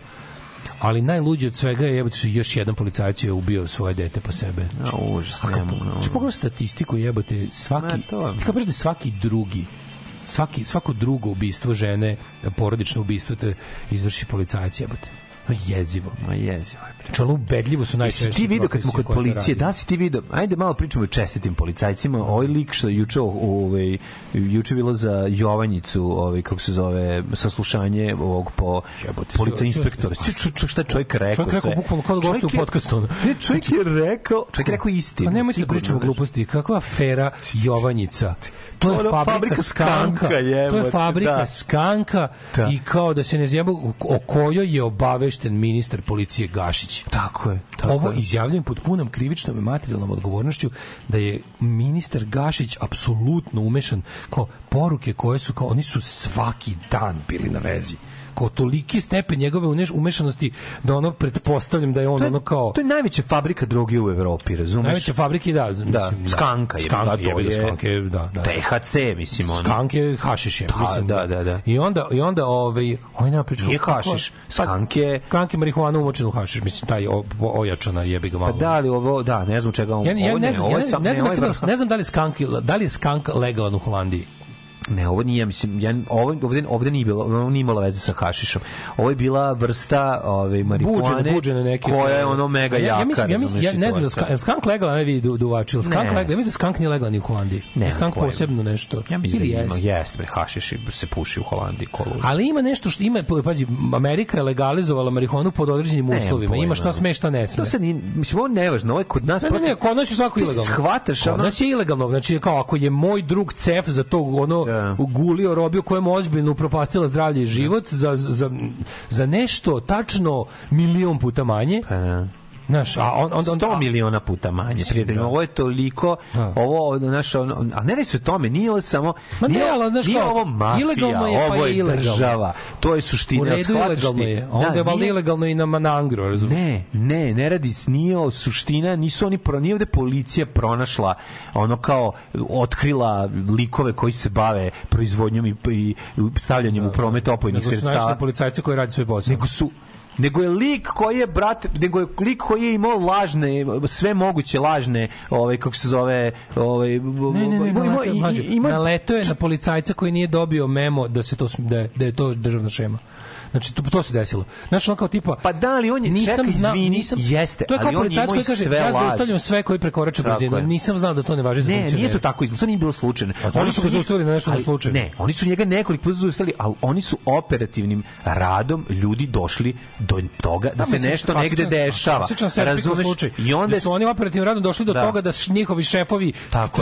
Ali najluđe od svega je jebote još jedan policajac je ubio svoje dete po sebe. A, užas, A ne mogu, ne Znači, pogledaj statistiku jebote, svaki, to- ti kao da svaki drugi svaki, svako drugo ubistvo žene, porodično ubistvo te izvrši policajac jebote. Je jezivo. Ma jezivo je. Znači, ono ubedljivo su Jesi najčešće ti video kad smo kod policije, da si ti video, ajde malo pričamo o čestitim policajcima, ovaj lik što juče, ovaj, juče bilo za Jovanjicu, ovaj, kako se zove, saslušanje ovog po polica sve- inspektora. sve- šta je čovjek rekao Čovjek rekao sve? bukvalno kao da gostuje u ono. Ne, čovjek je rekao, čovjek je rekao istinu. Pa nemojte da pričamo gluposti. Kakva afera Jovanjica? To je fabrika, skanka. to je fabrika da. skanka Da. i kao da se ne zjebu o kojoj je obavešten ministar policije Gašić. Tako je. Tako Ovo je. izjavljujem pod punom krivičnom i materijalnom odgovornošću da je ministar Gašić apsolutno umešan kao poruke koje su kao oni su svaki dan bili na vezi kao toliki stepen njegove umešanosti da ono pretpostavljam da je on To je, ono kao to je najveća fabrika droge u Evropi, razumeš? Najveće fabrike, da. Da, mislim, skanka je, Skanka, da, to je skanke, da, da. THC, mislim, ono. Skank je hašiš je, Da, mislim. da, da, da. I onda, i onda ovaj, ovaj nema priča. Nije kako- hašiš, pa, skank je- Skank je marihuana umočena u hašiš, mislim, taj o, ojačana jebi ga malo. Pa da li ovo, da, ne znam čega on, Ja, ja ovo ne znam, je ne, ne, znam, je ne znam da li je skank, da li je skank legalan u Holandiji. Ne, ovo nije, mislim, ja, ovo, ovde, ovde nije bilo, ovo nije imalo veze sa hašišom. Ovo je bila vrsta ove, marihuane, Buđene, buđene neke. koja je ono mega ja, jaka. ja mislim, ja, mislim, ja ne znam da skank, legalan, ne vidi du, duvači, jel skank Ne. legalan, ja mislim da skank nije legalan ni u Holandiji. Ne, je skank posebno nešto. Ja mislim Ili da ima, jeste, bre, hašiš se puši u Holandiji kolu. Ali ima nešto što ima, pazi, Amerika je legalizovala marihuanu pod određenim Nemam uslovima. Ima šta sme, šta ne sme. To se nije, mislim, ovo nevažno, ovo je kod nas... Ne, ne, ne, kod nas je svako Ti ilegalno. shvataš, kod nas je ilegalno. Znači, kao ako je moj drug cef za to ono Da. ugulio, robio kojemu ozbiljno upropastila zdravlje i život za, za, za nešto tačno milion puta manje. Pa, da. Znaš, a on, on, on, 100 miliona puta manje, prijatelj. da. Ovo je toliko, Da. ovo, naš, on, a ne radi se o tome, nije ovo samo, Ma ne, nije, ali, znaš nije ovo mafija, ilegalno je, pa ovo je ilegalno. država, to je suština. u redu ilegalno je. A onda Da, je valjda ilegalno i na Manangro, razumiješ? Ne, ne, ne radi s nije o suština, nisu oni pro, nije ovde policija pronašla ono kao otkrila likove koji se bave proizvodnjom i, i stavljanjem u promet opojnih Nego su sredstava. našli policajce koji radi svoj posao. nego su nego je lik koji je brat nego je lik koji je imao lažne sve moguće lažne ovaj kako se zove ovaj Ne, ne, ne, imao- naleteo, ima- ima naleteo je na policajca koji nije dobio memo da se to da je, da je to državna šema. Znači to, to se desilo. Znaš, ono kao tipa Pa da li on je nisam čekaj, znao, izvini, nisam jeste, To je kao on policajac koji kaže sve ja zaustavljam sve koji prekorače brzinu. Nisam znao da to ne važi za Ne, nije funkcionere. to tako izgleda. To nije bilo slučajno. A zašto Oni su ga zaustavili na nešto slučajno? Ne, oni su njega nekoliko puta zaustavili, ali oni su operativnim radom ljudi došli do toga da Da, se nešto klasičan- negde dešava. klasičan Serpikov Razumeš? I onda Da su oni operativnim radom došli do Da. toga da njihovi šefovi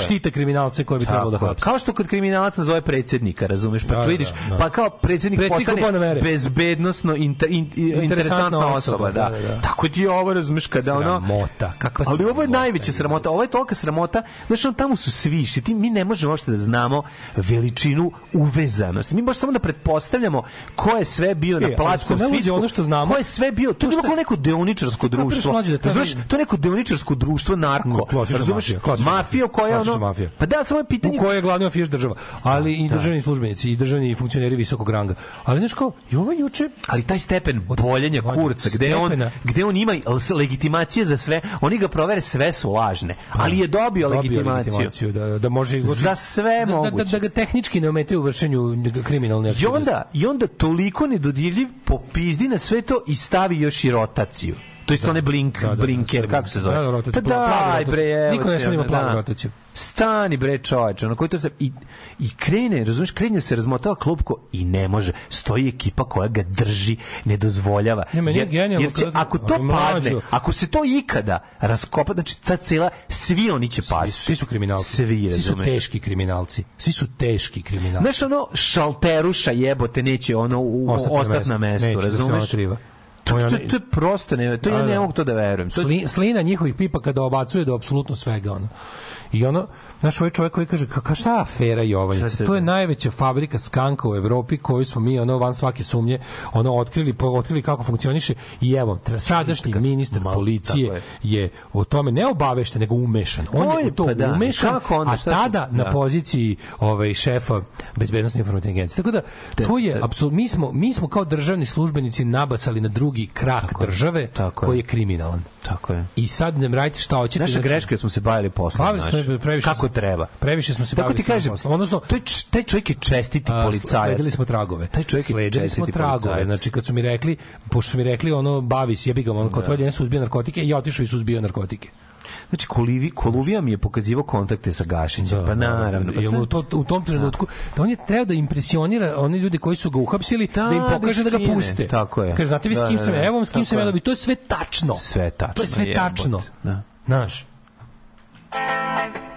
štite kriminalce koje bi trebalo da hapse. Kao što kod kriminalac nazove predsjednika, razumeš? Pa vidiš, pa kao Predsjednik postane bez bezbednosno inter, in, interesantna osoba, da. da, da. Tako ti ovo, razumeš, kada ono... Sramota, kakva Ali ovo je sramota, najveća sramota, ovo je tolika sramota, znači ono, tamo su svi išli, ti, mi ne možemo uopšte da znamo veličinu uvezanosti. Mi možemo samo da pretpostavljamo ko je sve bio E, na što najluđe, spisku, ono što znamo- ko je sve bio, to je bilo kao neko deoničarsko društvo. da to Razumeš, vidi- to je neko deoničarsko društvo narko. Razumeš? mafija, Mafija koja ono... mafija. Pa da, samo je pitanje... u kojoj je glavni mafijaš država, ali i Da. državni službenici i državni funkcioneri visokog ranga. Ali znaš kao, i ovo juče ali taj stepen boljenja kurca gde on gde on ima legitimacije za sve oni ga provere sve su lažne ali je dobio, legitimaciju, da, da može Za sve da, da, moguće. da, ga tehnički ne ometaju u vršenju kriminalne I aktivnosti. onda, I onda toliko nedodirljiv popizdi na sve to i stavi još i rotaciju. To isto Da. one blink, Da, da, da, blinker, sve kako se Da, da, zove? rotaciju, Pa daj rotaciju. bre, evo Niko ne ti, sme da ima ono, plavu da. Stani bre čoveče, ono koji to se i, i krene, razumeš, krene se razmotava klupko i ne može. Stoji ekipa koja ga drži, ne dozvoljava. Ne, meni je jer, jer će, ako to padne, ako se to ikada raskopa, znači ta cela, svi oni će Svi, pasti. svi su kriminalci. Svi, svi su razumeš. teški kriminalci. Svi su teški kriminalci. Znaš, ono, šalteruša jebote neće ono u, Ostati na ostati na mestu, Neće da razumeš? triva. To, to, onaj- to je prosto, ne, to ja Da, ne da. mogu to da verujem. To, Sli, slina njihovih pipa kada obacuje do apsolutno svega ono. I ono, znaš, ovaj čovjek koji kaže, kaka šta afera Jovanjica? Te- To je najveća fabrika skanka u Evropi koju smo mi, ono, van svake sumnje, ono, otkrili, po, otkrili kako funkcioniše i evo, sadašnji ministar policije tako je. o tome ne obavešten, nego umešan. On, On je u to pa da, umešan, kako onda, a šta su- tada na da. poziciji ovaj, šefa bezbednostne informativne agencije. Tako da, to je, apsolutno, mi smo, mi smo kao državni službenici nabasali na drugi krak države tako koji je kriminalan. Tako je. I sad ne radite šta hoćete. Naša znači- greška smo se bavili poslom. Bavili smo previše Kako smo- treba. Previše smo se Tako bavili ti kažem, poslom. Odnosno, č- taj čovjek je čestiti policajac. Sledili smo tragove. Taj čovjek je Sledili smo tragove. policajac. Znači, kad su mi rekli, pošto su mi rekli, ono, bavi se, jebi ga, ono, tvoj djedan suzbija narkotike, ja otišao i suzbio narkotike. Znači, Kolivi, Koluvija mi je pokazivao kontakte sa Gašićem. pa naravno. Pa sve- u, to, u tom trenutku, da on je teo da impresionira one ljude koji su ga uhapsili, da, Da, im da pokaže da, ga skine. puste. Tako je. Kaže, znate vi s Da, kim da, sam, da. evo vam s kim sam ja dobio, to je sve tačno. Sve tačno. To je sve tačno. Da. Znaš, five.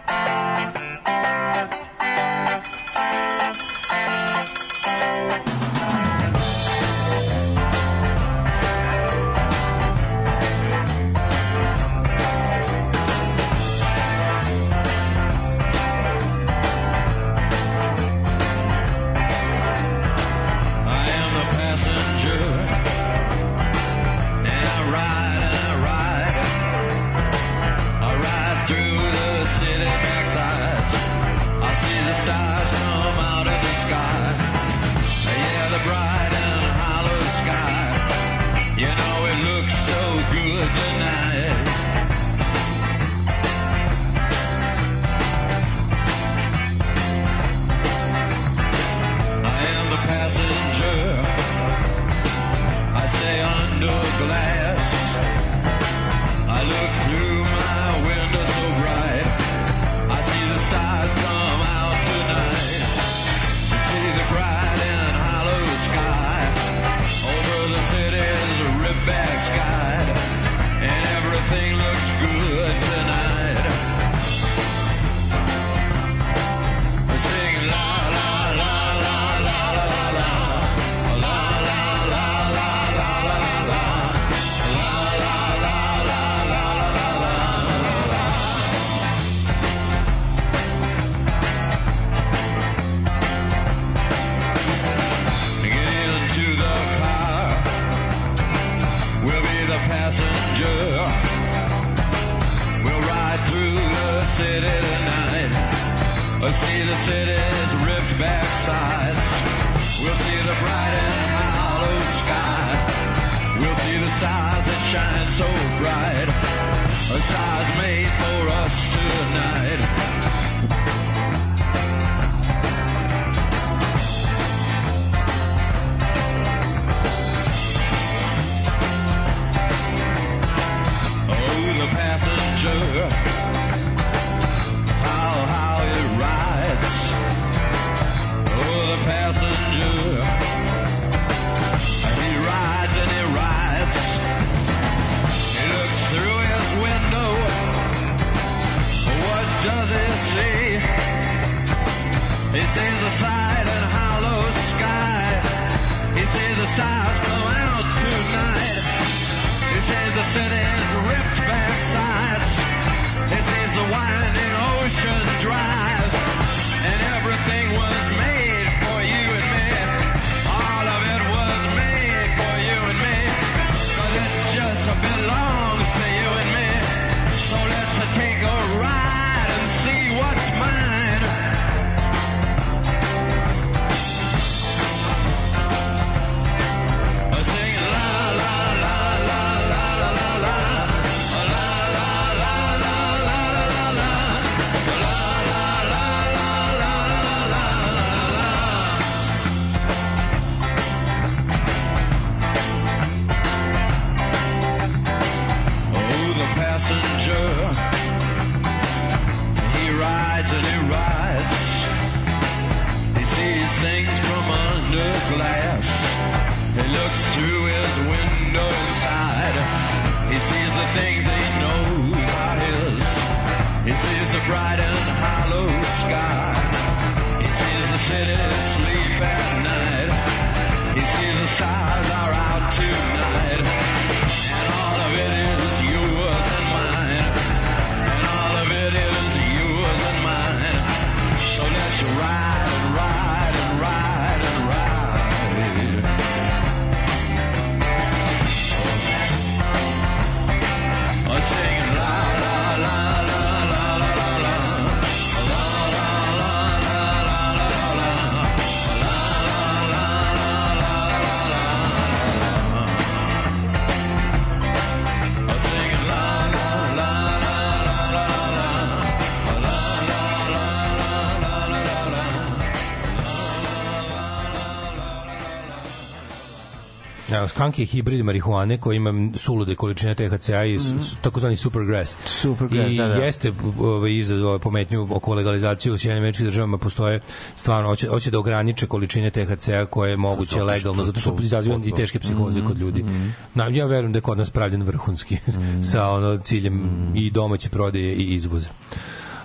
Evo, skunk je hibrid marihuane koji ima sulude količine THC-a i mm. takozvani supergrass. Supergrass, I da, da. jeste ovaj, izazvao pometnju oko legalizacije u Sjedinim američkim državama postoje stvarno, hoće, hoće da ograniče količine THC-a koje je moguće Zato legalno, zato što to- izaziva i teške psihoze kod ljudi. Mhm. Na, ja verujem da je kod nas pravljen vrhunski [LAUGHS] sa ono ciljem Mhm. i domaće prodaje i izvoza.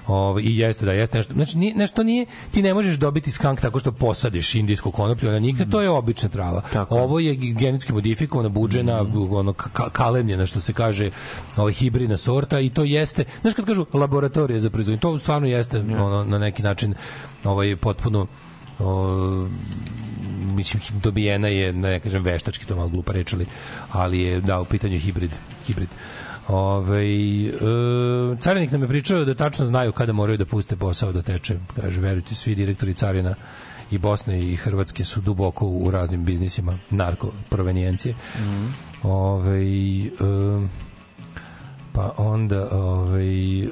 Ovo, I jeste da jeste nešto. Znači nije, nešto nije ti ne možeš dobiti skank tako što posadiš indijsku konoplju na njih, to je obična trava. Ovo je genetski modifikovana, buđena, Mhm. ono ka, kalemljena što se kaže, ovaj hibridna sorta i to jeste, znaš kad kažu laboratorija za proizvodnju, to stvarno jeste ono na neki način ovaj potpuno o, mislim dobijena je ne kažem veštački to malo glupa reč ali, ali je da u pitanju hibrid hibrid Ove, e, carinik nam je pričao da tačno znaju kada moraju da puste posao da teče. Kaže, verujte, svi direktori carina i Bosne i Hrvatske su duboko u raznim biznisima narko provenijencije. Ove, e, pa onda ove, e,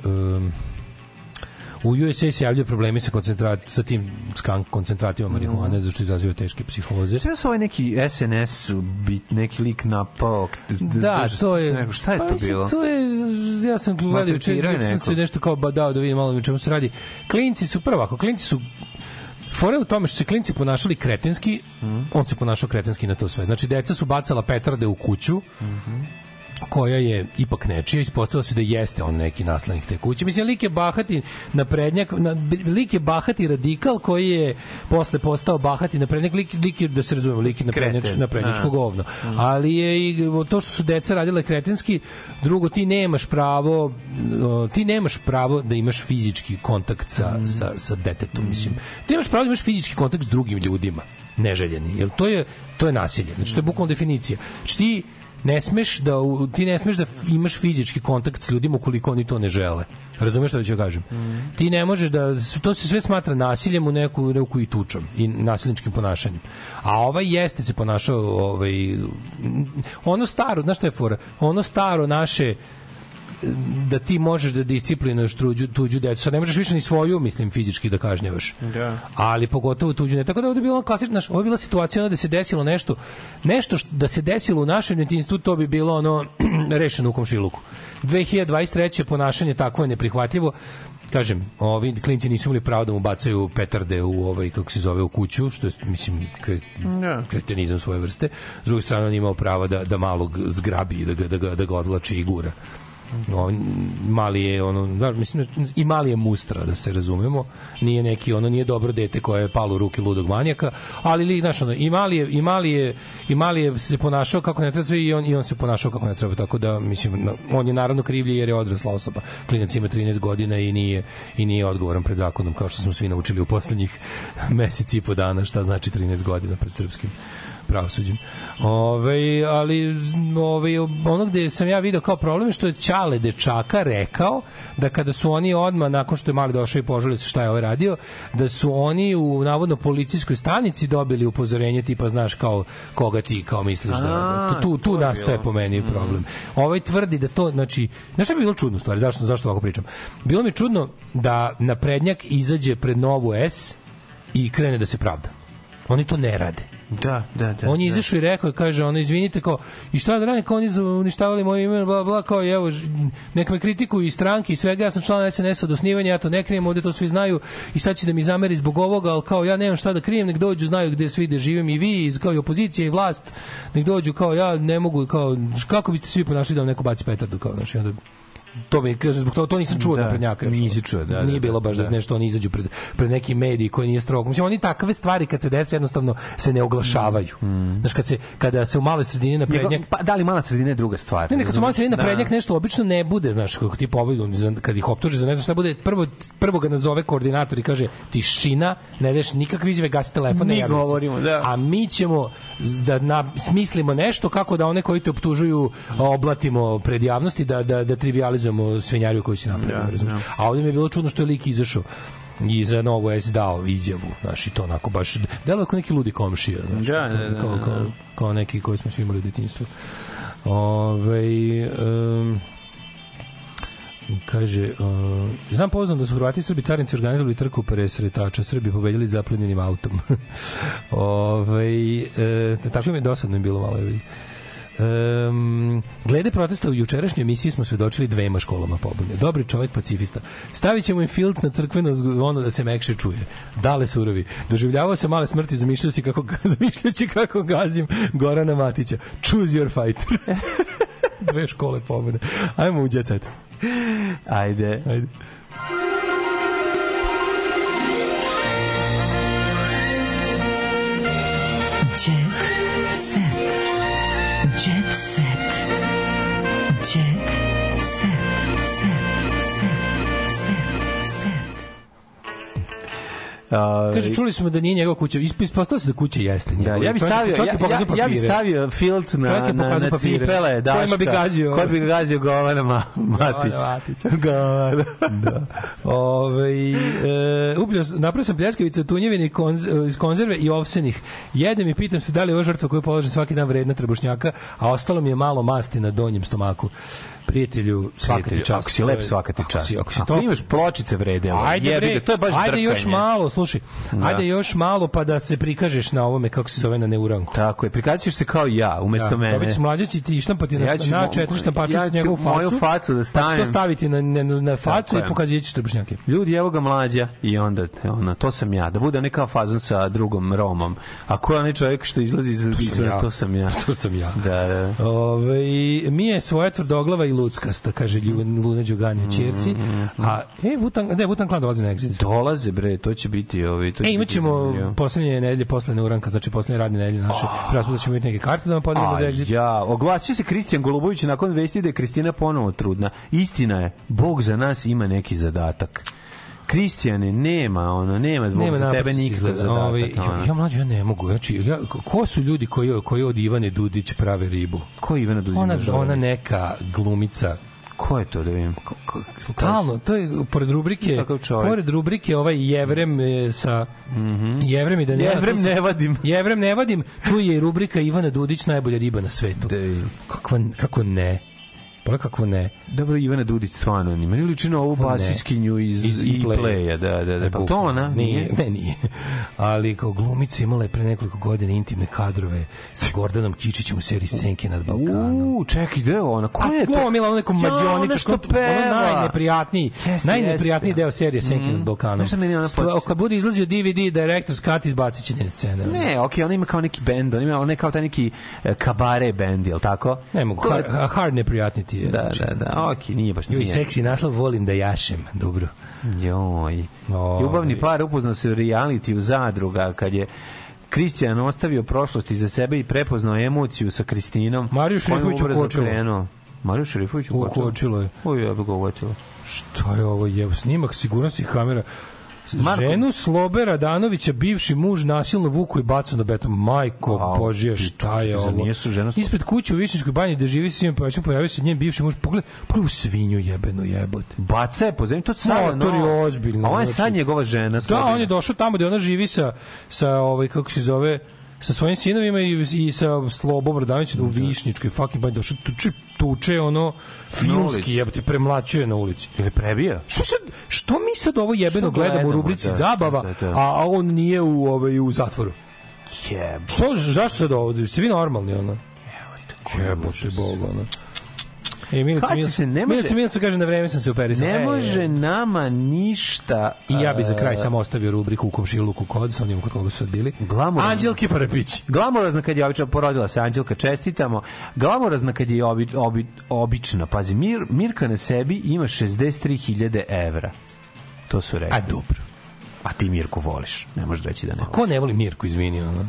u USA se javljaju problemi sa koncentrat sa tim skank koncentratima marihuane zato što izaziva teške psihoze. Sve su ovaj neki SNS bit, neki lik napao. Da, to je Neko, šta je pa to bilo? To je ja sam gledao juče sam se nešto kao ba dao da vidim malo o čemu se radi. Klinci su prvo, ako klinci su Fora je u tome što se klinci ponašali kretenski, Mhm. on se ponašao kretenski na to sve. Znači, deca su bacala petarde u kuću, Mhm. Koja je ipak nečija, ispostavilo se da jeste on neki naslednik te kuće. Mislim, lik je bahati naprednjak, na, lik je bahati radikal koji je posle postao bahati naprednjak, lik, lik je, da se razumemo, lik je naprednjač, Kreten. naprednjačko A. govno. Ali je i to što su deca radile kretenski, drugo, ti nemaš pravo, ti nemaš pravo da imaš fizički kontakt sa, sa, sa detetom, mislim. Ti nemaš pravo da imaš fizički kontakt s drugim ljudima, neželjeni, jer to je, to je nasilje. Znači, to je bukvalno definicija. Znači, ti ne smeš da ti ne smeš da imaš fizički kontakt s ljudima ukoliko oni to ne žele. Razumeš šta ću kažem? Ti ne možeš da to se sve smatra nasiljem u neku neku i tučom i nasilničkim ponašanjem. A ovaj jeste se ponašao ovaj ono staro, znaš šta je fora? Ono staro naše da ti možeš da disciplinuješ tuđu, tuđu decu. Sad ne možeš više ni svoju, mislim, fizički da kažnjavaš. Da. Ali pogotovo tuđu ne. Tako da je ovde bila klasična, znaš, ovo je bila situacija da se desilo nešto, nešto što, da se desilo u našem djetinjstvu, to bi bilo ono [CLEARS THROAT] rešeno u komšiluku. 2023. ponašanje takvo je neprihvatljivo kažem, ovi klinci nisu imali pravo da mu bacaju petarde u ovaj kako se zove u kuću, što je mislim Da. kretenizam svoje vrste. S druge strane on je imao pravo da da malog zgrabi i da ga da ga da ga odlači i gura on, mali je ono da, mislim i mali je mustra da se razumemo. Nije neki ono nije dobro dete koje je palo u ruke ludog manjaka ali li znaš ono i mali je i mali je i mali je se ponašao kako ne treba i on i on se ponašao kako ne treba tako da mislim on je naravno krivlji jer je odrasla osoba. Klinac ima 13 godina i nije i nije odgovoran pred zakonom kao što smo svi naučili u poslednjih [LAUGHS] meseci i po dana šta znači 13 godina pred srpskim pravosuđem. Ove, ali ove, ono gde sam ja video kao problem je što je Ćale dečaka rekao da kada su oni odma nakon što je mali došao i požalio se šta je ovaj radio, da su oni u navodno policijskoj stanici dobili upozorenje tipa znaš kao koga ti kao misliš da, da tu, tu, tu nastaje po meni problem. Ovaj tvrdi da to, znači, znaš šta bi bilo čudno stvari, zašto, zašto ovako pričam? Bilo mi čudno da naprednjak izađe pred novu S i krene da se pravda. Oni to ne rade. Da, da, da. on je da. izašao i rekao, kaže, ono, izvinite, kao, i šta da radim, kao oni uništavali moje ime, bla, bla, kao, evo, neka me kritikuju i stranke i svega, ja sam član SNS od osnivanja, ja to ne krijem, ovde to svi znaju i sad će da mi zameri zbog ovoga, ali kao, ja nemam šta da krijem, nek dođu, znaju gde svi da živim i vi, kao i opozicija i vlast, nek dođu, kao, ja ne mogu, kao, kako biste svi ponašali da vam neko baci petardu, kao, znači, onda, to mi kaže zbog toga to nisam čuo Da, da, naprednjaka još, nisi čuo, da, da, nije bilo da, baš da, da. nešto oni izađu pred, pred neki mediji koji nije strog mislim oni takve stvari kad se dese jednostavno se ne oglašavaju Mm. znaš kad se kada se u maloj sredini naprednjak pa da li mala sredina je druga stvar. Ne, ne, kad su malo sredina Da. naprednjak nešto obično ne bude, znaš, kako ti povedu, kad ih optuže za ne znam šta bude, prvo, prvo ga nazove koordinator i kaže tišina, ne deš nikakve izjave, gasi telefon, ne Mi govorimo, da. A mi ćemo da na, smislimo nešto kako da one koji te optužuju oblatimo pred javnosti, da, da, da trivializujemo svinjariju koju si napravio. Da, razumeš? da. A ovdje mi je bilo čudno što je lik izašao i za novu S dao izjavu, znaš, i to onako baš, delo kao neki ludi komšija, znaš, Da, da, da, kao, kao, kao neki koji smo svi imali u detinjstvu. Ove, um, kaže, uh, znam poznam da su Hrvati i Srbi carinici organizovali trku presretača, Srbi pobedili zaplenjenim autom. [LAUGHS] Ove, e, tako mi je dosadno bilo malo. je vidi. Um, glede protesta u jučerašnjoj emisiji smo svedočili dvema školama pobune. Dobri čovjek pacifista. Stavit ćemo im filc na crkveno ono da se mekše čuje. Dale surovi. Doživljavao sam male smrti, zamišljao si kako, [LAUGHS] zamišljajući kako gazim Gorana Matića. Choose your fighter. [LAUGHS] Dve škole pobune. Ajmo u jet set. Ajde. Ajde. Jet. Jet set. Ove, Kaže, čuli smo da nije njegova kuća. Isp- Ispostavilo se da kuća jeste Da, njegova. ja bih Čovjek- stavio, čovjek ja, je pokazao ja, ja bih stavio filc na, Čovjek je na, na cipele, daška. Kojima bi gazio. Kod bi ga gazio Govana Ma, Matić. [LAUGHS] Govana da. Ove, e, sam- napravio sam pljeskavice tunjevine konz, iz konzerve i ovsenih. Jedem i pitam se da li je ova žrtva koju polažem svaki dan vredna trebušnjaka, a ostalo mi je malo masti na donjem stomaku. Prijatelju, svaka ti čast. Ako si lep, svaka ti Ako čast. si- Ako si Ako to... imaš pločice vrede, Ajde, jebi bre, to je baš ajde drkanje. još malo, slušaj. Da. Ajde još malo pa da se prikažeš na ovome kako se zove na neuranku. Tako je, prikazat ćeš se kao ja, umesto mene. Dobit ćeš mlađa će ti štampati na, Ja ću na četiri štampača ja ću njegovu facu. moju facu da Pa ćeš stavim. to staviti na, na, na facu Tako i pokazat ćeš trbušnjake. Ljudi, evo ga mlađa i onda, ono, to sam ja. Da bude neka fazon sa drugom Romom. A ko je onaj čovjek što izlazi iz... To sam ja. To sam ja. Da, da. Ove, mi je svoja tvrdoglava i luckasta, kaže Luna Đugani Mm, čirci. A, e, Vutan, ne, Vutan Klan dolazi na exit. Dolaze, bre, to će biti... Ovi, to će E, imat biti ćemo zanimljivo. poslednje nedelje, posle neuranka, znači poslednje radne nedelje naše. Oh. ćemo imati neke karte da vam podelimo za exit. ja, oglasio se Kristijan Golubović nakon vesti da je Kristina ponovo trudna. Istina je, Bog za nas ima neki zadatak. Kristijane, nema, ono, nema zbog Nema za tebe nikakav zadatak. Ovaj, ja, ja mlađe, ja ne mogu. Znači, ja, ko su ljudi koji, koji od Ivane Dudić prave ribu? Ko je Ivana Dudić Ona, ona neka glumica Ko je to da vidim? stalno to je pored rubrike pored rubrike ovaj Jevrem e, sa Jevrem i da Jevrem tu se- ne vadim. [LAUGHS] Jevrem ne vadim tu je i rubrika Ivana Dudić najbolja riba na svetu Da kakva kako ne pa kako ne Dobro, Ivana Dudić stvarno ni. Meni liči na ovu basiskinju iz, Iz E-playa. E-playa, da, da, da. Pa to ona? Nije, ne, nije. Ali kao glumica imala je pre nekoliko godina intimne kadrove sa Gordanom Kičićem u seriji Senke nad Balkanom. U, čekaj, gde je ona? Ko je to? glumila ono nekom Ja, mađioniča, ona ono najneprijatniji, Jeste, najneprijatniji jeste. deo serije Senke Mm. nad Balkanom. Znaš meni ona Stva- podsjeća? Kad bude izlazio DVD Director's Cut, izbacit će njene scene. Ne, okej, ona ima kao neki bend, ona ima ona je kao taj neki e, kabare bend, jel tako? Ne mogu, je- hard, hard neprijatni ti je. Da, da, da. Ok, nije baš Joj, nije. seksi naslov volim da jašem. Dobro. Joj. Oj. Ljubavni par upoznao se u reality u zadruga kad je Kristijan ostavio prošlost iza sebe i prepoznao emociju sa Kristinom. Mariju Šerifović ukočilo. Mariju Šerifović ukočilo. Ukočilo je. Oj, ja bih ga ukočilo. Šta je ovo? Je snimak sigurnosti kamera. Marko- Ženu Slobe Radanovića, bivši muž, nasilno vuku i bacu na beton. Majko, Au, Božje, šta je ovo? nije su žena? Ispred kuće u Višnjičkoj banji gde živi svima povećan, pojavio se njen bivši muž. Pogled, pogled u svinju jebenu jebote. Baca je po zemlji, to Motor je no. ozbiljno, A on je znači- sad njegova žena. Da, Slobina. on je došao tamo gde ona živi sa, sa ovaj, kako se zove, sa svojim sinovima i, i sa Slobom Radanovićem u Višnjičkoj fucking banji došao tuče, tuče ono filmski jebote premlaćuje na ulici. Ili prebija? Što sad što mi sad ovo jebeno Što gledamo u gledamo, rubrici da, zabava, da, da. a a on nije u ovaj u zatvoru. Jebo. Što zašto sad ovo? Ste vi normalni ono? Jebote bog ono. E, Milica, Milica, se ne može- Milica, Milica kaže na vreme sam se operisao. Ne E, može nama ništa... I ja bi za kraj e, samo ostavio rubriku u komšiluku kod, sa onim kod koga su sad bili. Glamorazno. Anđelki Parepić. Glamorazna kad je obična, porodila se Anđelka, čestitamo. Glamorazna kad je obi, obi, obična. Pazi, Mir, Mirka na sebi ima 63.000 evra. To su rekli. A dobro. A ti Mirku voliš. Ne možeš reći da ne voliš. Ko ne voli Mirku, izvini, ono? Uh,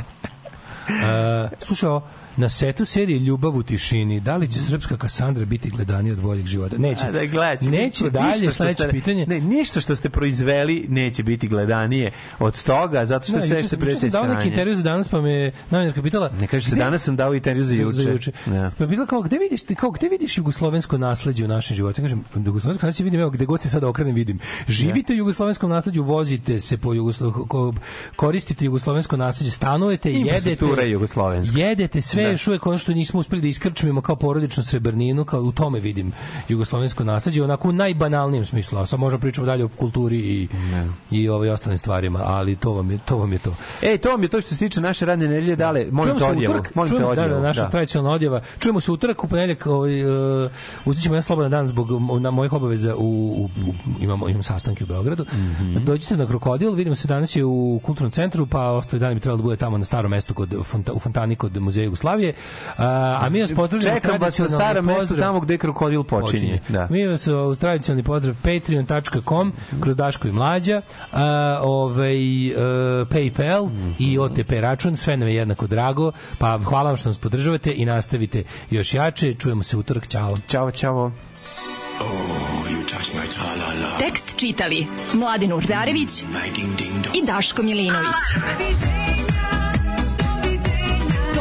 [LAUGHS] slušaj, ovo, na setu serije Ljubav u tišini, da li će srpska Kasandra biti gledanija od boljeg života? Neće. A da gledaj, Neće dalje, sledeće pitanje. Ne, ništa što ste proizveli neće biti gledanije od toga, zato što Da, sve što prete sam dao neki sranje. intervju za danas, pa me novinarka pitala... Ne kaže se, danas sam dao intervju za juče. Za juče. Da. Pa bila kao, gde vidiš, kao, gde vidiš jugoslovensko nasleđe u našem životu? Ja Kažem, jugoslovensko nasleđe vidim, evo, gde god se sada okrenem vidim. Živite u jugoslovenskom nasleđu, vozite se po jugoslo, ko- koristite jugoslovensko nasleđe, stanujete, jedete, Infrastruktura jugoslovenska. jedete sve Da. još uvek ono što nismo uspeli da iskrčmimo kao porodičnu srebrninu, kao u tome vidim jugoslovensko nasleđe, onako u najbanalnijem smislu, a sad možemo pričamo dalje o kulturi i, i ovaj ostalim stvarima, ali to vam je to. Vam je to. Ej, to vam je to što se tiče naše radne nedelje, dale, molim Čujemo te odjevu. utorak, Molim te čujemo, da, odjevu. da, naša tradicionalna odjeva. Čujemo se utorak, u ponedeljak ovaj, uh, uzet ćemo jedan slobodan dan zbog na mojih obaveza u, u, u imamo, imam sastanke u Beogradu. Mhm. Dođite na Krokodil, vidimo se danas je u kulturnom centru, pa ostali dani bi trebalo da bude tamo na starom mestu kod, u fontani kod Muzeja Jugoslavije. A, a mi vas pozdravljamo Čekam vas na starom mestu pozdrav. tamo gde krokodil počinje. Da. Mi vas uz tradicionalni pozdrav patreon.com kroz Daško i Mlađa, a, ovaj, e, PayPal i OTP račun, sve nam je jednako drago, pa hvala vam što nas podržavate i nastavite još jače. Čujemo se utorak, ćao. Ćao, ćao. Tekst čitali Mladin Urdarević i Daško Milinović.